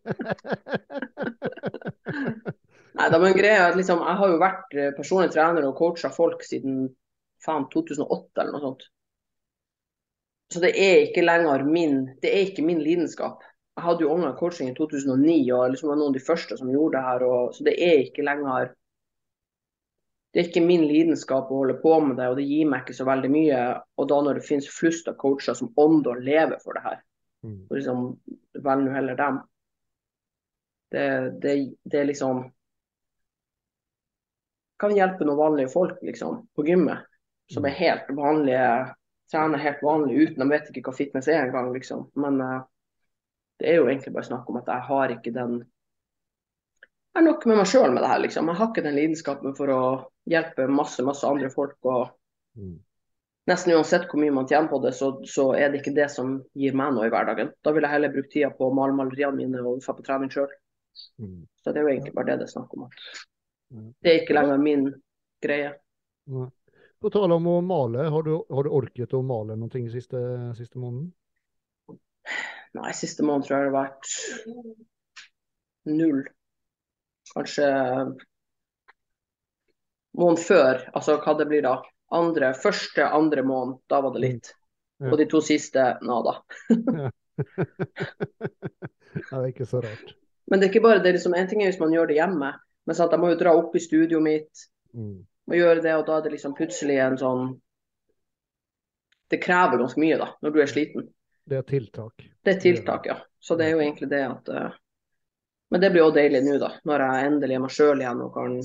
Nei, da, men greia at liksom, Jeg har jo vært eh, personlig trener og coacha folk siden faen 2008 eller noe sånt. Så det er ikke lenger min det er ikke min lidenskap. Jeg hadde jo online coaching i 2009 og liksom var noen av de første som gjorde det her. Og, så det er ikke lenger Det er ikke min lidenskap å holde på med det, og det gir meg ikke så veldig mye. Og da når det finnes flust av coacher som ånder og lever for det her,
Mm.
så liksom vel nå heller dem. Det, det, det er liksom Kan hjelpe noen vanlige folk liksom, på gymmet, som er helt vanlige, trener helt vanlig uten De vet ikke hva fitness er engang, liksom. Men uh, det er jo egentlig bare snakk om at jeg har ikke den Jeg er nok med meg sjøl med det her, liksom. Jeg har ikke den lidenskapen for å hjelpe masse, masse andre folk. og
Mm.
nesten uansett hvor mye man tjener på det, så, så er det ikke det som gir meg noe i hverdagen. Da vil jeg heller bruke tida på å male maleriene mine og dra på trening sjøl.
Mm.
Så det er jo egentlig bare det det er snakk om. at Det er ikke lenger min greie.
Ja. På tale om å male, har du, har du orket å male noen ting siste, siste måneden?
Nei, siste måned tror jeg det har vært null. Kanskje måneden før, altså hva det blir da. Andre, første, andre måned, da var det litt.
Ja.
Og de to siste, nada.
ja, det er ikke så rart.
Men det er ikke bare det. liksom, En ting er hvis man gjør det hjemme, men sant, jeg må jo dra opp i studioet mitt.
Mm.
og gjøre det, og da er det liksom plutselig en sånn Det krever ganske mye, da, når du er sliten.
Det er tiltak.
Det er tiltak, ja. Så det er jo egentlig det at eh, Men det blir jo deilig nå, da. Når jeg endelig er meg sjøl igjen og kan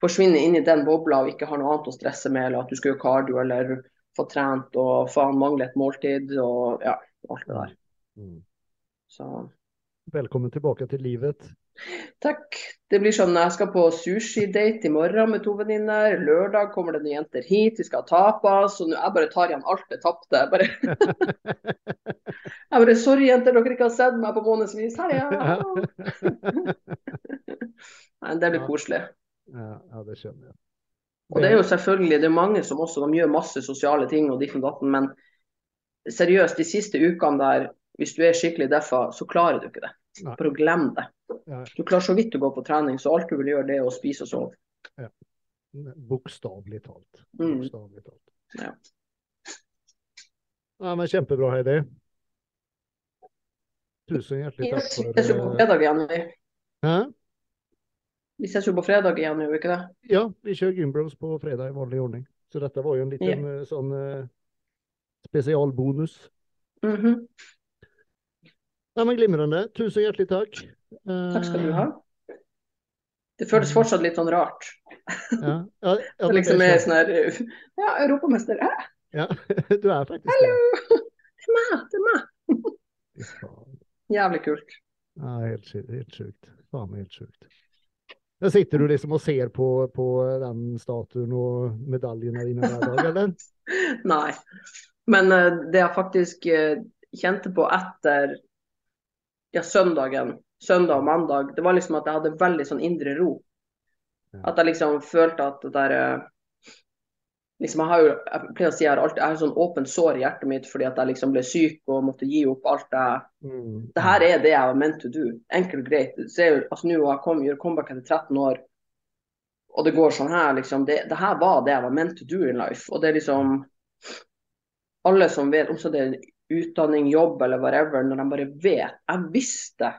forsvinne inn i den bobla og ikke har noe annet å stresse med, eller at du skal gjøre cardio eller få trent og faen mangle et måltid og ja, alt det der.
Mm.
Så
Velkommen tilbake til livet.
takk. Det blir sånn jeg skal på sushi-date i morgen med to venninner. Lørdag kommer det noen jenter hit, vi skal ha tapas. Og nå jeg bare tar igjen alt det tapte. Jeg bare, jeg bare Sorry, jenter, dere ikke har sett meg på månedsvis. Heia! Nei, det blir koselig.
Ja, ja, det skjønner jeg.
Og det er jo selvfølgelig, det er mange som også gjør masse sosiale ting og ditt og datten, men seriøst, de siste ukene der, hvis du er skikkelig deffa, så klarer du ikke det.
Nei.
Bare glem det.
Ja,
Du klarer så vidt å gå på trening, så alt du vil gjøre, det er å spise og sove.
Bokstavelig talt.
Mm.
Bokstavelig talt.
Ja.
Nei, men kjempebra, Heidi. Tusen hjertelig takk for
det ses jo på
eh,
fredag igjen. vi.
Hæ?
Vi ses jo på fredag igjen, gjør vi ikke det?
Ja, vi kjører Gymbros på fredag i vanlig ordning. Så dette var jo en liten eh, sånn eh, spesialbonus.
Mhm.
Ja, men Glimrende. Tusen hjertelig takk.
Takk skal du
Eh,
ha. Det føles fortsatt litt sånn rart.
Ja, ja, ja,
Det liksom er sånn her Ja, europamester. Hæ?
ja, du er faktisk
Hallo!
det.
Det er meg! Det er meg! Jævlig kult.
Ja, helt, helt sjukt. Faen helt sjukt. Der sitter du liksom og ser på, på den statuen og medaljene dine hver dag, eller?
Nei. Men eh, det jeg faktisk eh, kjente på etter ja, søndagen, søndag og mandag, det var liksom at jeg hadde veldig sånn indre ro. At jeg liksom følte at det der eh, liksom Jeg har jo, jeg pleier å si jeg har alltid jeg har sånn åpent sår i hjertet mitt fordi at jeg liksom ble syk og måtte gi opp alt jeg
Mm.
Det her er det jeg var meant to do. Enkelt og greit. Se, altså nå jeg kom, gjør comeback etter 13 år, og det går sånn her, liksom. Det, det her var det jeg var meant to do in life. Og det er liksom Alle som vet, om så det er utdanning, jobb eller whatever, når de bare vet Jeg visste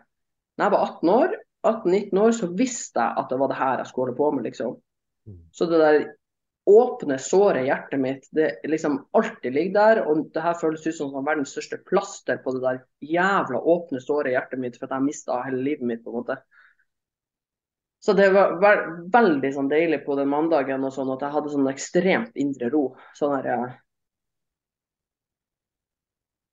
Når jeg var 18 år, 18-19 år, så visste jeg at det var det her jeg skulle holde på med, liksom.
Mm.
Så det der åpne såre hjertet mitt, det liksom alltid ligger der. Og det her føles ut som verdens største plaster på det der jævla åpne såre hjertet mitt, for at jeg mista hele livet mitt, på en måte. Så det var ve veldig sånn deilig på den mandagen og sånn at jeg hadde sånn ekstremt indre ro. Sånn her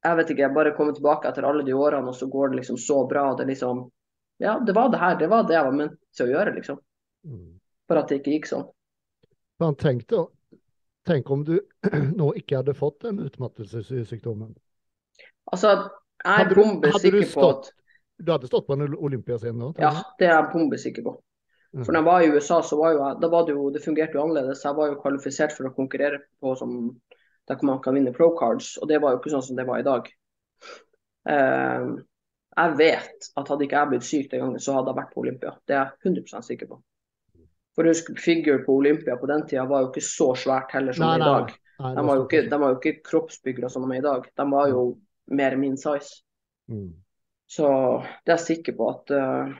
jeg, vet ikke, jeg bare kommer tilbake etter alle de årene, og så går det liksom så bra. Det er liksom Ja, det var det her. Det var det jeg var ment til å gjøre, liksom.
Mm.
For at det ikke gikk sånn.
Men tenk, da, tenk om du nå ikke hadde fått den utmattelsessykdommen.
Altså, jeg er
bombesikker
bombe sikker på at
Du hadde stått på en Olympiascene nå?
Ja, det er jeg bombe sikker på.
Mm.
For når jeg var i USA, så var jo jeg, da var det jo, det fungerte jo annerledes. Jeg var jo kvalifisert for å konkurrere på som, der man kan vinne pro cards, og det var jo ikke sånn som det var i dag. Eh, jeg vet at hadde ikke jeg blitt syk den gangen, så hadde jeg vært på Olympia. Det er jeg 100 sikker på. For husk, figure på Olympia på den tida var jo ikke så svært heller som
Nei,
det er i dag.
Nei,
De var jo ikke, de var jo ikke kroppsbyggere som de er i dag. De var jo mer min size.
Mm.
Så det er jeg sikker på at uh,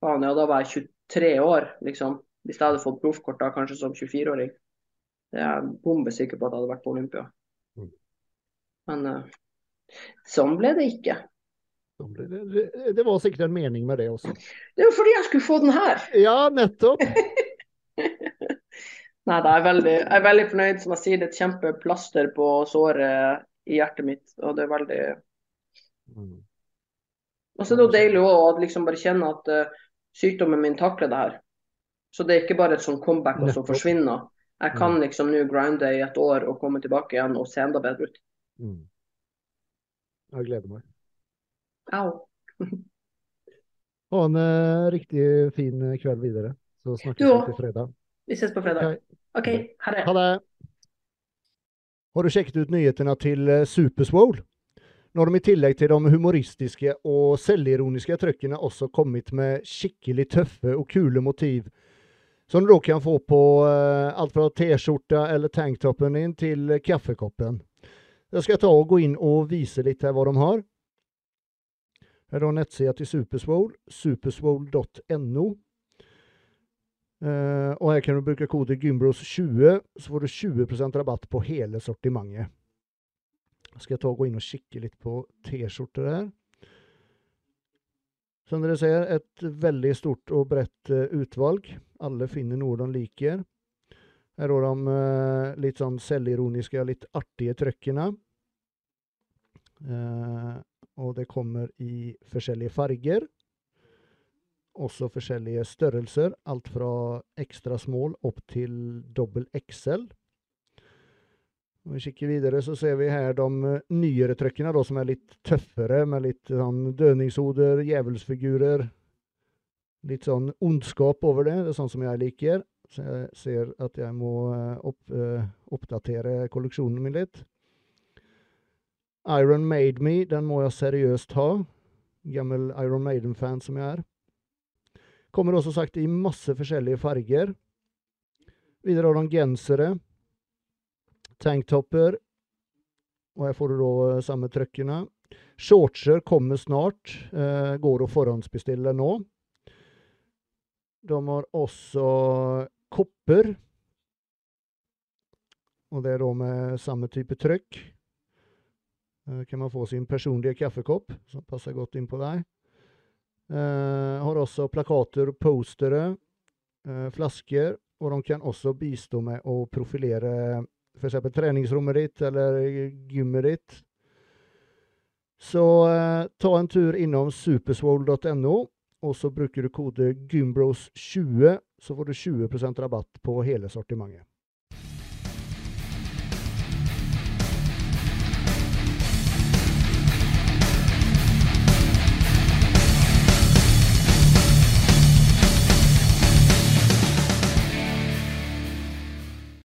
faen, ja, da var jeg 23 år, liksom. Hvis jeg hadde fått proffkort da, kanskje som 24-åring. Det er jeg bombe sikker på at jeg hadde vært på Olympia.
Mm.
Men uh, sånn ble det ikke.
Det, det, var sikkert en mening med det også.
Det var fordi jeg skulle få den her.
Ja, nettopp.
Nei, da er jeg veldig, jeg er veldig fornøyd. Som jeg sier, det er et kjempeplaster på såret i hjertet mitt. Og det er veldig
Mm.
Og så er det jo deilig òg å liksom bare kjenne at uh, sykdommen min takler det her. Så det er ikke bare et sånn comeback og så forsvinner. Jeg kan liksom nå grinde i et år og komme tilbake igjen og se enda bedre ut.
Mm. Jeg gleder meg.
Au.
Ha en eh, riktig fin kveld videre. Så snakkes vi til fredag.
Vi ses på fredag.
Ok.
okay. ha det.
Ha det! Har du sjekket ut nyhetene til eh, Superswole? Nå har de i tillegg til de humoristiske og selvironiske trøkkene også kommet med skikkelig tøffe og kule motiv, som du då kan få på eh, alt fra T-skjorta eller tanktoppen in til kaffekoppen. Jeg skal ta og gå inn og vise litt her hva de har. Her er nettsida til Superswole, superswole.no. Eh, og her kan du bruke kode Gymbros20, så får du 20% rabatt på hele sortimentet. Skal jeg ta og gå inn og kikke litt på T-skjorter her. Som dere ser, et veldig stort og bredt eh, utvalg. Alle finner noe de liker. Her har de eh, litt sånn selvironiske, litt artige trykkene. Eh, og det kommer i forskjellige farger. Også forskjellige størrelser. Alt fra ekstra small opp til dobbel XL. Om vi kikker videre, så ser vi her de eh, nyere trøkkene som er litt tøffere, med litt sånn dødningshoder, djevelsfigurer. Litt sånn ondskap over det. Det er sånn som jeg liker. Så jeg ser at jeg må eh, opp, eh, oppdatere kolleksjonen min litt. Iron Made Me, den må jeg seriøst ha. Gammel Iron Maiden-fan som jeg er. Kommer også sagt i masse forskjellige farger. Videre har de gensere. Tanktopper. Og her får du da eh, samme trøkkene. Shortser kommer snart. Eh, går å forhåndsbestille nå. De har også kopper. Og det er da med samme type trykk. Eh, kan man få sin personlige kaffekopp, som passer godt inn på deg. Eh, har også plakater og postere, eh, flasker, og de kan også bistå med å profilere f.eks. treningsrommet ditt eller gymmet ditt. Så eh, ta en tur innom superswole.no, og så bruker du kode gymbros20, så får du 20% rabatt på hele sortimentet.